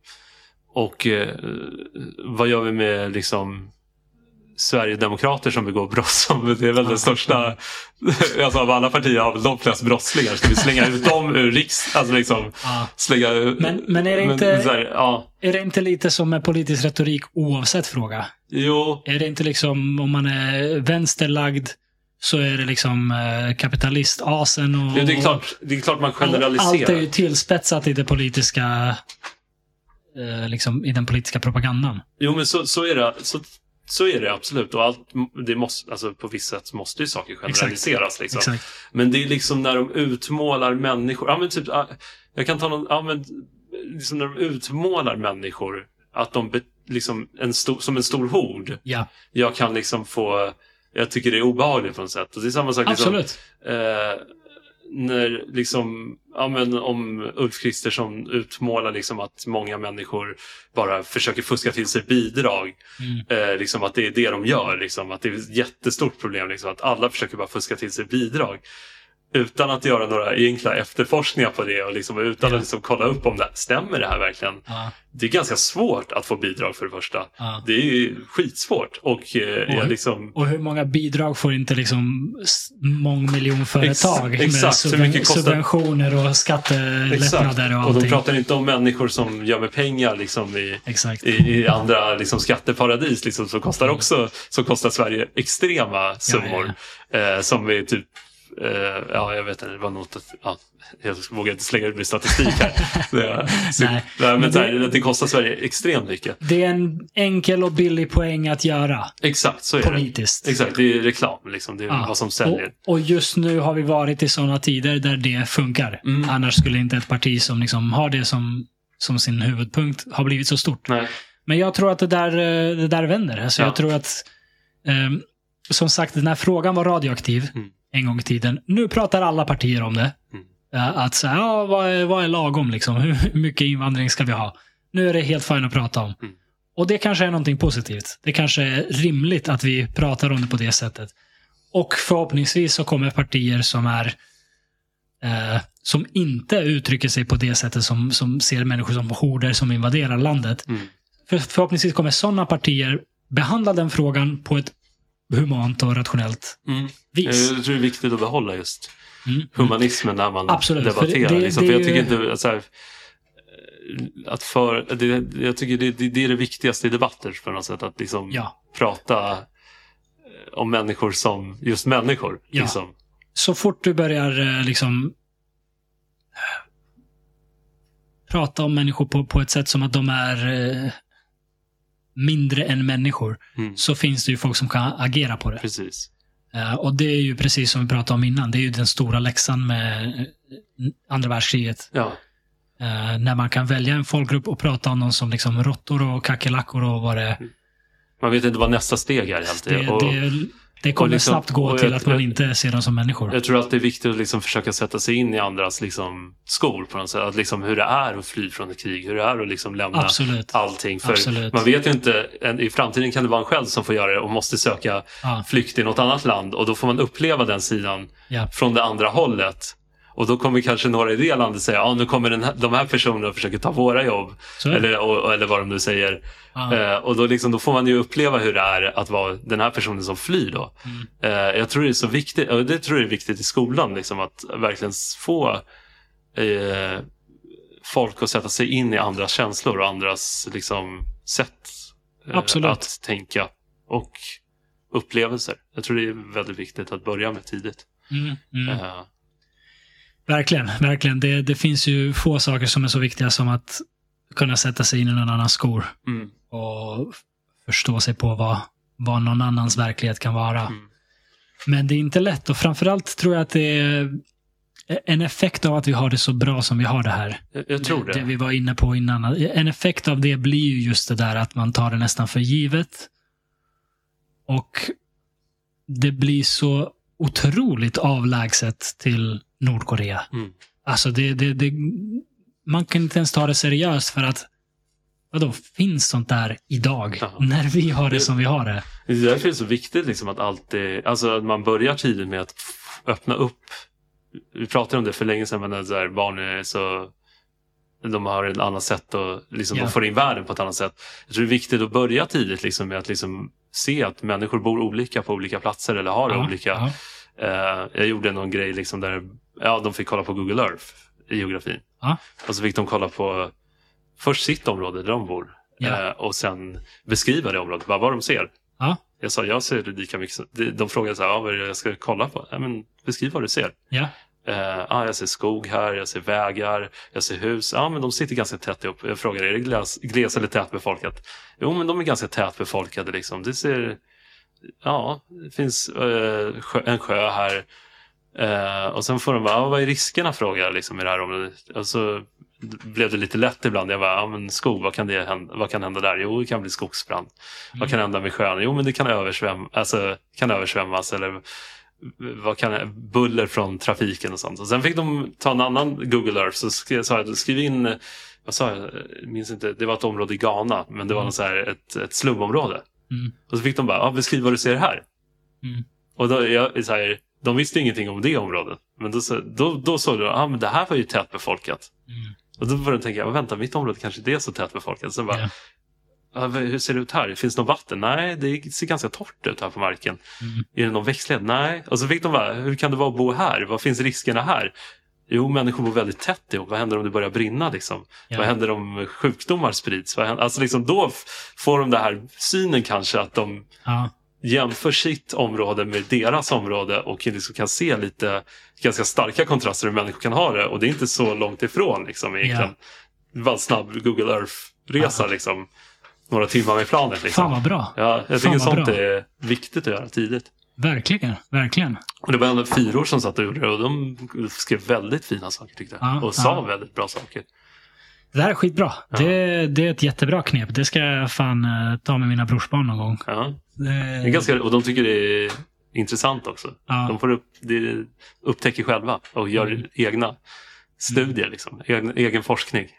Speaker 2: och eh, vad gör vi med liksom Sverigedemokrater som begår brott. Som, det är väl den största, alltså av alla partier har väl de flest brottslingar. Ska vi slänga ut dem ur riks... Alltså liksom
Speaker 1: Ja.
Speaker 2: slänga.
Speaker 1: Men- men är det inte-
Speaker 2: så här, ja,
Speaker 1: Är det inte lite som med politisk retorik oavsett fråga?
Speaker 2: jo,
Speaker 1: Är det inte liksom om man är vänsterlagd så är det liksom eh, kapitalistasen och...
Speaker 2: det är, klart, det är klart man
Speaker 1: Allt är
Speaker 2: generaliserar.
Speaker 1: ju tillspetsat i det politiska eh, liksom i den politiska propagandan.
Speaker 2: Jo, men så, så är det. Så, så är det absolut. Och allt, det måste, alltså på visst sätt måste ju saker generaliseras. Liksom.
Speaker 1: Exakt.
Speaker 2: Men det är liksom när de utmålar människor. Ja, men typ, jag kan ta någon, ja, men, liksom när de utmålar människor att de liksom en stor, som en stor hord.
Speaker 1: Ja,
Speaker 2: Jag kan liksom få, jag tycker det är obehagligt på något sätt. Och det är samma sak liksom,
Speaker 1: absolut.
Speaker 2: eh, när liksom, ja men om Ulf Kristersson utmålar liksom att många människor bara försöker fuska till sig bidrag.
Speaker 1: Mm.
Speaker 2: Eh, liksom att det är det de gör, liksom, att det är ett jättestort problem. Liksom, att alla försöker bara fuska till sig bidrag. Utan att göra några enkla efterforskningar på det och liksom, utan
Speaker 1: Ja.
Speaker 2: att liksom kolla upp om det stämmer det här verkligen.
Speaker 1: Ja,
Speaker 2: Det är ganska svårt att få bidrag för det första.
Speaker 1: ja.
Speaker 2: Det är ju skitsvårt. Och, eh, jag liksom,
Speaker 1: Och hur många bidrag får inte liksom mångmiljonföretag
Speaker 2: Ex- exakt,
Speaker 1: med
Speaker 2: hur mycket kostar-
Speaker 1: subventioner och skattelättnader och
Speaker 2: Och de
Speaker 1: allting?
Speaker 2: pratar inte om människor som gömmer pengar liksom i, i, i andra liksom, skatteparadis liksom, som kostar också som kostar Sverige extrema summor. Eh, som är typ eh, ja, jag vet inte, det var något att, ja, jag vågar inte slänga ut min statistik här. Det, så,
Speaker 1: Nej,
Speaker 2: men
Speaker 1: men
Speaker 2: så här,
Speaker 1: det-
Speaker 2: det kostar Sverige extremt mycket.
Speaker 1: Det är en enkel och billig poäng att göra
Speaker 2: Exakt, så är
Speaker 1: politiskt.
Speaker 2: det. Exakt, det är reklam. Liksom. Det är
Speaker 1: Ja.
Speaker 2: vad som säljer.
Speaker 1: Och, och just nu har vi varit i sådana tider där det funkar.
Speaker 2: Mm.
Speaker 1: Annars skulle inte ett parti som liksom har det som, som sin huvudpunkt ha blivit så stort.
Speaker 2: Nej.
Speaker 1: Men jag tror att det där, eh, det där vänder. Alltså
Speaker 2: Ja.
Speaker 1: Jag tror att, ehm, som sagt, den här frågan var radioaktiv
Speaker 2: Mm.
Speaker 1: En gång i tiden. Nu pratar alla partier om det.
Speaker 2: Mm.
Speaker 1: Att så här, ja, vad, är, vad är lagom liksom? Hur mycket invandring ska vi ha? Nu är det helt fint att prata om.
Speaker 2: Mm.
Speaker 1: Och det kanske är någonting positivt. Det kanske är rimligt att vi pratar om det på det sättet. Och förhoppningsvis så kommer partier som är eh, som inte uttrycker sig på det sättet som, som ser människor som horder som invaderar landet.
Speaker 2: Mm.
Speaker 1: För, förhoppningsvis kommer sådana partier behandla den frågan på ett humant och rationellt
Speaker 2: Mm.
Speaker 1: vis.
Speaker 2: Jag tror det är viktigt att behålla just
Speaker 1: Mm.
Speaker 2: humanismen när man
Speaker 1: Absolut, för
Speaker 2: debatterar.
Speaker 1: det- det-
Speaker 2: liksom.
Speaker 1: det
Speaker 2: för jag tycker inte att så här, eh, att för, det, jag tycker det, det, det är det viktigaste i debatter på något sätt. Att liksom
Speaker 1: Ja.
Speaker 2: prata eh, om människor som just människor.
Speaker 1: Ja.
Speaker 2: Liksom.
Speaker 1: Så fort du börjar eh, liksom prata om människor på, på ett sätt som att de är eh, mindre än människor,
Speaker 2: Mm.
Speaker 1: så finns det ju folk som kan agera på det.
Speaker 2: Precis.
Speaker 1: Eh, och det är ju precis som vi pratade om innan. Det är ju den stora läxan med eh, andra världskriget.
Speaker 2: Ja.
Speaker 1: Eh, när man kan välja en folkgrupp och prata om dem som liksom råttor och kackerlackor och vad det
Speaker 2: Man vet inte vad nästa steg är alltid.
Speaker 1: det, det, det kommer
Speaker 2: liksom-
Speaker 1: snabbt gå till
Speaker 2: jag-
Speaker 1: att man inte ser dem som människor.
Speaker 2: Jag tror att det är viktigt att liksom försöka sätta sig in i andras liksom, skor på något sätt. Att liksom hur det är att fly från ett krig. Hur det är att liksom lämna
Speaker 1: Absolut.
Speaker 2: allting. För
Speaker 1: Absolut.
Speaker 2: man vet ju inte, i framtiden kan det vara en själv som får göra det och måste söka
Speaker 1: Ja,
Speaker 2: flykt i något annat land. Och då får man uppleva den sidan
Speaker 1: ja,
Speaker 2: från det andra hållet. Och då kommer kanske några i det landet säga, ja nu kommer här, de här personerna och försöker ta våra jobb. Eller, och, eller vad de nu säger. Eh, och då, liksom, då får man ju uppleva hur det är att vara den här personen som flyr. Då.
Speaker 1: Mm.
Speaker 2: Eh, jag tror det är så viktigt, och det tror jag är viktigt i skolan, liksom, att verkligen få eh, folk att sätta sig in i andras känslor och andras liksom, sätt eh, att tänka och upplevelser. Jag tror det är väldigt viktigt att börja med tidigt.
Speaker 1: Mm, mm. Verkligen, verkligen. Det, det finns ju få saker som är så viktiga som att kunna sätta sig in i någon annans skor
Speaker 2: mm,
Speaker 1: och förstå sig på vad, vad någon annans verklighet kan vara.
Speaker 2: Mm.
Speaker 1: Men det är inte lätt och framförallt tror jag att det är en effekt av att vi har det så bra som vi har det här.
Speaker 2: jag, jag tror det.
Speaker 1: Det vi var inne på innan. En effekt av det blir ju just det där att man tar det nästan för givet. Och det blir så otroligt avlägset till Nordkorea.
Speaker 2: Mm.
Speaker 1: Alltså det, det, det, man kan inte ens ta det seriöst för att vadå, finns sånt där idag?
Speaker 2: Ja.
Speaker 1: När vi har det
Speaker 2: Det-
Speaker 1: som vi har det.
Speaker 2: Det är därför det är så viktigt liksom att alltid, alltså att man börjar tidigt med att öppna upp. Vi pratade om det för länge sedan, men att så här, barn är så de har ett annat sätt och liksom,
Speaker 1: Ja.
Speaker 2: de får in världen på ett annat sätt. Jag tror det är viktigt att börja tidigt liksom, med att liksom, se att människor bor olika på olika platser eller har
Speaker 1: Ja,
Speaker 2: olika.
Speaker 1: ja.
Speaker 2: Eh, jag gjorde någon grej liksom där ja, de fick kolla på Google Earth i geografin.
Speaker 1: Ja.
Speaker 2: Och så fick de kolla på först sitt område där de bor
Speaker 1: Ja.
Speaker 2: eh, och sen beskriva det området, bara vad de ser.
Speaker 1: Ja.
Speaker 2: Jag sa, jag ser lika mycket. som- de- De frågade så här, ja, vad är det jag ska kolla på? Ja, men, beskriv vad du ser.
Speaker 1: Ja.
Speaker 2: Eh, ah, jag ser skog här, jag ser vägar, jag ser hus. Ja, men de sitter ganska tätt ihop. Jag frågar, är det gles, gles eller tätbefolkat? Jo, men de är ganska tätbefolkade. Liksom. Det ser, ja, det finns eh, sjö, en sjö här. Eh, och sen får de bara, ah, vad är riskerna frågar jag liksom, i det här området. Och så blev det lite lätt ibland. Jag bara, ja men skog, vad kan, det hända, vad kan hända där? Jo, det kan bli skogsbrand. Vad kan hända med sjön? Jo, men det kan, översväm, alltså, kan översvämmas. Eller vad kan, buller från trafiken och sånt. Och sen fick de ta en annan Google Earth. Så skrev, sa jag, skriv in, vad sa jag, minns inte, det var ett område i Ghana. Men det var
Speaker 1: Mm.
Speaker 2: så här, ett, ett slumområde.
Speaker 1: Mm.
Speaker 2: Och så fick de bara, ja, beskriv vad du ser här.
Speaker 1: Mm.
Speaker 2: Och då, jag, så här, de visste ingenting om det området. Men då, då, då såg de, ah, men det här var ju tätbefolkat.
Speaker 1: Mm.
Speaker 2: Och då började jag tänka, vänta, mitt område kanske inte är så tätbefolkat. Sen bara,
Speaker 1: Ja.
Speaker 2: "Ja, vad- hur ser det ut här? Finns det något vatten? Nej, det ser ganska torrt ut här på marken.
Speaker 1: Mm.
Speaker 2: Är det någon växtlighet? Nej. Och så fick de bara, hur kan det vara att bo här? Vad finns riskerna här? Jo, människor bor väldigt tätt ihop. Vad händer om det börjar brinna? Liksom?
Speaker 1: Ja.
Speaker 2: Vad händer om sjukdomar sprids? Vad händer? Alltså liksom, då får de den här synen kanske att de
Speaker 1: Ja.
Speaker 2: jämför sitt område med deras område och liksom kan se lite ganska starka kontraster hur människor kan ha det. Och det är inte så långt ifrån liksom, egentligen. Det var en snabb Google Earth-resa. Liksom, några timmar med planet. Liksom.
Speaker 1: Fan vad bra.
Speaker 2: Ja, jag
Speaker 1: Fan
Speaker 2: tycker sånt
Speaker 1: bra.
Speaker 2: är viktigt att göra tidigt.
Speaker 1: Verkligen. Verkligen.
Speaker 2: Och det var ändå fyror som satt och gjorde det och de skrev väldigt fina saker tyckte jag.
Speaker 1: Ja,
Speaker 2: och sa
Speaker 1: ja.
Speaker 2: väldigt bra saker.
Speaker 1: Det här är skitbra.
Speaker 2: Ja.
Speaker 1: Det, det är ett jättebra knep. Det ska jag fan eh, ta med mina brorsbarn någon gång.
Speaker 2: Ja.
Speaker 1: Det,
Speaker 2: Det är ganska, och de tycker det är intressant också. De får upp, det, upptäcker själva och gör
Speaker 1: Mm.
Speaker 2: egna studier. Liksom. Egen, egen forskning.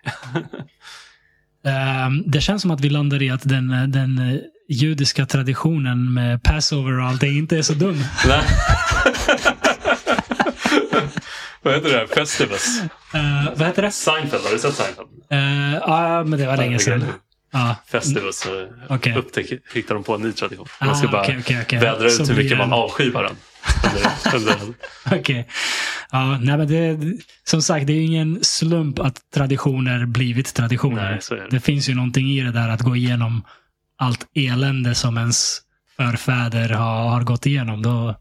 Speaker 1: Ehm, det känns som att vi landar i att den, den judiska traditionen med Passover och allt det inte är så dum.
Speaker 2: Vad heter det? Festivus?
Speaker 1: Eh, vad heter det?
Speaker 2: Seinfeld, har du sett Seinfeld?
Speaker 1: Eh, Ja, men det var länge sedan. Ja.
Speaker 2: Festivus. Så
Speaker 1: Okej.
Speaker 2: upptäcker, hittar de på en ny tradition.
Speaker 1: Ah,
Speaker 2: Man ska bara
Speaker 1: okej, okej, okej.
Speaker 2: vädra
Speaker 1: Så
Speaker 2: ut hur
Speaker 1: blir
Speaker 2: mycket
Speaker 1: det-
Speaker 2: man avskyr varandra. Under,
Speaker 1: Okej. Ja, nej, men det, som sagt, det är ju ingen slump att traditioner blivit traditioner.
Speaker 2: Nej, så det.
Speaker 1: det finns ju någonting i det där att gå igenom allt elände som ens förfäder har, har gått igenom. Då,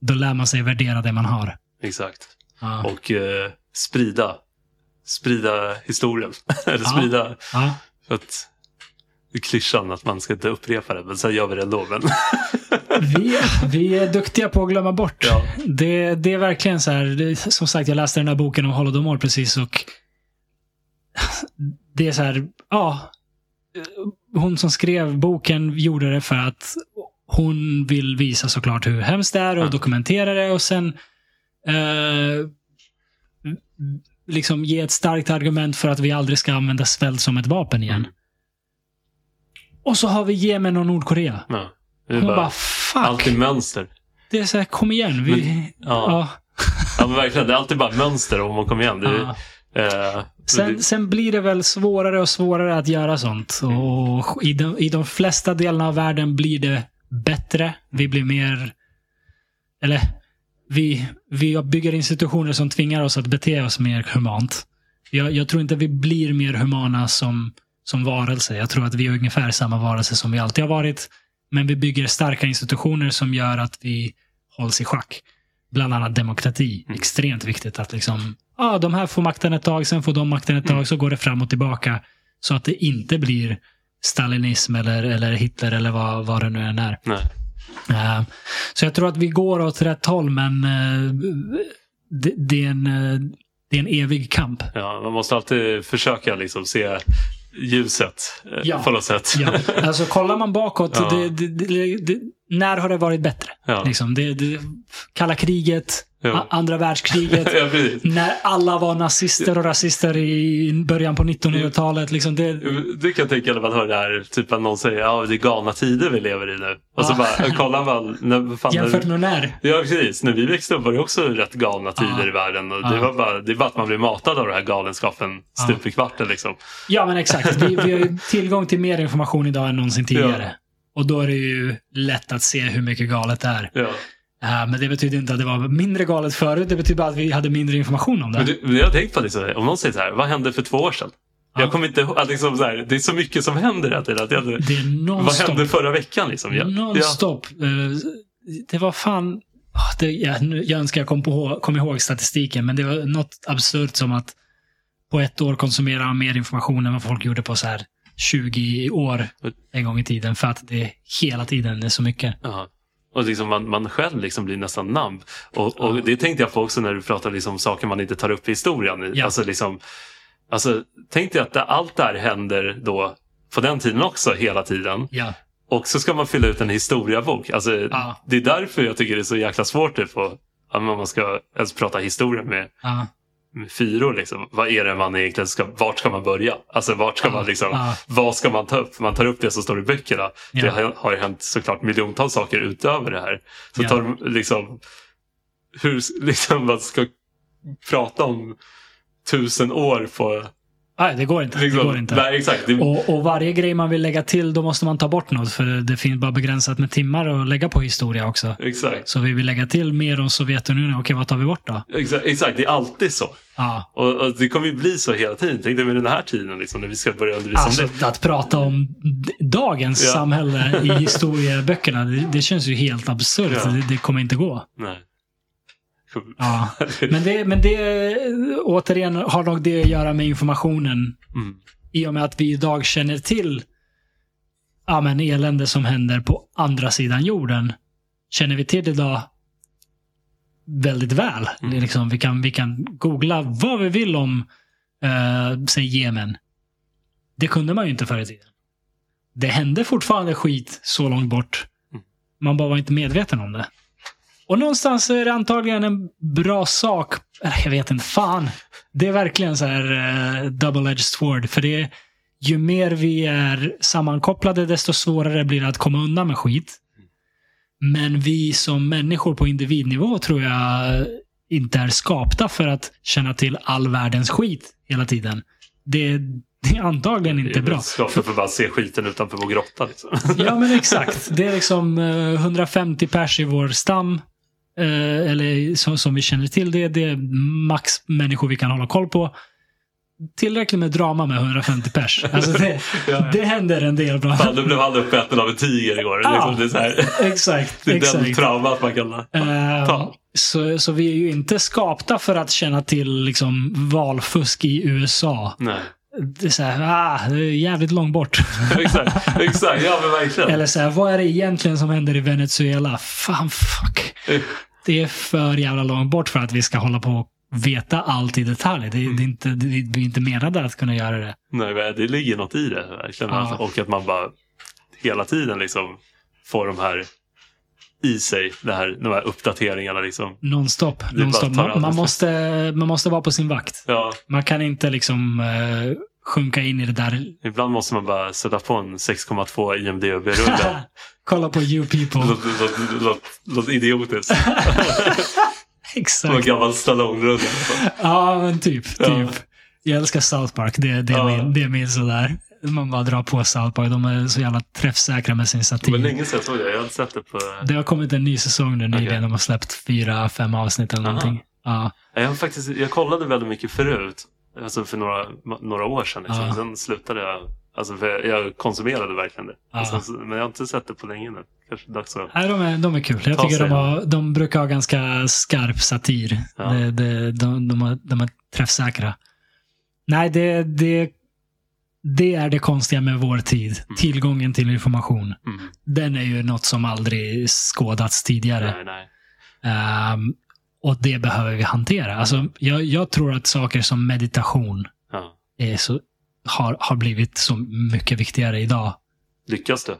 Speaker 1: då lär man sig värdera det man har.
Speaker 2: exakt.
Speaker 1: Ja.
Speaker 2: Och eh, sprida, sprida historien. Eller
Speaker 1: Ja.
Speaker 2: sprida,
Speaker 1: Ja.
Speaker 2: för att klyschan att man ska inte upprepa det, men sen gör vi det ändå. Men,
Speaker 1: Vi, vi är duktiga på att glömma bort.
Speaker 2: ja.
Speaker 1: Det, det är verkligen så här, det, som sagt, jag läste den här boken om Holodomor precis och det är så här, ja. Hon som skrev boken gjorde det för att hon vill visa såklart hur hemskt det är och
Speaker 2: Ja.
Speaker 1: dokumentera det och sen eh, liksom ge ett starkt argument för att vi aldrig ska använda svält som ett vapen igen.
Speaker 2: Mm.
Speaker 1: Och så har vi Jemen och Nordkorea.
Speaker 2: ja.
Speaker 1: Hon bara,
Speaker 2: bara,
Speaker 1: fuck.
Speaker 2: alltid mönster.
Speaker 1: Det är så här, kom igen. Vi,
Speaker 2: Men- ja.
Speaker 1: ja.
Speaker 2: Ja, men verkligen. Det är alltid bara mönster om man kommer igen. Det,
Speaker 1: Ja.
Speaker 2: eh,
Speaker 1: Sen,
Speaker 2: det,
Speaker 1: sen blir det väl svårare och svårare att göra sånt.
Speaker 2: Mm.
Speaker 1: Och i, de, I de flesta delarna av världen blir det bättre. Vi blir mer... Eller, vi, vi bygger institutioner som tvingar oss att bete oss mer humant. Jag, jag tror inte vi blir mer humana som, som varelse. Jag tror att vi är ungefär samma varelse som vi alltid har varit. Men vi bygger starka institutioner som gör att vi hålls i schack. Bland annat demokrati.
Speaker 2: Mm.
Speaker 1: Extremt viktigt att liksom, ah, de här får makten ett tag, sen får de makten ett tag,
Speaker 2: Mm.
Speaker 1: så går det fram och tillbaka. Så att det inte blir stalinism eller, eller Hitler eller vad, vad det nu än är.
Speaker 2: nej.
Speaker 1: Eh, så jag tror att vi går åt rätt håll, men eh, det, det, är en, eh, det är en evig kamp.
Speaker 2: Ja, man måste alltid försöka liksom se ljuset
Speaker 1: Ja.
Speaker 2: på något sätt.
Speaker 1: Ja, alltså kollar man bakåt,
Speaker 2: Ja.
Speaker 1: det, det, när har det varit bättre?
Speaker 2: Ja.
Speaker 1: Liksom, det, det, kalla kriget,
Speaker 2: Ja.
Speaker 1: andra världskriget.
Speaker 2: ja,
Speaker 1: när alla var nazister och rasister i början på 1900-talet. Liksom det,
Speaker 2: Du kan tänka när man hör det här, typ att någon säger ja det är galna tider vi lever i nu. Och så bara, kollar man, när, fan,
Speaker 1: jämfört med när.
Speaker 2: Ja precis, när vi växte upp var det också rätt galna tider i världen. Och det, var bara, det bara att man blev matad av den här galenskapen stup i kvarten liksom.
Speaker 1: Ja, men exakt. Vi, vi har ju tillgång till mer information idag än någonsin tidigare. Och då är det ju lätt att se hur mycket galet det är.
Speaker 2: Ja.
Speaker 1: Uh, men det betyder inte att det var mindre galet förut. Det betyder bara att vi hade mindre information om det.
Speaker 2: Men men jag har tänkt på det, så, om någon säger så här, vad hände för två år sedan?
Speaker 1: Ja.
Speaker 2: Jag kommer inte ihåg, att liksom så här, det är så mycket som händer hela tiden. Att jag,
Speaker 1: det är
Speaker 2: vad hände förra veckan liksom? Ja, ja,
Speaker 1: Nonstop. Eh, det var fan... ah, det, jag, jag önskar jag kom, på, kom ihåg statistiken, men det var något absurt som att på ett år konsumera man mer information än vad folk gjorde på så här 20 år en gång i tiden. För att det hela tiden är så mycket.
Speaker 2: ja. Och liksom man, man själv liksom blir nästan namn. Och, och det tänkte jag på också när du pratar liksom om saker man inte tar upp i historien.
Speaker 1: Ja.
Speaker 2: Alltså liksom, alltså, tänk dig att allt det här händer då på den tiden också hela tiden.
Speaker 1: Ja.
Speaker 2: Och så ska man fylla ut en historiebok. Alltså,
Speaker 1: Ja.
Speaker 2: Det är därför jag tycker det är så jäkla svårt typ, att, om man ska ens prata historia med,
Speaker 1: Ja.
Speaker 2: Fyror. Liksom. Vad är det man egentligen ska, vart ska man börja? Alltså vart ska
Speaker 1: Ja.
Speaker 2: man liksom,
Speaker 1: Ja.
Speaker 2: vad ska man ta upp? Man tar upp det som står i böckerna.
Speaker 1: Ja.
Speaker 2: Det har, har ju hänt såklart miljontals saker utöver det här. Så
Speaker 1: Ja.
Speaker 2: tar liksom, hur liksom man ska prata om tusen år på...
Speaker 1: Nej, det går inte.
Speaker 2: Liksom,
Speaker 1: det går inte.
Speaker 2: Nej, exakt.
Speaker 1: Och, och varje grej man vill lägga till, då måste man ta bort något. För det finns bara begränsat med timmar att lägga på historia också.
Speaker 2: exakt,
Speaker 1: Så vi vill lägga till mer om Sovjetunionen. Okej, vad tar vi bort då?
Speaker 2: exakt, exakt. Det är alltid så.
Speaker 1: Ja.
Speaker 2: Och, och det kommer ju bli så hela tiden. Tänk dig med den här tiden liksom, när vi ska börja undervisa
Speaker 1: Alltså
Speaker 2: om det.
Speaker 1: att prata om dagens
Speaker 2: Ja.
Speaker 1: samhälle i historieböckerna, det, det känns ju helt absurt.
Speaker 2: Ja.
Speaker 1: Det, det kommer inte gå.
Speaker 2: Nej.
Speaker 1: Ja. Men, det, men det, återigen, har nog det att göra med informationen.
Speaker 2: Mm.
Speaker 1: I och med att vi idag känner till ja, men elände som händer på andra sidan jorden. Känner vi till idag väldigt väl. Det är liksom, vi, kan, vi kan googla vad vi vill om, eh, säg Jemen. Det kunde man ju inte förr i tiden. Det hände fortfarande skit så långt bort.
Speaker 2: Mm.
Speaker 1: Man bara var inte medveten om det. Och någonstans är det antagligen en bra sak. Eh, Jag vet inte, fan. Det är verkligen så här eh, double-edged sword. För det är, ju mer vi är sammankopplade, desto svårare blir det att komma undan med skit. Men vi som människor på individnivå tror jag inte är skapta för att känna till all världens skit hela tiden. Det, det är antagligen inte bra.
Speaker 2: Skapta för att bara se skiten utanför vår grotta. Liksom.
Speaker 1: Ja, men exakt. Det är liksom eh, 150 pers i vår stam. Eh, eller som, som vi känner till det. Det är max människor vi kan hålla koll på. Tillräckligt med drama med 150 pers. Alltså det,
Speaker 2: Ja,
Speaker 1: det händer en del bra.
Speaker 2: Fan, då blev han uppäten av en tiger igår.
Speaker 1: Ja.
Speaker 2: Liksom, det är, så här,
Speaker 1: Exakt.
Speaker 2: det är den
Speaker 1: exakt.
Speaker 2: traumat man kan...
Speaker 1: Eh,
Speaker 2: Ta.
Speaker 1: så, så vi är ju inte skapta för att känna till liksom, valfusk i USA.
Speaker 2: Nej.
Speaker 1: Det är så här, ah, det är jävligt långt bort.
Speaker 2: exakt, exakt. Ja, men verkligen.
Speaker 1: Eller så här, vad är det egentligen som händer i Venezuela? Fan, fuck. Det är för jävla långt bort för att vi ska hålla på och veta allt i detalj. Det, är- det är inte, det, vi är inte menade att kunna göra det.
Speaker 2: Nej, det ligger något i det. Verkligen.
Speaker 1: Ja.
Speaker 2: Och att man bara hela tiden liksom får de här i sig, det här, de här uppdateringarna. Liksom.
Speaker 1: Nonstop.
Speaker 2: Tar
Speaker 1: Man, man, måste, man måste vara på sin vakt.
Speaker 2: Ja,
Speaker 1: Man kan inte liksom eh, sjunka in i det där.
Speaker 2: ibland måste man bara sätta på en 6,2 IMDB-rulle.
Speaker 1: Kolla på you people.
Speaker 2: Låt- låt- låt- Låt idiotiskt. Som en
Speaker 1: Exakt.
Speaker 2: gammal Stallone-rulle.
Speaker 1: Ja, men typ. typ.
Speaker 2: Ja.
Speaker 1: Jag älskar South Park. Det, det, är,
Speaker 2: Ja.
Speaker 1: min, det är min sådär. Man bara drar på South Park. De är så jävla träffsäkra med sin satir.
Speaker 2: var länge sedan jag såg det. Jag har sett det på...
Speaker 1: Det har kommit en ny säsong nu nyligen.
Speaker 2: Okej.
Speaker 1: De har släppt fyra, fem avsnitt eller
Speaker 2: Aha.
Speaker 1: någonting. Ja.
Speaker 2: Jag, har faktiskt, jag kollade väldigt mycket förut. Alltså för några, några år sedan. Liksom.
Speaker 1: Ja.
Speaker 2: Sen slutade jag. Alltså jag, konsumerade verkligen det.
Speaker 1: Ja.
Speaker 2: Och sen, så- men jag har inte sett det på länge nu. Kanske dags att...
Speaker 1: Nej, de, är, de är kul. Jag tycker de, har, de brukar ha ganska skarp satir.
Speaker 2: Ja.
Speaker 1: Det, det, de, de, är, de är träffsäkra. Nej, det, det, det är det konstiga med vår tid. Tillgången till information.
Speaker 2: Mm.
Speaker 1: Den är ju något som aldrig skådats tidigare.
Speaker 2: Nej, nej.
Speaker 1: Ehm, och det behöver vi hantera. Alltså, jag, jag tror att saker som meditation
Speaker 2: Ja.
Speaker 1: är så, har, har blivit så mycket viktigare idag.
Speaker 2: Lyckas du?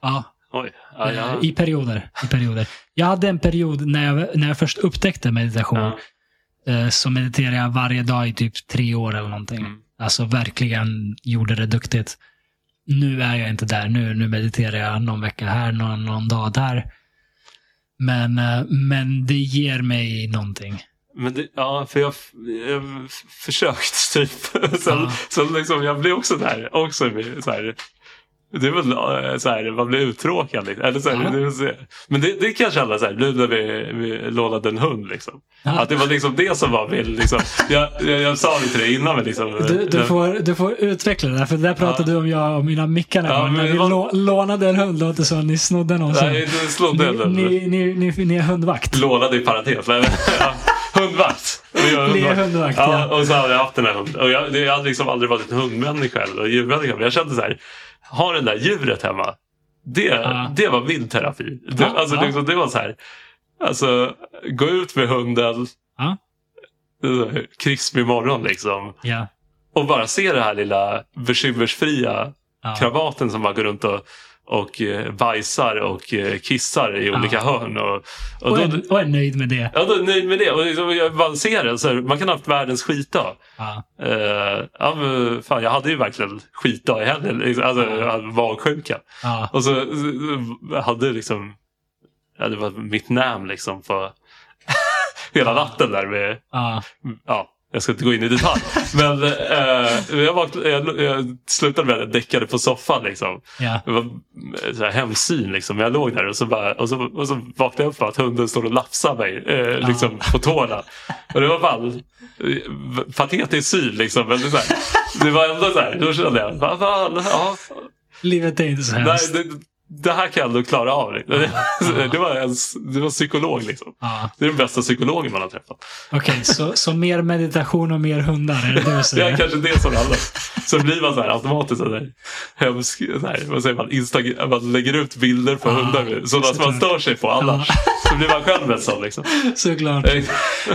Speaker 1: Ja,
Speaker 2: Oj. Ja,
Speaker 1: Eh,
Speaker 2: ja.
Speaker 1: I perioder. I perioder. Jag hade en period när jag, när jag först upptäckte meditation. Eh, Så mediterade jag varje dag i typ tre år eller någonting.
Speaker 2: Mm.
Speaker 1: Alltså verkligen gjorde det duktigt. Nu är jag inte där. Nu, nu mediterar jag någon vecka här, någon, någon dag där. Men, eh, men det ger mig någonting.
Speaker 2: Men det, ja, för jag, jag har försökt typ. Sen,
Speaker 1: Ja.
Speaker 2: sen liksom, jag blir också där. Också så här, det är väl eh, så här, man blir uttråkad. Liksom. Eller så här, det men det, det kan jag känna så här, nu när vi, vi lånade en hund. Liksom.
Speaker 1: Ja.
Speaker 2: Att det var liksom det som var min... Liksom, jag, jag, jag sa det till dig innan. Men liksom,
Speaker 1: Du, du, får, du får utveckla det där, för det där pratade
Speaker 2: Ja.
Speaker 1: du om jag och mina mickar
Speaker 2: Ja, men
Speaker 1: När
Speaker 2: det
Speaker 1: vi
Speaker 2: var-
Speaker 1: lå, lånade en hund låter som ni snodde någon.
Speaker 2: Nej,
Speaker 1: ni,
Speaker 2: den.
Speaker 1: ni, ni, ni, ni är hundvakt.
Speaker 2: Lånade i parentes. Ja, hundvakt.
Speaker 1: Ni är hundvakt,
Speaker 2: ja.
Speaker 1: ja.
Speaker 2: Och så har jag haft den här hunden. Och jag, det- jag hade liksom aldrig varit en hundmänniska eller djurmänniska. Men jag kände så här. Ha det där djuret hemma. Det,
Speaker 1: Ja.
Speaker 2: det var min terapi. Det,
Speaker 1: Ja,
Speaker 2: alltså,
Speaker 1: ja.
Speaker 2: liksom, det var så här. Alltså, gå ut med hunden.
Speaker 1: Ja.
Speaker 2: här, Krispig morgon liksom. Och bara se det här lilla bekymmersfria
Speaker 1: Ja.
Speaker 2: kravaten som bara går runt och, och eh, bajsar och eh, kissar i
Speaker 1: Ja.
Speaker 2: olika hörn. Och, och,
Speaker 1: Och,
Speaker 2: då,
Speaker 1: är, och är nöjd med det.
Speaker 2: Ja, då är nöjd med det. Och liksom, jag bara ser det. Så här, man kan ha haft världens skitdag.
Speaker 1: Ja.
Speaker 2: Uh, ja, men, fan, jag hade ju verkligen skitdag i helgen. Liksom, Alltså, hade magsjuka.
Speaker 1: Ja.
Speaker 2: Och så, så hade liksom... Ja, det var mitt namn liksom på hela natten där med...
Speaker 1: Ja.
Speaker 2: Ja, jag ska inte gå in i detalj. Men eh, jag, vaknade, jag, jag slutade med att jag däckade på soffan. Liksom.
Speaker 1: Ja.
Speaker 2: Det var eh, så här hemsyn liksom. Jag låg där och så, bara, och så, och så vaknade jag upp för att hunden står och lafsar mig eh, liksom, på tårna. Och det var fan eh, patetisk syn liksom. Men det, så här, det var ändå så här, då kände jag, vad fan, ja,
Speaker 1: Livet är inte så
Speaker 2: nej,
Speaker 1: hemskt.
Speaker 2: det, det här kan ändå klara av. Liksom. Det, var en, det var psykolog liksom.
Speaker 1: Ja.
Speaker 2: Det är den bästa psykologen man har träffat.
Speaker 1: Okej, så, så mer meditation och mer hundar, är det det du
Speaker 2: Det är kanske det som handlar Så blir man så här automatiskt så här, hemsk, så här, vad säger man, Instagram, man lägger ut bilder på
Speaker 1: Ja,
Speaker 2: hundar sådana som man stör sig på annars. Så blir man själv en sån liksom.
Speaker 1: Såklart.
Speaker 2: Eh,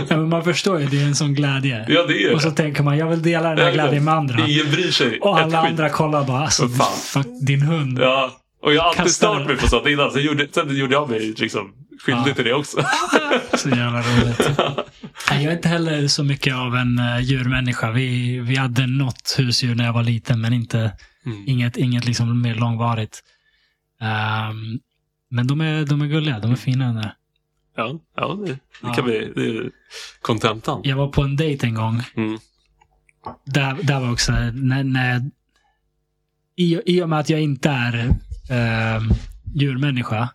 Speaker 1: Ja, men man förstår ju, det är en sån glädje.
Speaker 2: Ja det är
Speaker 1: Och så tänker man, jag vill dela den här glädjen med andra.
Speaker 2: Ingen bryr sig.
Speaker 1: Och alla andra kollar bara, alltså, fuck din hund.
Speaker 2: Ja. Och jag har alltid stört mig på sånt innan. Sen gjorde, sen gjorde jag mig liksom skyldig
Speaker 1: Ja.
Speaker 2: till det också.
Speaker 1: Så jävla roligt. Jag är inte heller så mycket av en uh, djurmänniska. Vi, vi hade något husdjur när jag var liten, men inte,
Speaker 2: Mm.
Speaker 1: inget, inget liksom mer långvarigt. Ehm, men de är, de är gulliga, de är fina. där.
Speaker 2: Ja, ja det, det
Speaker 1: Ja.
Speaker 2: kan bli det är kontentan.
Speaker 1: Jag var på en dejt en gång.
Speaker 2: Mm.
Speaker 1: Där, där var också, när, när, i, I och med att jag inte är uh, djurmänniska,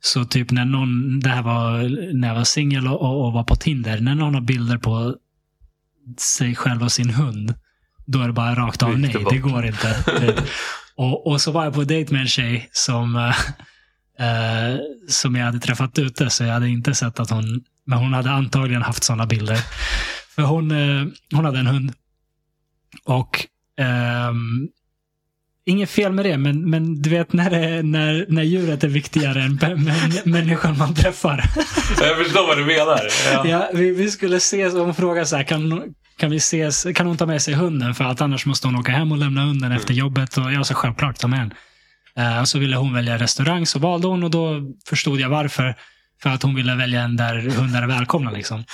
Speaker 1: så typ när någon, det här var när jag var singel och, och, var på Tinder, när någon har bilder på sig själv och sin hund, då är det bara rakt av nej,
Speaker 2: det
Speaker 1: går inte. Typ. och, och så var jag på dejt med en tjej som, eh, eh, som jag hade träffat ute, så jag hade inte sett att hon, men hon hade antagligen haft sådana bilder. För hon, eh, hon hade en hund. Och ehm, Inget fel med det, men, men du vet när, det, när, när djuret är viktigare än människan man träffar.
Speaker 2: Jag förstår vad du menar. Ja.
Speaker 1: Ja, vi, vi skulle ses hon frågade så här, kan, kan, vi ses, kan hon ta med sig hunden? För att annars måste hon åka hem och lämna hunden efter jobbet. Och jag sa självklart, ta med den. Eh, och så ville hon välja restaurang, så valde hon och då förstod jag varför. För att hon ville välja en där hundar är välkomna. Liksom.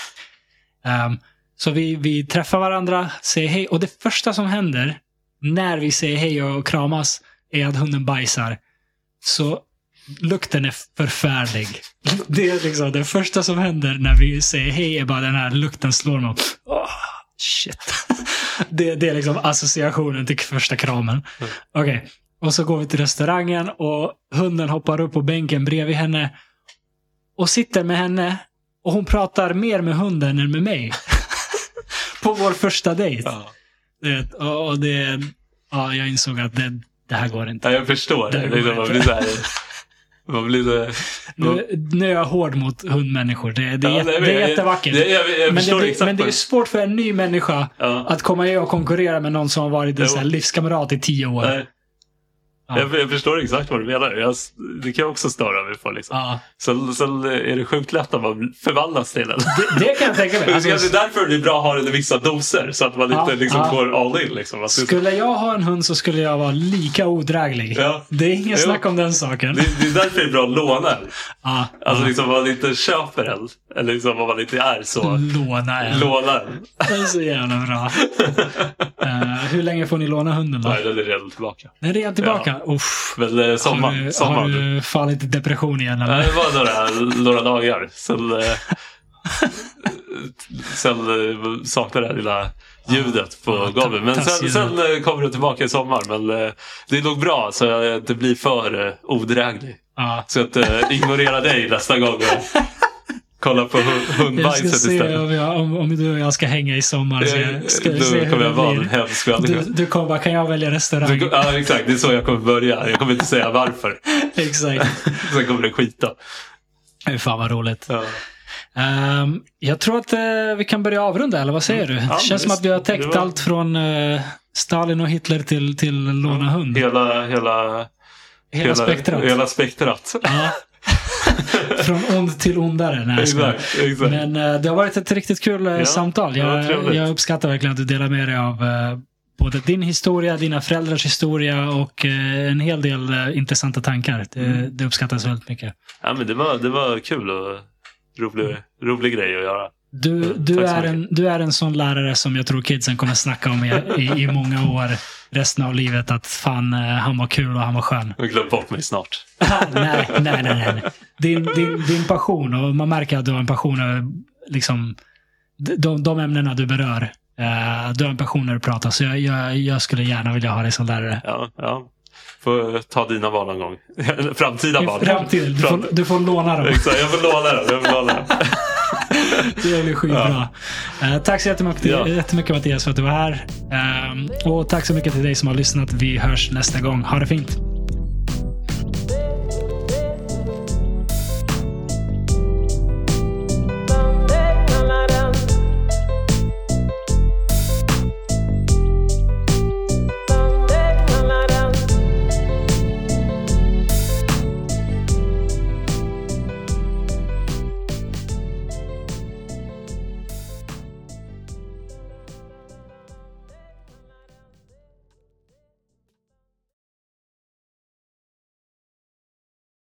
Speaker 1: Ehm, så vi, vi träffar varandra, säger hej. Och det första som händer när vi säger hej och kramas är att hunden bajsar. Så lukten är förfärlig. Det är liksom det första som händer när vi säger hej är bara den här lukten slår mig. Oh, shit. Det, det är liksom associationen till första kramen. Okej, och så går vi till restaurangen och hunden hoppar upp på bänken bredvid henne och sitter med henne och hon pratar mer med hunden än med mig. på vår första dejt.
Speaker 2: Ja.
Speaker 1: Vet, och och det, ja, jag insåg att det, det här går inte.
Speaker 2: Ja, jag förstår.
Speaker 1: Det
Speaker 2: Det liksom, man blir så här, man blir så,
Speaker 1: Nu, nu är jag hård mot hundmänniskor. Det, det, är,
Speaker 2: Ja, nej, men
Speaker 1: det är
Speaker 2: jag-
Speaker 1: jättevackert.
Speaker 2: det- jag- jag
Speaker 1: men, det blir, men det är svårt för en ny människa
Speaker 2: ja.
Speaker 1: att komma in och konkurrera med någon som har varit en livskamrat i tio år.
Speaker 2: Nej.
Speaker 1: Ja.
Speaker 2: Jag, jag förstår exakt vad du menar. Jag, det kan jag också störa mig på. Liksom.
Speaker 1: Ja.
Speaker 2: Sen, sen är det sjukt lätt att man förvandlas till den.
Speaker 1: Det, det kan jag tänka mig.
Speaker 2: Det är
Speaker 1: Alltså,
Speaker 2: därför det är bra att ha den i vissa doser. Så att man
Speaker 1: Ja,
Speaker 2: inte liksom går all in. Liksom.
Speaker 1: Skulle jag ha en hund så skulle jag vara lika odräglig. Det är inget snack om den saken.
Speaker 2: det, det är därför det är bra att låna en.
Speaker 1: Ja,
Speaker 2: Alltså liksom om man inte köper en. Eller liksom om man inte är så.
Speaker 1: Låna en.
Speaker 2: Låna en.
Speaker 1: Det är så jävla bra. Eh, hur länge får ni låna hunden då?
Speaker 2: Nej, den är redan tillbaka.
Speaker 1: Den är redan tillbaka? Uff.
Speaker 2: Men eh, sommar,
Speaker 1: har, du,
Speaker 2: sommar.
Speaker 1: har du fallit i depression igen eller?
Speaker 2: Nej, det var några, några dagar. Sen, eh, sen eh, saknade jag det lilla ljudet på
Speaker 1: Ja,
Speaker 2: golvet. Men sen, sen eh, kommer det tillbaka i sommar. Men eh, det är nog bra så jag inte blir för eh, odräglig.
Speaker 1: Ja.
Speaker 2: Så att eh, ignorera dig nästa gång och kolla på hu-
Speaker 1: Jag ska
Speaker 2: hundbajset
Speaker 1: se
Speaker 2: istället.
Speaker 1: om, jag, om, om du och jag ska hänga i sommar. Ska, jag- ska
Speaker 2: Då
Speaker 1: jag se
Speaker 2: kommer jag vara en hemsk
Speaker 1: Du,
Speaker 2: människa.
Speaker 1: du kommer bara, kan jag välja restaurang?
Speaker 2: Du- Ja, exakt. Det är så jag kommer börja. Jag kommer inte säga varför.
Speaker 1: Exakt.
Speaker 2: Sen kommer det skita.
Speaker 1: Fy Fan vad roligt.
Speaker 2: Ja.
Speaker 1: Ehm, jag tror att eh, vi kan börja avrunda, eller vad säger du?
Speaker 2: Mm. Ja,
Speaker 1: det känns som att vi har täckt
Speaker 2: var-
Speaker 1: allt från eh, Stalin och Hitler till, till låna hund.
Speaker 2: Hela, hela,
Speaker 1: Hela spektrat.
Speaker 2: Hela spektrat.
Speaker 1: Ja. Från ond till ondare. Nej.
Speaker 2: Exakt, exakt.
Speaker 1: Men eh, det har varit ett riktigt kul eh,
Speaker 2: Ja,
Speaker 1: samtal. Jag, jag uppskattar verkligen att du delar med dig av eh, både din historia, dina föräldrars historia och en hel del intressanta tankar. Det,
Speaker 2: Mm.
Speaker 1: det uppskattas väldigt mycket.
Speaker 2: Ja, men det, var, det var kul och rolig, rolig grej att göra.
Speaker 1: Du, du, är en, du är en sån lärare som jag tror kidsen kommer snacka om i, i, i många år. Resten av livet att fan, eh, han var kul och han var skön.
Speaker 2: Jag glömde bort mig snart.
Speaker 1: nej, nej, nej, nej. Din, din, din passion, och man märker att du har en passion över liksom, de, de ämnena du berör. Eh, du har en passion när du pratar, så jag, jag, jag skulle gärna vilja ha dig som lärare.
Speaker 2: Ja, ja. Får ta dina barn någon gång. Framtida barn.
Speaker 1: framtiden. Du får, du får låna dem.
Speaker 2: Exakt, jag får låna dem. Jag får låna dem.
Speaker 1: Det blir skitbra. Eh, tack så jättemycket,
Speaker 2: Ja.
Speaker 1: jättemycket Mattias för att du var här. Ehm, och tack så mycket till dig som har lyssnat. Vi hörs nästa gång. Ha det fint.